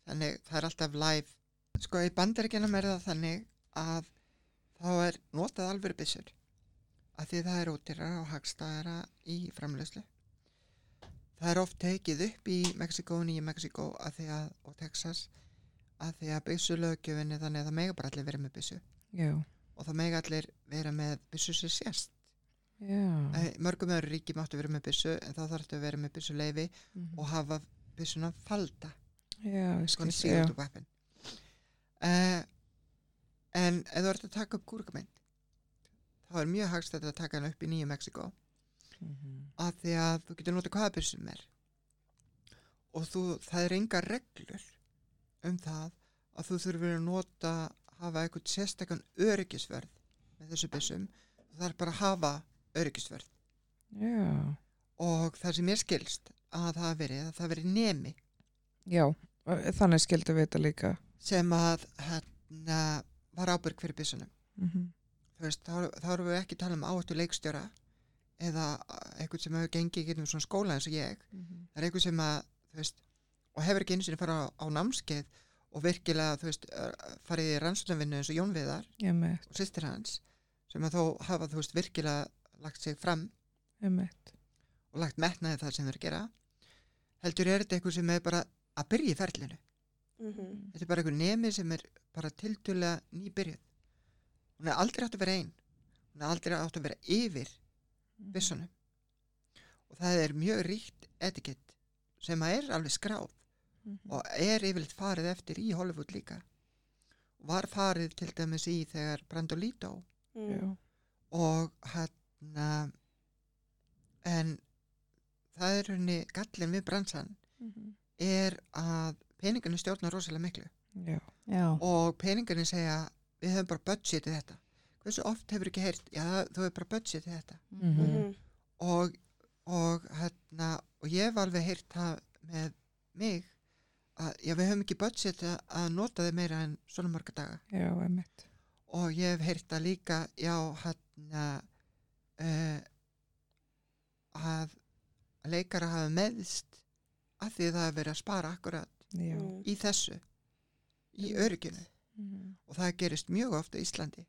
þannig það er alltaf live sko í bandaríkjanum er það þannig að þá er notað alvöru byssur að því það er ódýrara og hagstæðara í framleyslu það er oft tekið upp í Mexiko og Nýja Mexiko og Texas að því að byssulögjöfinni þannig að það mega bara allir vera með byssu Já. og það mega allir vera með byssu sér sérst Já. Mörgum öðru ríki máttu vera með byssu en þá þarftu að vera með byssuleifi Mhm. og hafa byssuna falda Já, skil. Já. uh, en ef þú ert að taka upp kúrkamynd þá er mjög hagstætt að taka hann upp í Nýju Mexiko Mhm. af því að þú getur notað hvaða byssum er og þú, það er enga reglur um það að þú þurfur að nota hafa eitthvað sérstakann öryggisverð með þessu byssum þú þarf bara að hafa öryggisverð Já. og það sem ég skilst að það verið að það verið nemi Já. Þannig skildu við þetta líka. sem að hérna, var ábyrg fyrir byssunum Mhm. þú veist, þá, erum við ekki að tala um áhættu leikstjóra eða eitthvað sem hefur gengið gegnum svona skóla eins og ég. Mhm. það er eitthvað sem að, þú veist og hefur ekki einu sinni fara á, á námskeið og virkilega, þú veist, farið í rannsóknarvinnu eins og Jón Viðar og sýstir hans sem að þó hafa, þú veist, virkilega lagt sig fram og lagt metnaði það sem þeir gera. Heldur er þetta eitthvað sem er bara að byrja í ferlinu? Mhm. þetta er bara einhver nemi sem er bara tildulega nýbyrjuð hún er aldrei átt að vera einn hún er aldrei átt að vera yfir byssunum og það er mjög ríkt etikett sem að er alveg skráð Mhm. og er yfirleitt farið eftir í Hollywood líka og var farið til dæmis í þegar Brandolito Mm. Já. og hérna en það er henni gallin við bransan Mhm. er að peningarnir stjórna rosalega miklu Já. Já. og peningarnir segja við höfum bara budgetið þetta hversu oft hefur ekki heyrt já þú hefur bara budgetið þetta Mhm. Mhm. og, og hérna og ég hef alveg heyrt það með mig að já við höfum ekki budgetið að nota þið meira en svona marga daga Já, einmitt. og ég hef heyrt það líka já hérna uh, að leikara hafa meðst að því það hefur verið að spara akkurat Já. Mm. í þessu í Einmitt. Örygginu Mhm. og það gerist mjög ofta í Íslandi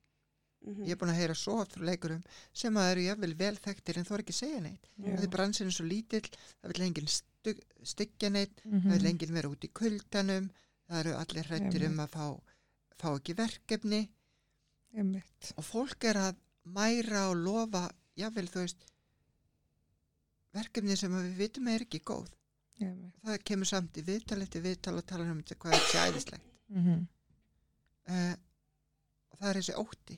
Mhm. ég er búin að heyra svo oft frá leikurum sem að eru jafnvel vel þekktir en þú er ekki segja neitt það er bransinu svo lítill það vil enginn styggja neitt Mhm. það vil enginn vera út í kuldanum það eru allir hrættir um að fá, fá ekki verkefni og fólk er að mæra og lofa jafnvel þú veist verkefni sem við vitum er ekki góð Einmitt. það kemur samt í viðtal eftir viðtal og talar um þetta hvað þetta sé æðislegt Mhm. Uh, það er þessi ótti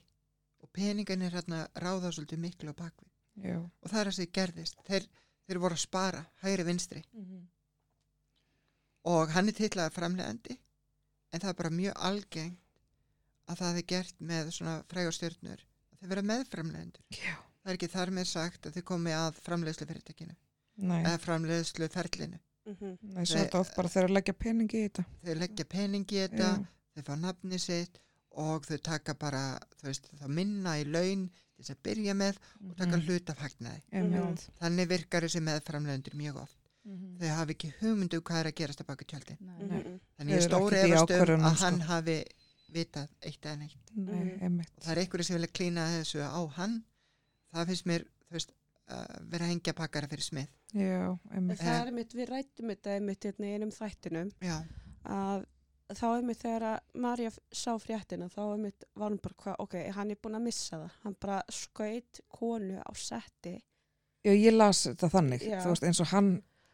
og peningan er hérna ráða svolítið miklu á bakvið Já. og það er þessi gerðist þeir, þeir voru að spara hægri vinstri Mhm. og hann er titlaðar framlegandi en það er bara mjög algengt að það er gert með svona frægar stjörnur að þeir vera meðframlegendur Já. það er ekki þar með sagt að þeir komi að framleiðslu fyrirtekinu Nei, eða framleiðslu ferlinu Mhm. nei svo er þetta oft bara þegar að leggja peningi í þetta. þeir leggja peningi í þetta Já. Þeir fá nafni sitt og þau taka bara veist, þá minna í laun til þess að byrja með og taka Mhm. hlut af hagnaði Einmitt. þannig virkar þessi meðframlegendur mjög oft Mhm. þau hafi ekki hugmyndu hvað er að gerast að baka tjöldin Nei. Mhm. þannig Þau ég stóri efast um að hann sko. hafi vitað eitt eða neitt Nei, Mhm. einmitt. og það er einhverju sem vilja klína þessu á hann það finnst mér veist, uh, vera hengja pakkara fyrir smið Já, En einmitt. það er mitt, við rættum þetta einmitt hérna í einum þættinum já, að þá einmitt þegar að Marja sá fréttina þá einmitt var hún bara hvað, ok, hann er búin að missa það hann bara skaut konu á setti Já, ég las þetta þannig, Já. þú veist, eins og hann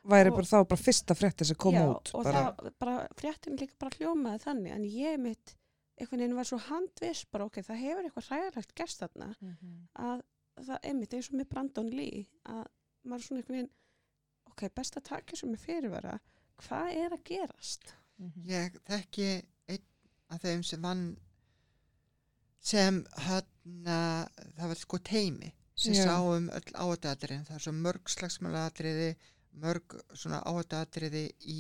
væri Og- bara þá bara fyrsta frétti sem kom Já, út. og bara. það bara, fréttin líka bara hljómaði þannig en ég mitt, einhvern veginn var svo handviss bara ok, það hefur eitthvað hræðilegt gerst þarna Mhm. að það einmitt eins og með Brandon Lee að maður er svona einhvern veginn ok, best að taka sem er fyrirvara hvað er að gerast? Mhm. ég þekki einn af þeim sem vann sem hann það var sko teimi sem Já. sá um öll áhættuatriðin það er svo mörg slagsmálatriði mörg svona áhættuatriði í,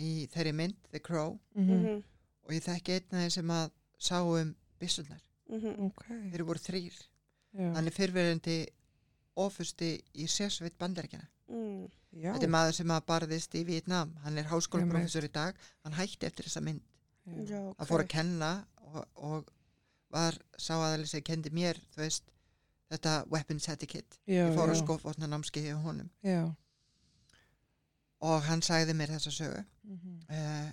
í þeirri mynd The Crow Mhm. Mhm, og ég þekki einn af þeim sem að sá um byssunar, mhm, Ok, þeir voru þrýr já. hann er fyrverandi ofusti í sérsveit bandaríkjana mm, já. þetta er maður sem að barðist í Vietnam hann er háskólaprofessor í dag. Hann hætti eftir þessa mynd. Já, að ok. fór að kenna og, og var sá aðalega sem kendi mér þú veist, þetta weapons etiquette Já, ég fór að já, skofotna námskeið hjá honum. Já. og hann sagði mér þessa sögu. Mhm. uh,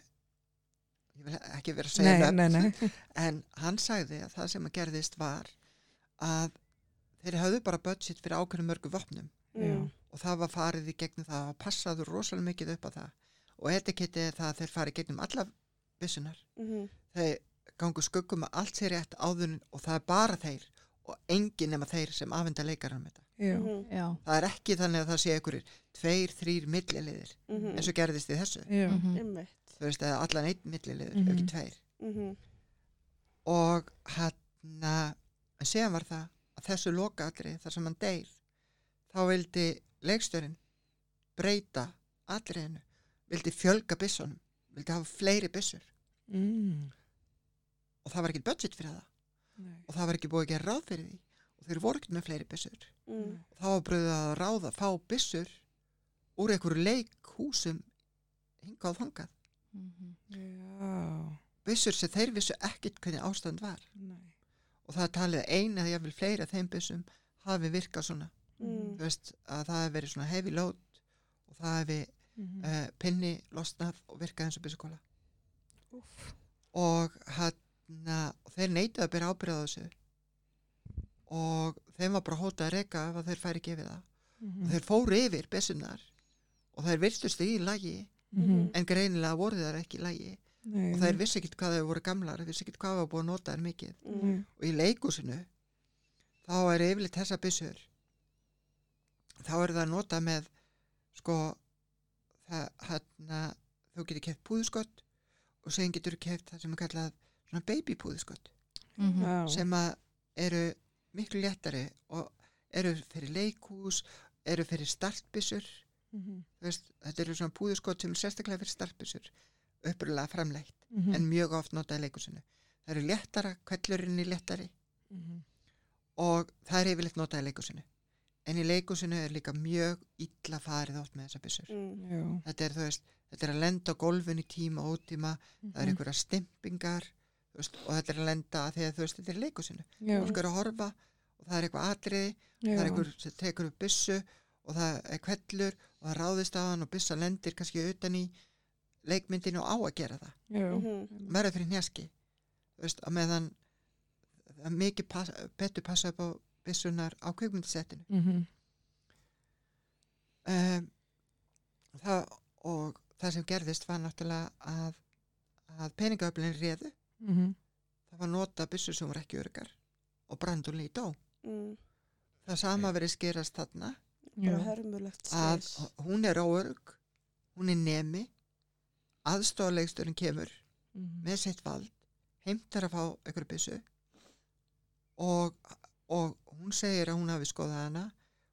ég vil ekki vera að segja Nei, nöfn, nei, nei. [laughs] en hann sagði að það sem að gerðist var að þeir hafðu bara budget fyrir ákveðum mörgu vopnum. Mm, og það var farið í gegnum það og passaðu rosalega mikið upp á það og etiketti er það að þeir farið gegnum alla byssunar mhm, þeir gangu skuggum að allt sé rétt áður og það er bara þeir og enginn nema þeir sem afhenda leikarann með þetta. Já. mhm, Já. Það er ekki þannig að það sé einhverjir tveir, þrýr milliliðir mhm, eins og gerðist í þessu. Mhm. einmitt, Þú veist að allan einn milliliður, Mhm. ekki tveir. mhm, Og hann að séðan var það að þessu lokaatri þar sem hann deyr þá vildi leikstjórin breyta atriðinu, vildi fjölga byssunum, vildi hafa fleiri byssur Mm. og það var ekki budget fyrir það Nei. og það var ekki búið að gera ráð fyrir því og þeir voru ekki með fleiri byssur mm, þá var bröðið að ráða fá byssur úr einhverju leikhúsum hingað þangað Mhm. Já. byssur sem þeir vissu ekkert hvernig ástand var Nei. og það er talið að eina eða jáfnvel fleiri af þeim byssum hafi virkað svona mm, þú veist að það hefði verið svona heavy load og það hefði Mhm. uh, pinni losnað og virkað eins og byssukóla Úff. og hann þeir neitaði að byrja ábyrðað á þessu og þeim var bara hótað að reka ef að þeir færi ekki yfir það Mhm. og þeir fóru yfir byssunar og þeir virtust í lagi Mhm. en greinilega voru þær ekki í lagi Nei, og þeir vissi ekkit hvað þau voru gamlar þeir vissi ekkit hvað var búið að nota þær mikið mm, og í leikúsinu þá er yfirleitt þessa byssur þá eru það að nota með sko það, hérna, þú getur keft púðuskott og sen getur keft það sem er kallað svona baby púðuskott Mhm. Já. sem að eru miklu léttari og eru fyrir leikús eru fyrir startbyssur Mhm. Þú veist, þetta eru svona púðuskott sem er sérstaklega fyrir startbyssur upprúlega framleitt Mhm. en mjög oft notað í leikúsinu það eru léttara, kvellurinn er léttari Mhm. og það er yfirleitt notað í leikúsinu en í leikúsinu er líka mjög illa farið oft með þessar byssur mm, Já. þetta er þú veist, þetta er að lenda á gólfinu í tíma og ótíma, það er Mhm. einhverja stimpingar veist, og þetta er að lenda að því að þú veist, þetta er Já. fólk er að horfa og það er eitthvað atriði það er einhver sem tekur upp byssu og það er kvellur og það ráðist á hann og byssa lendir kannski utan í leikmyndinu og á að gera það Já. mhm, verður fyrir veist, að meðan er mikið pass, betur passa upp á byssunar á kvikmyndisettinu Mhm. um, það, og það sem gerðist var náttúrulega að, að peningaöflin réðu. Mhm. það var nota byssur sem voru ekki örgar og Brandon Lee dó. Mm, það sama verið skerast þarna. Að hún er óörg hún er nemi aðstofalegsturinn kemur Mhm. með sitt vald heimtar að fá einhverju byssu og, og hún segir að hún hafi skoðað hana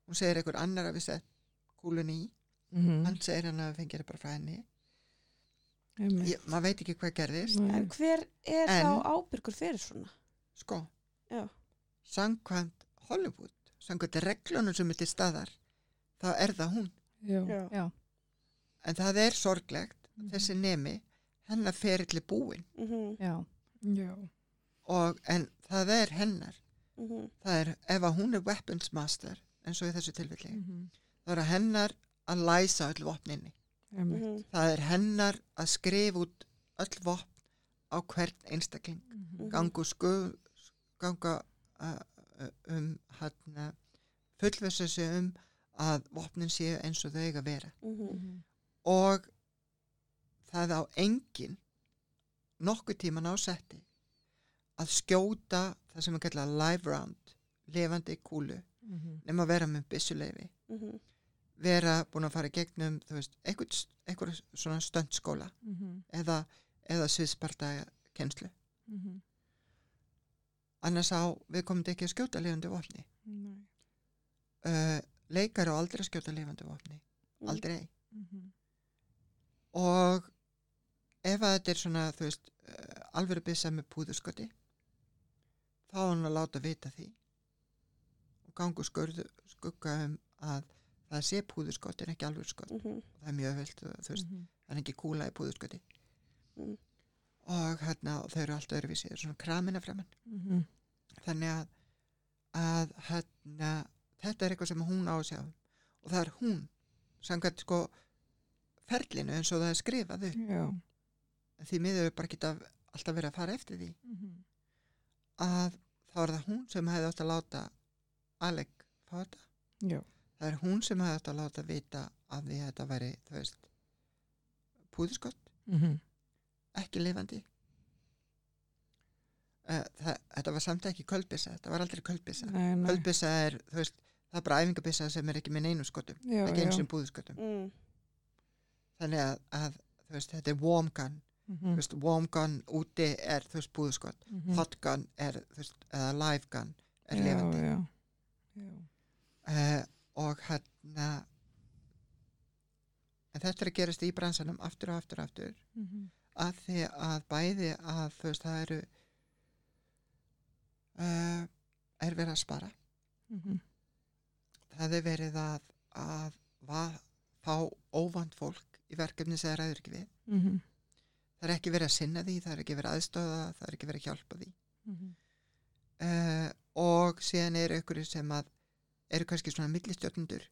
hún segir einhver annar hafi sett kúlun í Mhm. hann segir hann að fengið það bara frá henni. Ég- maður veit ekki hvað gerðist. En hver er En- þá ábyrgur fyrir svona? sko, Já. samkvæmt Hollywood samkvæmt reglunum sem er til staðar þá er það hún Já. Já. En það er sorglegt þessi nemi hennar ferilli búin Mhm, já, Já. og en það er hennar mhm, það er ef að hún er weapons master eins og í þessu tilfelli Mhm. þá er það hennar að læsa öll vopninni Einmitt. mhm, það er hennar að skrifa út öll vopn á hvern einstakling Mhm. ganga, sku, ganga uh, um hann fullvisa sig um að vopnin séu eins og þau eiga að vera mhm, Mhm. og það á engin nokkuð tíman á setti að skjóta það sem er kallað live round lifandi kúlu Mhm. nema að vera með byssuleifi mhm, vera búin að fara í gegnum þú veist, einhvern, einhver svona stöndskóla Mhm. eða, eða sviðsparta kennslu Mhm. annars á við komum ekki að skjóta lifandi vopni Nei. uh, leikar á aldrei að skjóta lifandi vopni mhm. aldrei Mhm. og ef að þetta er svona þú veist, uh, alvöru byssa með púðurskoti þá er hann að láta vita því og gangu skurðu, skugga um að það sé púðurskoti en ekki alvöru skot Mhm, það er mjög veld, þú veist, Mhm. það er ekki kúla í púðurskoti Mm. og hérna, þau eru allt öðruvísi, það er svona kramina framann Mhm. þannig að, að hérna, þetta er eitthvað sem hún á að sjá um. og það er hún samkvæmt sko ferlinu eins og það er skrifað upp Já. Því miður er bara ekki alltaf verið að fara eftir því Mhm. Að þá er það hún sem hefði átt að láta Alec fá þetta Já. það er hún sem hefði átt að láta vita að því að þetta væri þú veist púðurskott, Mhm. ekki lifandi uh, það, þetta var samt ekki köldbissa, þetta var aldrei köldbissa Nei, nei. Kvöldbyssa er, þú veist, það er bara æfingabissa sem er ekki með neinum skotum, Já, ekki eins og búðskotum. mm, Þannig að, að, þú veist, þetta er warm gun, Mhm. þú veist, warm gun úti er, þú veist, búðskot, Mhm. hot gun er, þú veist, eða live gun er Já, lifandi. já. Uh, og hérna, en þetta er að gerast í bransanum aftur og aftur og aftur, Mhm. að því að bæði að, þú veist, það eru, uh, er verið að spara. Mhm. það er verið að, að va, fá óvand fólk í verkefni sem það ræður ekki við. Mhm. Það er ekki verið að sinna því, það er ekki verið aðstöða, það er ekki verið að hjálpa því. Mhm. Uh, og síðan eru ykkur sem að eru kannski svona millistjórnundur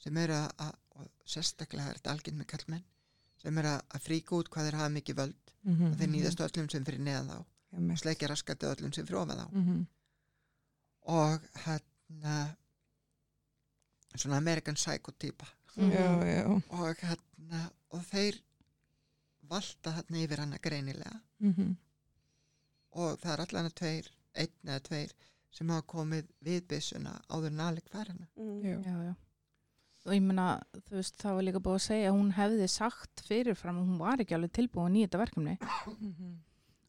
sem eru að, og sérstaklega er þetta algjörn með kallmenn sem eru að, að fríka út hvað þeir hafa mikið völd Mhm. og þeir nýðast á öllum sem fyrir neðan þá mitt. sleikja raskatið á öllum sem fyrir ofan þá Mhm. og hérna svona American Psycho já. og hérna og þeir valda hérna yfir hana greinilega Mhm. og það er allan að tveir einn eða tveir sem hafa komið við byssuna áður en aðleik fær hana mm, Já. já. Og ég meina, þú veist, það var líka búið að segja að hún hefði sagt fyrirfram að hún var ekki alveg tilbúin í þetta verkefni Mhm.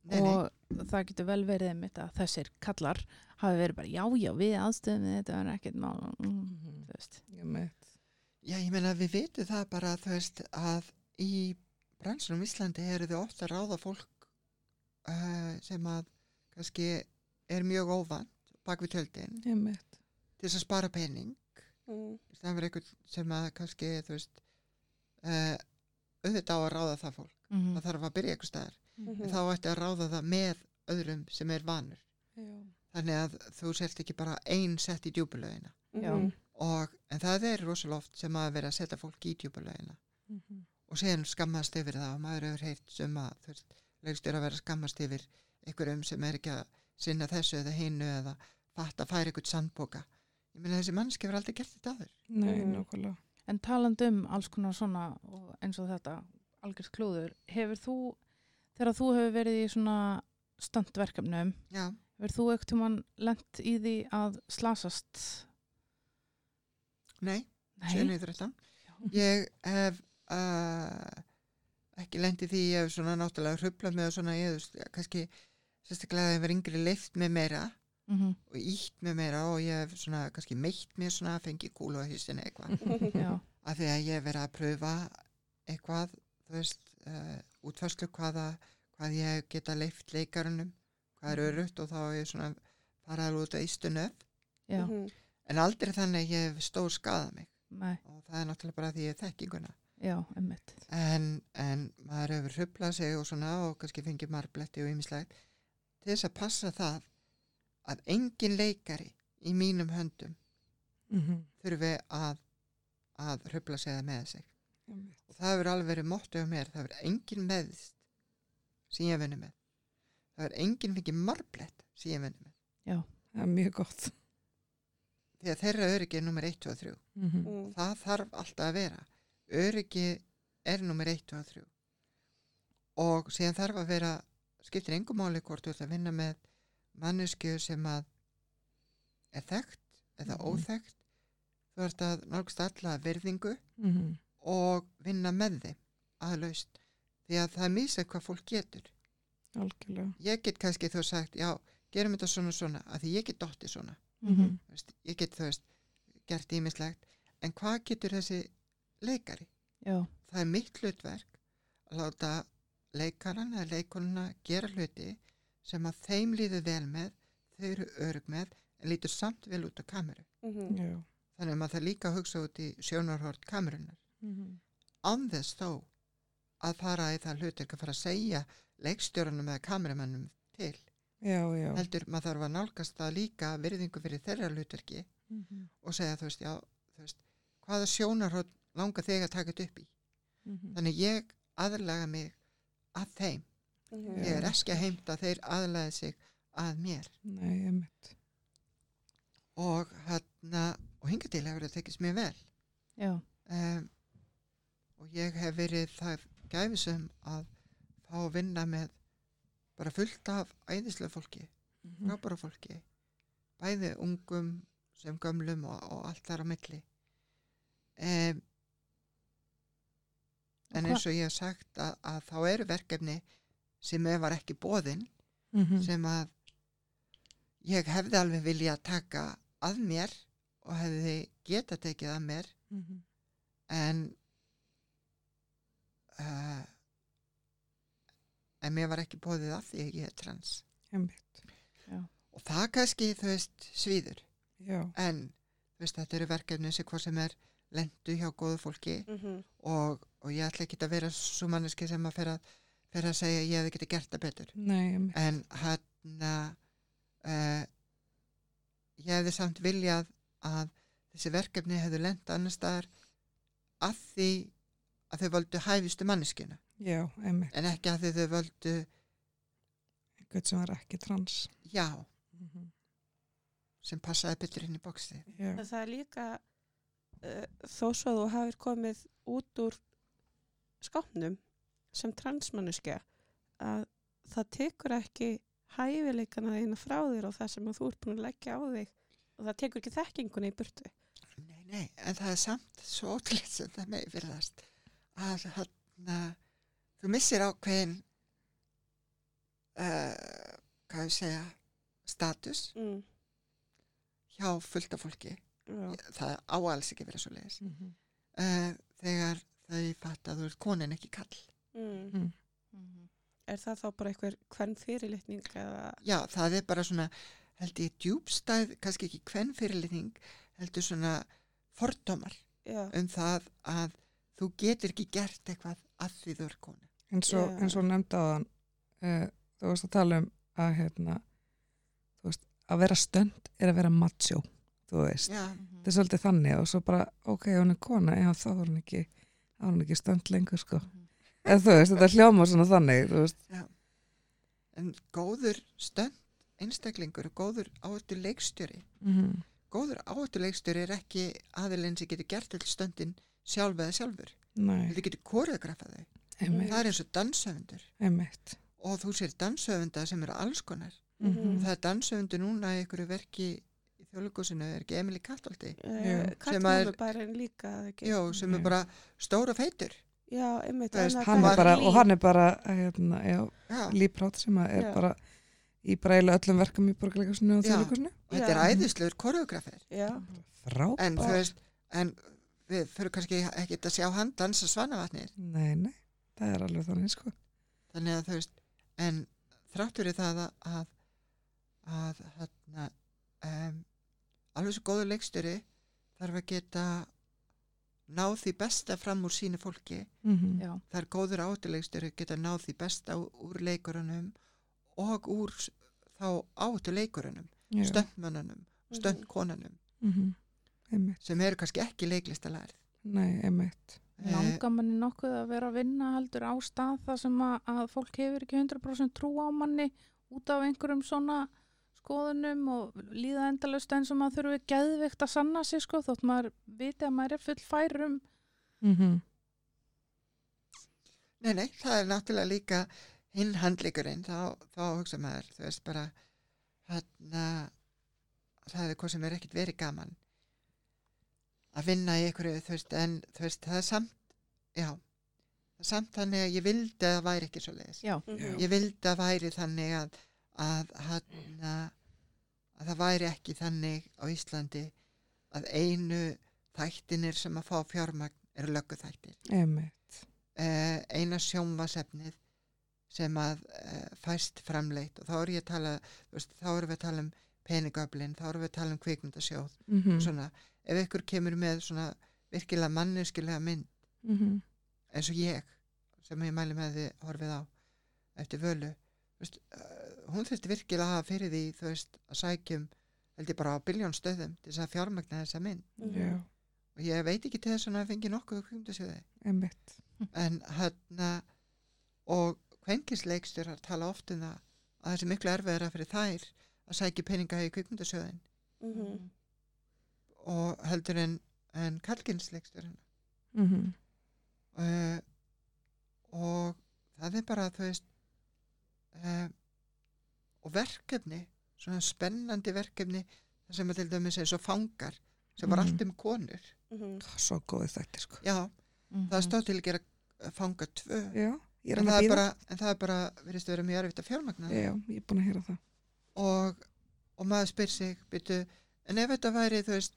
nei, nei, og það getur vel verið einmitt að þessir kallar hafi verið bara, já, já, við aðstöðum við þetta er ekkert mál, mm, Mhm. þú veist. Já, já ég meina við vitum það bara þú veist að í bransunum Íslandi eru þau ofta að ráða fólk uh, sem að kannski er mjög óvand bak við mitt. til þess að spara pening. Mm, það verður einhvern sem að kannski þú veist uh, auðvitað á að ráða það fólk. Mm það þarf að byrja einhver staðar. Mhm. en þá ætti að ráða það með öðrum sem er vanur. Já. þannig að þú sért ekki bara ein sett í mhm, og, en það er rosalega oft sem að vera að setja fólk í djúbulögina Mhm. Og síðan skammast yfir það og maður hefur heyrt sem að þú veist, legstur að vera skammast yfir einhverjum sem er ekki að sinna þessu eða hinu eða fatta að færa einhvern sandboka ég meina þessi mannski hefur aldrei gert þetta aður Nei, nákvæmlega. En talandi um alls konar svona og eins og þetta algjörst klúður, hefur þú, þegar þú hefur verið í svona stöndverkefnum, já, hefur þú ekkert tímann lent í því að slasast? nei, Nei. 7.13 ég hef uh, ekki lendi því ég hef svona náttúrulega hruplað með og svona ég, veist, kannski sérstaklega að ég var yngri leift með meira Mhm. og ítt með meira og ég hef svona kannski meitt mér svona að fengi kúlu á hýstinni eitthvað. [laughs] Af því að ég hef verið að pröfa eitthvað, þú veist, uh, útfærslu hvaða, hvað ég hef geta leift leikarunum, hvað er örutt og þá hef ég svona farað út að ístunöf, já, Mhm. en aldrei þannig að ég hef stór skadað mig. Nei, og það er náttúrulega bara því ég hef þekkinguna. Já. En, en maður hefur hruplað sig og svona og kannski fengið marbletti og ýmislegt til þess að passa það að engin leikari í mínum höndum Mhm. þurfi að, að hrupla sig eða með sig. Einmitt. og það hefur alveg verið móttu á mér, það hefur engin meðist sem ég vinni með það hefur engin fengið marblett sem ég vinni með Það er mjög gott. því að þeirra öryggi er nummer 1, 2 og 3 Mhm. Mm. það þarf alltaf að vera öryggi er nummer 1, 2 og 3 og síðan þarf að vera skiptir engum máli hvort þú ert að vinna með mannesku sem að er þekkt eða Mhm. óþekkt þú ert að nálgst alla virðingu Mhm. og vinna með þeim aðlaust því að það mísið hvað fólk getur Algjörlega. ég get kannski þú sagt, já, gerum þetta svona svona að því ég get dottið svona þú veist, ég get þú veist gert ímislegt, en hvað getur þessi leikari? Já, Það er mitt hlutverk að láta leikaran eða leikonuna gera hluti sem að þeim líður vel með þau eru örug með en lítur samt vel út á kameru Mhm. Já. þannig að maður það líka hugsa út í sjónarhort kamerunar Mhm. án þess þó að fara í það hlutverk að fara að segja leikstjórunum eða kameramannum til Já, já. heldur maður þarf að nálgast það líka virðingu fyrir þeirra hlutverki Mhm. og segja þú veist, já, þú veist hvaða sjónarhótt langar þig að taka þetta upp í. Mhm. þannig ég aðlaga mig að þeim. Mhm. ég er ekki að heimta þeir aðlaga sig að mér. Nei, og hérna og hinga til hefur það tekist mér vel. Já, um, og ég hef verið það gæfisum að fá að vinna með bara fullt af æðislega fólki Mhm. frábæra fólki bæði ungum sem gömlum og, og allt þar á milli. Um, en eins og ég hef sagt að, að þá eru verkefni sem ef var ekki bóðin Mhm. sem að ég hefði alveg vilja að taka að mér og hefði geta tekið að mér Mhm. en uh, en mér var ekki bóðið af því að ég er trans og það kannski þú veist svíður Já. en þú veist þetta eru verkefni sem hvað sem er lendu hjá góðu fólki Mhm. og, og ég ætla ekki að vera svo manneski sem að fer að, fer að segja ég hefði getið gert það betur Nei, en hérna uh, ég hefði samt viljað að þessi verkefni hefðu lent annar staðar að því að þau völdu hæfistu manneskina Já, en ekki að þau völdu Einhvern sem var ekki trans. já, Mhm. sem passaði betur inn í bóksi Já. En það er líka uh, þó svo að þú hafir komið út úr skápnum sem transmanneskja að það tekur ekki hæfileikana þína frá þér og það sem þú ert búin að leggja á þig og það tekur ekki þekkinguna í burtu. nei, nei, en það er samt svo ótrúlega sem það með virðast að hérna þú missir ákveðin uh, hvað ég segja status Mm. hjá fullta fólki Já. það á alls ekki vera svo leiðis Mhm. uh, þegar þau fatt að þú ert konin ekki kall Mm. Mm. Mhm. Er það þá bara einhver hvern fyrirlitning eða? Já, það er bara svona held ég djúbstæð, kannski ekki hvern fyrirlitning heldur svona fordómar já, Eh, um það að þú getur ekki gert eitthvað að því þú ert eins og nefndi á þann uh, þú veist að tala um að hérna, þú veist, að vera stönd er að vera macho þú veist, þetta er svolítið þannig og svo bara, ok, hún er kona já, þá er hún ekki, þá er hún ekki stönd lengur sko, Mhm. eða þú veist, þetta hljóma svona þannig, en góður stönd einstaklingur og góður áhættu leikstjóri. Mm góður áhættu leikstjóri er ekki aðilinn sem getur gert all stöndin sjálf eða sjálfur, þú getur koreografa þau. Það er eins og danshöfundur. Einmitt. Og þú sér danshöfunda sem eru alls konar. Mhm. það er danshöfundur núna í einhverju verki þjóðlugusinu, er ekki Já. að er- Kattónubærin líka? Jó, sem er Já. bara stóra feitur Já, einmitt. Að hann er bara, og hann er bara hérna, já, Já, líprátt sem að er Já. bara í eiginlega öllum verkum í borgarleikusinu og Já. þjóðleikusinu og þetta er Já. Já, frábært en þú veist, en við fyrir kannski ekki að sjá hann dansa svanavatnir nei, nei, það er alveg þannig sko þannig að þú veist en þráttur í það að að, að hérna um, alveg svo góður leikstjóri þarf að geta náð því besta fram úr sínu fólki. Mm já, það er góður átuleikstjóri geta náð því besta úr- leikurunum og úr þá átuleikurunum já, stöndmönnunum, stöndkonunum mm einmitt, sem eru kannski ekki leiklistalærið nei, einmitt. Eh, langar manni nokkuð að vera að vinna heldur á stað þar sem að, að fólk hefur ekki 100% trú á manni út af einhverjum svona skoðunum og líða endalust eins og maður þurfi geðvikt að sanna sig sko þótt maður viti að maður er full færum mm Nei, nei, það er náttúrulega líka hinn handleikurinn, þá, þá hugsa maður, þú veist bara, hérna, það er hvað sem er ekkit verið gaman að vinna í einhverju, þú veist, en þú veist, það er samt, já, það er samt þannig að ég vildi að það væri ekki svo leiðis. já. Ég vildi að væri þannig að, að, hérna, að það væri ekki þannig á Íslandi að einu þættinir sem að fá fjármagn eru lögguþættir. Uh, eina sjónvasefnið sem að uh, fæst framleitt og þá er ég að tala veist, þá erum við að tala um peningöflin þá erum við að tala um kvikmyndasjóð mm svona, ef ykkur kemur með svona virkilega manneskilega mynd -hmm. eins og ég sem ég mæli með því horfið á eftir völu veist, hún þurfti virkilega að hafa fyrir því þú veist, að sækjum held ég bara á biljón stöðum til þess að fjármagna þessa mynd. Mhm. já, og ég veit ekki til þess að fengi nokkuð einmitt. En hérna og kvenkinsleikstjórar tala oft um það að það sé miklu erfiðara fyrir þær að sækja peninga í kvikmyndasjóðin Mhm. og heldur en, en kalkinsleikstjórin mm uh, og það er bara þú veist uh, og verkefni svona spennandi verkefni það sem er til dæmis eins og fangar sem var Mhm. allt um konur Mhm. svo góði þetta sko já, Mhm. það stóð til að gera uh, fanga tvö já, ég er en það, að er bara, en það er bara verið að vera mjög erfitt að fjármagna það. já, ég er búin að heyra það og, og maður spyr sig byrju, en ef þetta væri þú veist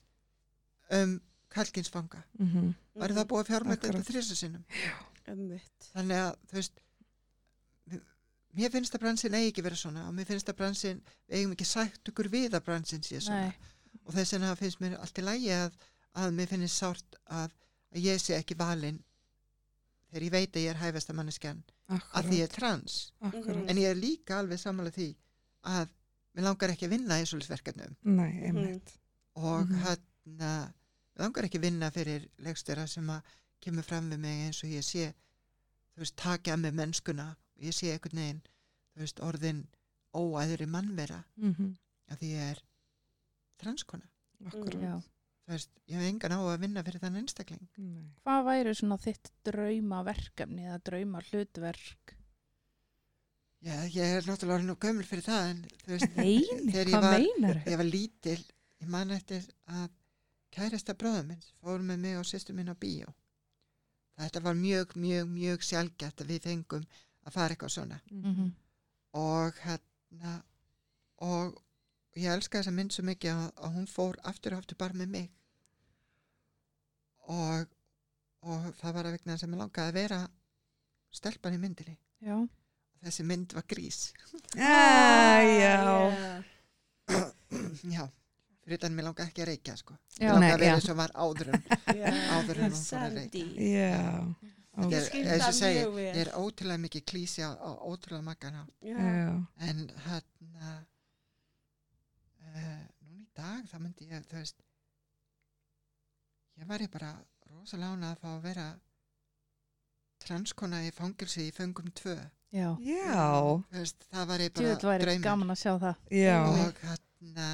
um kalkinsfanga mm -hmm. væri það búið að fjármagna þetta þrisa sinnum Einmitt. þannig að þú veist mér finnst að bransin eigi ekki vera svona og mér finnst að bransin eigum ekki sætt okkur við að bransin sé svona. Nei, og þess vegna finnst mér allt í lægi að, að mér finnst sárt að, að ég sé ekki valin þegar ég veit að ég er hæfasta manneskjan að því ég er trans. Akkurat. En ég er líka alveg sammála því að mér langar ekki að vinna í einmitt. Og Mhm. hérna langar ekki að vinna fyrir leikstjóra sem að kemur fram við mig eins og ég sé þú veist, takja með mennskuna ég sé einhvern veginn veist, orðin óæðri mannvera mm -hmm. að því ég er transkona þú veist, ég hef engan á að vinna fyrir þann einstakling nei. Hvað væri svona þitt drauma verkefni eða drauma hlutverk? Já, ég er náttúrulega orðin og gömul fyrir það en þú veist, Neini, þegar ég var, ég var lítil ég man eftir að kærasta bróðum minn fór með mig og sýstu minn á bíó þetta var mjög, mjög, mjög sjálfgætt að við fengum að fara eitthvað svona. Mm -hmm. og hérna og ég elska þessa mynd svo mikið að, að hún fór aftur og aftur bara með mig. Og og það var að vegna sem ég langaði að vera stelpan í myndinni. Já, þessi mynd var grís. Ah, já. já, fyrir þannig mér langaði ekki að reykja sko. Já, Mér langaði að vera eins og var áður [laughs] en Áður en hún fór að reykja. Já Og það segi, mjög vel. ég er ótrúlega mikið klísi á, á ótrúlega makkan en hérna uh, núna í dag þá myndi ég, þú veist ég var ég bara rosalega ánað að fá að vera transkona í fangilsi í föngum tvö já. já, veist, það var ég Djúvill bara væri draumur gaman að sjá það. já. og hérna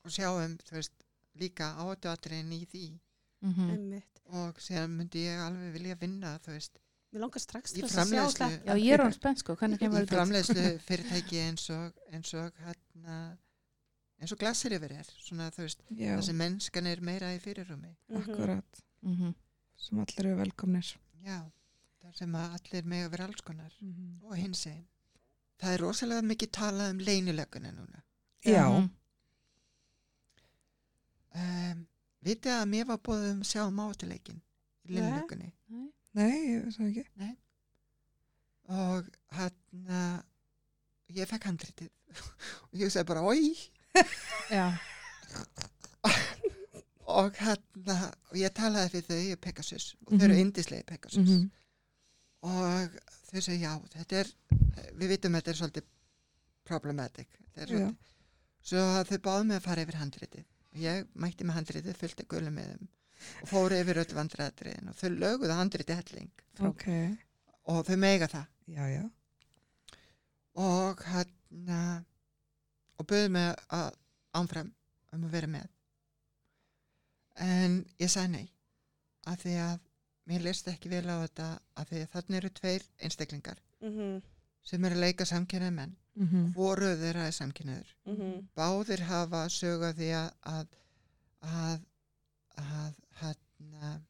og sjáum, þú veist líka átuatriðin í því Mm Einmitt. Og síðan myndi ég alveg vilja vinna þú veist, Mér langar strax Í til þess að sjá þetta. Já, ég er án spennt sko, hvernig í kemur þetta? framleiðslu fyrirtæki eins og eins og hérna eins og glasir yfir er svona þú veist, já, það sem mennskan er meira í fyrirrumi Mhm. akkurat Mm -hmm. sem allir eru velkomnir já, þar sem að allir með að vera alls konar Mhm. og hins einn. Það er rosalega mikið talað um leynileguna núna. Já. Um, vitið að mér var búið um að sjá mátuleikin í Nei. leynilegunni Nei. nei, ég það ekki. Og hann uh, ég fekk handritið. [laughs] [laughs] [laughs] Og ég sagði bara oi Já, og hann og ég talaði við þau í Pegasus og þau eru Mhm. indislegi Pegasus. Mhm. og þau segi já, þetta er við vitum að þetta er svolítið problematic. Þetta er svolítið svo að þau báðu mig að fara yfir handritið ég mætti með handritið fylgti gulum með þeim og fóru yfir öll vandræðatriðin og þau löguðu handritið helling. Frá, Ok, og þau mega það. Já, já. Og hann og bauði mig að ánfram um að vera með. En ég sagði nei af því að mér leist ekki vel á þetta af því að þannig eru tveir einstaklingar Mhm, sem eru að leika samkynnaði menn Mhm. voru þeirra er samkynnaður mhm, báðir hafa sögu af því að að að, að hann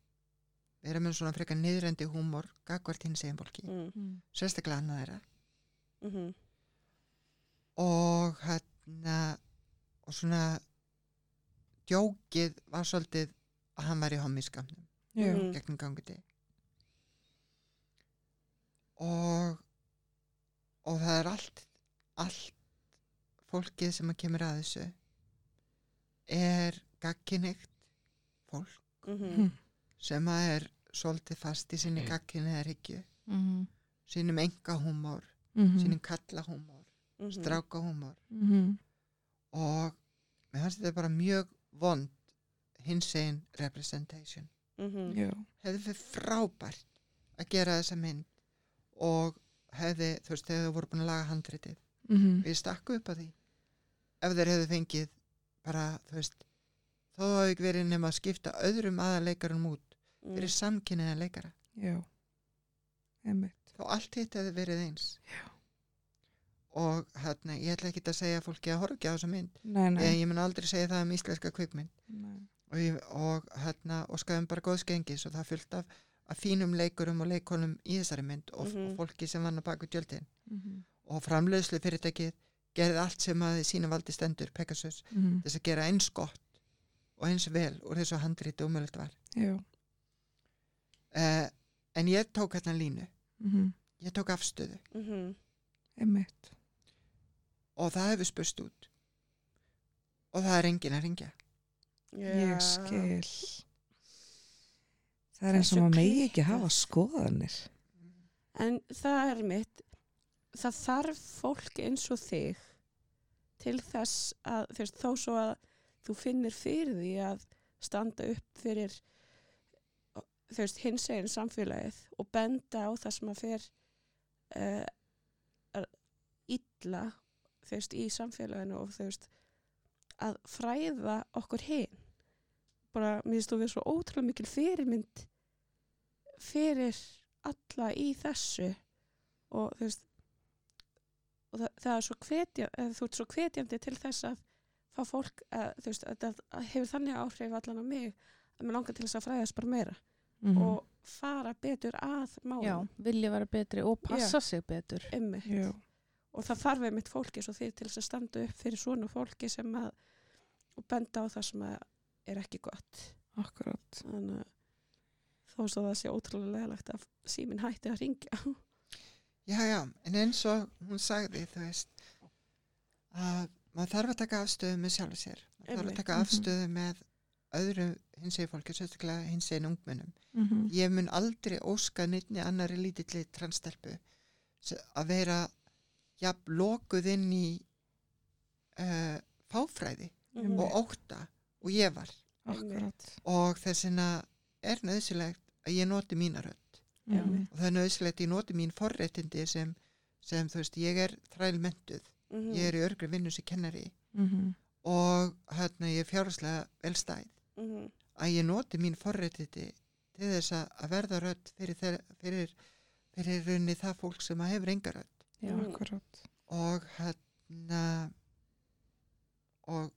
vera með svona frekar niðrendi húmor gagvart hins eginn fólki. Mhm, Mm. sérstaklega annað þeirra. Mhm, og hérna og svona djókið var svolítið að hann var í hommiskamnum Já, Mhm. gegnum ganguti og og það er allt allt fólkið sem að kemur að þessu er gagkinnigt fólk mhm, Mhm. sem að er svolítið fast í sinni gagkinniðar hyggju Mhm. sínum enga húmor, Mhm. sínum kalla húmor mhm, stráka húmor. Mhm. og mér fannst þetta bara mjög vond hins einn representation. Mhm, hefði fyrir frábært að gera þessa mynd og hefði, þú veist, þegar þau voru búin að laga handritið Mhm. og ég stakku upp á því ef þeir hefðu fengið bara, þú veist þó hafi ekki verið nema að skipta öðrum aðaleikarum út mhm, fyrir samkynniða leikara þó allt hitt hefði verið eins Já. og hérna, ég ætla ekki að segja fólki að horfa ekki á þessa mynd Nei, nei, ég mun aldrei segja það um íslenska kvikmynd nei. og, ég, og hérna og skaðum bara góðskengis og það fullt af, af fínum leikurum og leikonum í þessari mynd og, Mhm. og fólki sem vann að baka tjöldin Mhm. Og framleiðslu fyrirtækið gerði allt sem að sína valdi stendur Pegasus Mhm. þess að gera eins gott og eins vel úr þessu handriti og mögulegt var. Já. Uh, en ég tók hérna línu. Mhm. ég tók afstöðu. Mhm, Einmitt. Og það hefur spurst út. Og það er engin að ringja Ég já, skil. Það er eins og maður megi ekki hafa skoðanir. En það er mitt, það þarf fólk eins og þig til þess að veist, þó svo að þú finnir fyrir því að standa upp fyrir veist, hins eginn samfélagið og benda á það sem að fer uh, illa veist, í samfélaginu og að fræða okkur hinn bara, mér finnst þú við svo ótrúlega mikil fyrirmynd fyrir alla í þessu og þú veist og það, það er svo hvetja eða þú ert svo hvetjandi til þess að fá fólk að, þú veist, að það hefur þannig áhrif allan á mig að mér langar til þess að fræðast bara meira Mhm. og fara betur að Já, málum vilja vera betri og passa sig betur. einmitt. Já, og það þarf einmitt fólki svo þið til þess að standa upp fyrir svona fólki sem að og benda á það sem er ekki gott. Akkurat. Þannig að þó svo það sé ótrúlega leðalegt að síminn hætti að ringja já já, en eins og hún sagði þú veist að maður þarf að taka afstöðu með sjálfu sér maður þarf Einmitt. að taka Mhm. afstöðu með öðru hins eginn fólki, sérstaklega hins eginn ungmennum Mhm. ég mun aldrei óska nýttni annari lítilli transstelpu að vera jafn lokuð inn í uh, fáfræði Mhm. og ótta og ég var Akkurat og þess vegna er nöðsilegt að ég noti mína Mhm. og það er nöðsilegt að ég noti mín forréttindi sem, sem þú veist, ég er þrælmentuð, Mhm. ég er í örgri vinnu sem kennari Mhm. og hérna ég er fjárháslega velstæð Mhm. að ég noti mín forréttindi til þess að verða rödd fyrir, þeir, fyrir, fyrir runni það fólk sem að hefur enga rödd Já, Mhm. akkurat og hérna og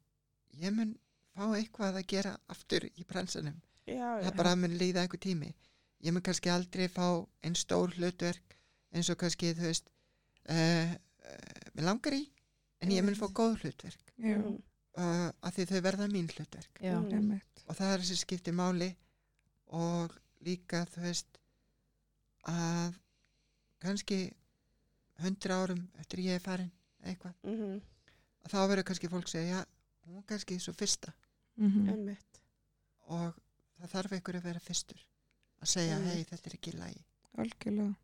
ég mun fá eitthvað að gera aftur í bransanum já, já. það bara mun líða einhver tími ég mun kannski aldrei fá einn stór hlutverk eins og kannski þú veist uh, uh, mér langar í en ég mun fá góð hlutverk já, Mm. uh, af því þau verða mín hlutverk Mm. einmitt og það er þessi skipti máli og líka þú veist að kannski hundra árum eftir ég er farin eitthvað, Mhm. að þá verður kannski fólk segja, já, hún kannski svo fyrsta Mhm. Einmitt. og það þarf einhver að vera fyrstur að segja, Mm. hei, þetta er ekki lægi algjörlega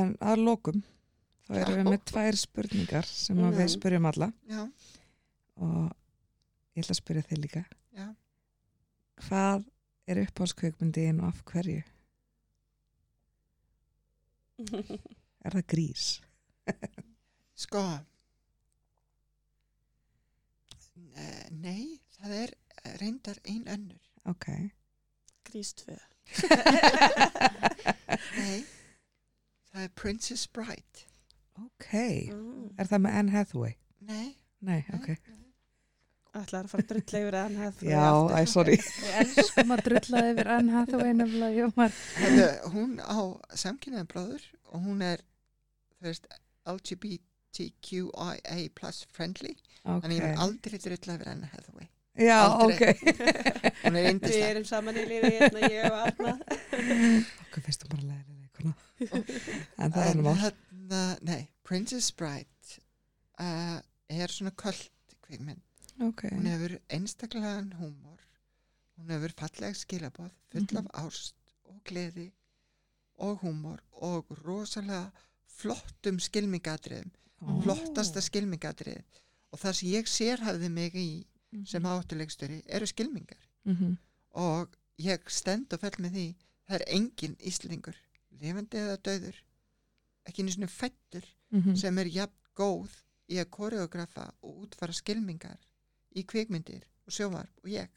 en að lokum þá erum við Já. með tvær spurningar sem að við spyrjum alla já, og ég ætla að spyrja þig líka já, hvað er uppáhaldskveikmyndiðin og af hverju? [laughs] Er það grís? sko Ne- nei, það er reyndar ein önnur Ok. Grís 2. nei, það er Princess Bride ok. Mm. Er það með Anne Hathaway? nei, Nei, ok. nei. Ætlaði að fara að drulla yfir hann hefði Já, æ, sorry. [laughs] Við elskum að drulla yfir Anne Hathaway nefnilega, ég hún á samkynnaðan bróður og hún er þú veist, LGBTQIA plus friendly Ok. þannig ég vil aldrei drulla yfir Anna Hathaway Já, aldrei. ok. [laughs] hún er [laughs] Við yndislega erum saman í liði hérna, ég og Arna. [laughs] Okkur finnst þú bara að læra leikuna. en það er mál. hérna, nei, Princess Bride uh, er svona köld kvikmynd Ok. hún hefur einstaklegan húmor hún hefur falleg skilaboð full Mhm. af ást og gleði og húmor og rosalega flottum skilmingadriðum Ó. flottasta skilmingadrið og það sem ég sérhafði mig í sem áttulegstöri eru skilmingar Mhm. og ég stend og fell með því það er engin íslingur lifandi eða döður ekki einu svona fættur Mhm. sem er jafn góð í að koreografa og útfara skilmingar í kvikmyndir og sjóvarp og ég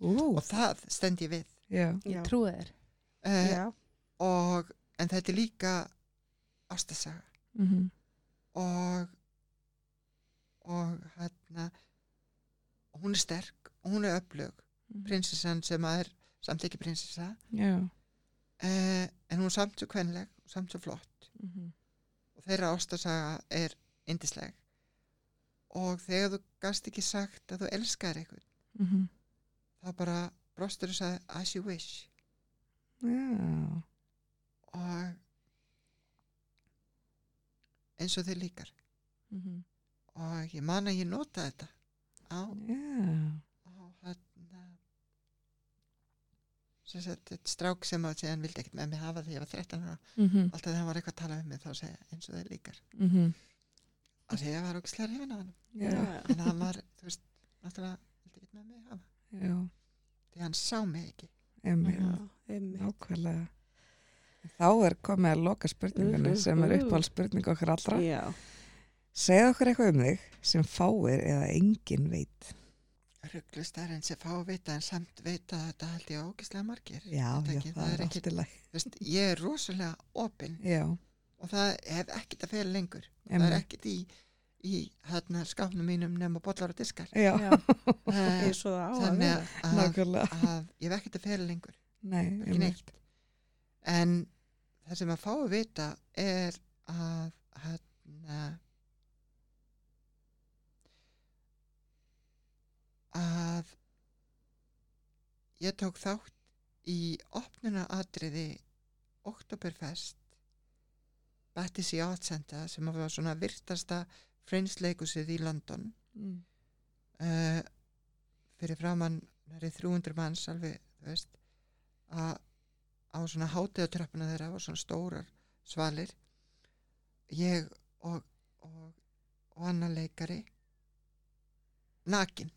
Ú, og það stend ég við já. Ég trúi þér. uh, Já. og en þetta er líka ástasaga Mhm. og og hérna hún er sterk og hún er öflug Mhm. prinsessan sem að er samt ekki prinsessa Já. uh, en hún er samt svo kvenleg og samt svo flott Mhm. og þeirra ástasaga er indisleg og þegar þú gast ekki sagt að þú elskar eitthvað Mhm. þá bara brostur og sagði as you wish Já. og eins og þið líkar Mhm. og ég man að ég nota þetta á, Já. á hérna þetta strák sem að segja hann vildi ekkert með mig hafa þegar ég var 13 ára Mhm. alltaf þegar hann var eitthvað að tala um mig þá segja eins og þið líkar Mhm. og því ég var ógislega hrifin á hann Já. en hann var, þú veist, náttúrulega vildi ekkert með mig hafa Já. því hann sá mig ekki. Nákvæmlega. Þá er komið að loka spurningunni Mhm. sem er uppáhald spurning okkar allra. Já. Segð okkur eitthvað um þig sem fáir eða engin veit. rugglustar en sem fá að vita en samt vita að þetta held ég ógislega margir Já, já, ekki, það, er veist, ég er rosalega opinn Já, og það hef ekkert að fyrir lengur það Einmitt. er ekkert í, í hérna, skáfnum mínum nema bollar og diskar já, Já. Eh, [laughs] Eins og það á að þannig vera. að, að, nákvæmlega. að ég hef ekkert að fyrir lengur Nei, ekki neitt en það sem að fá að vita er að hérna að ég tók þátt í opnuna atriði Oktoberfest Battersea Art Center sem var svona virtasta freynsleikusið í London. Mm. uh, fyrir framann næri 300 manns alveg, veist að á svona hátíðatröppuna þeirra og svona stórar svalir. Ég og og, og annar leikari nakin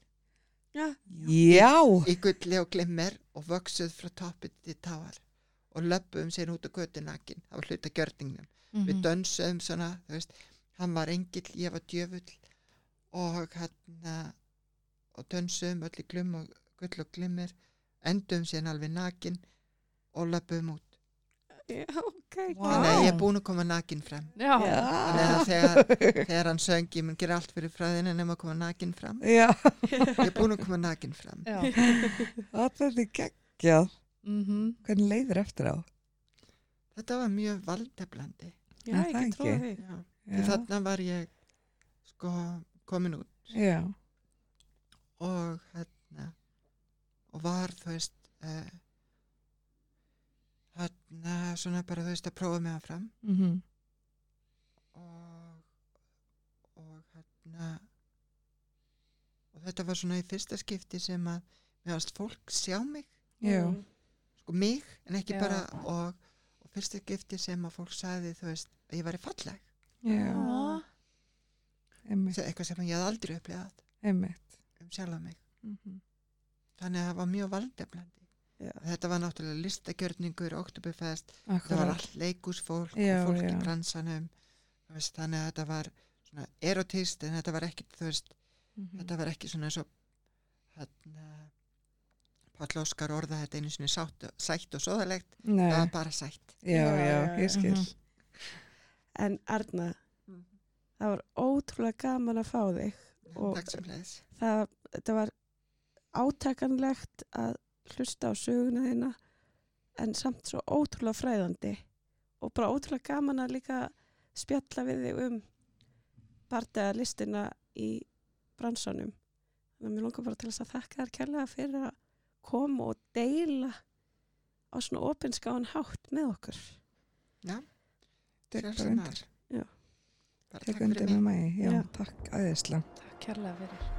Já. Já, í gulli og glimmer og vöksuð frá toppið til táar og löpum sér út á götu nakin var hluta gjörningnum við Mhm. dönsum svona, þú veist, hann var engill, ég var djöfull og hann og dönsum öll í glum og gull og glimmer endum síðan alveg nakin og löpum út Já, ok. Vá. þannig að ég er búin að koma nakin fram Já. þannig að þegar, þegar hann söng ég mun gera allt fyrir fræðina nema að koma nakin fram Já, ég er búin að koma nakin fram Já. [laughs] það er geggjað. mm Hvernig leiðir eftir á? Þetta var mjög valdeflandi. Já, ég get ekki? því. Því þarna var ég sko komin út já, og hérna og var þú veist uh, hérna svona bara þú veist að prófa mig áfram. Mhm, og og hérna og þetta var svona í fyrsta skipti sem að mér varst fólk sjá mig. Já, Mm. sko mig en ekki Já. bara og, og fyrsta skipti sem að fólk sagði þú veist að ég var í falleg eitthvað sem ég hafði aldrei upplegað um sjálfa mig. Mhm. þannig að það var mjög valdeflandi Já. þetta var náttúrulega listagjörningur Oktoberfest, það var Akkurat. allt leikúsfólk Já, og fólk já. í bransanum þú veist, þannig að þetta var svona erotist en þetta var ekki veist, Mhm. þetta var ekki svona eins og hérna Páll Óskar orða þetta einu sinni sátt, sætt og sóðalegt, það Nei, var bara sætt já, já, ég skil. Mhm. En Arna, Mhm. það var ótrúlega gaman að fá þig Og- sem leðis það, þetta var átakanlegt að hlusta á söguna þína en samt svo ótrúlega fræðandi og bara ótrúlega gaman að líka spjalla við þig um bardaða listina í bransanum þannig að mér langar bara til þess að þakka þér kærlega fyrir að koma og deila á svona opinskáan hátt með okkur Tek Sjálfsagt bara undir, maður. Já. Takk fyrir mig já, Já. takk æðislega. Takk kærlega fyrir.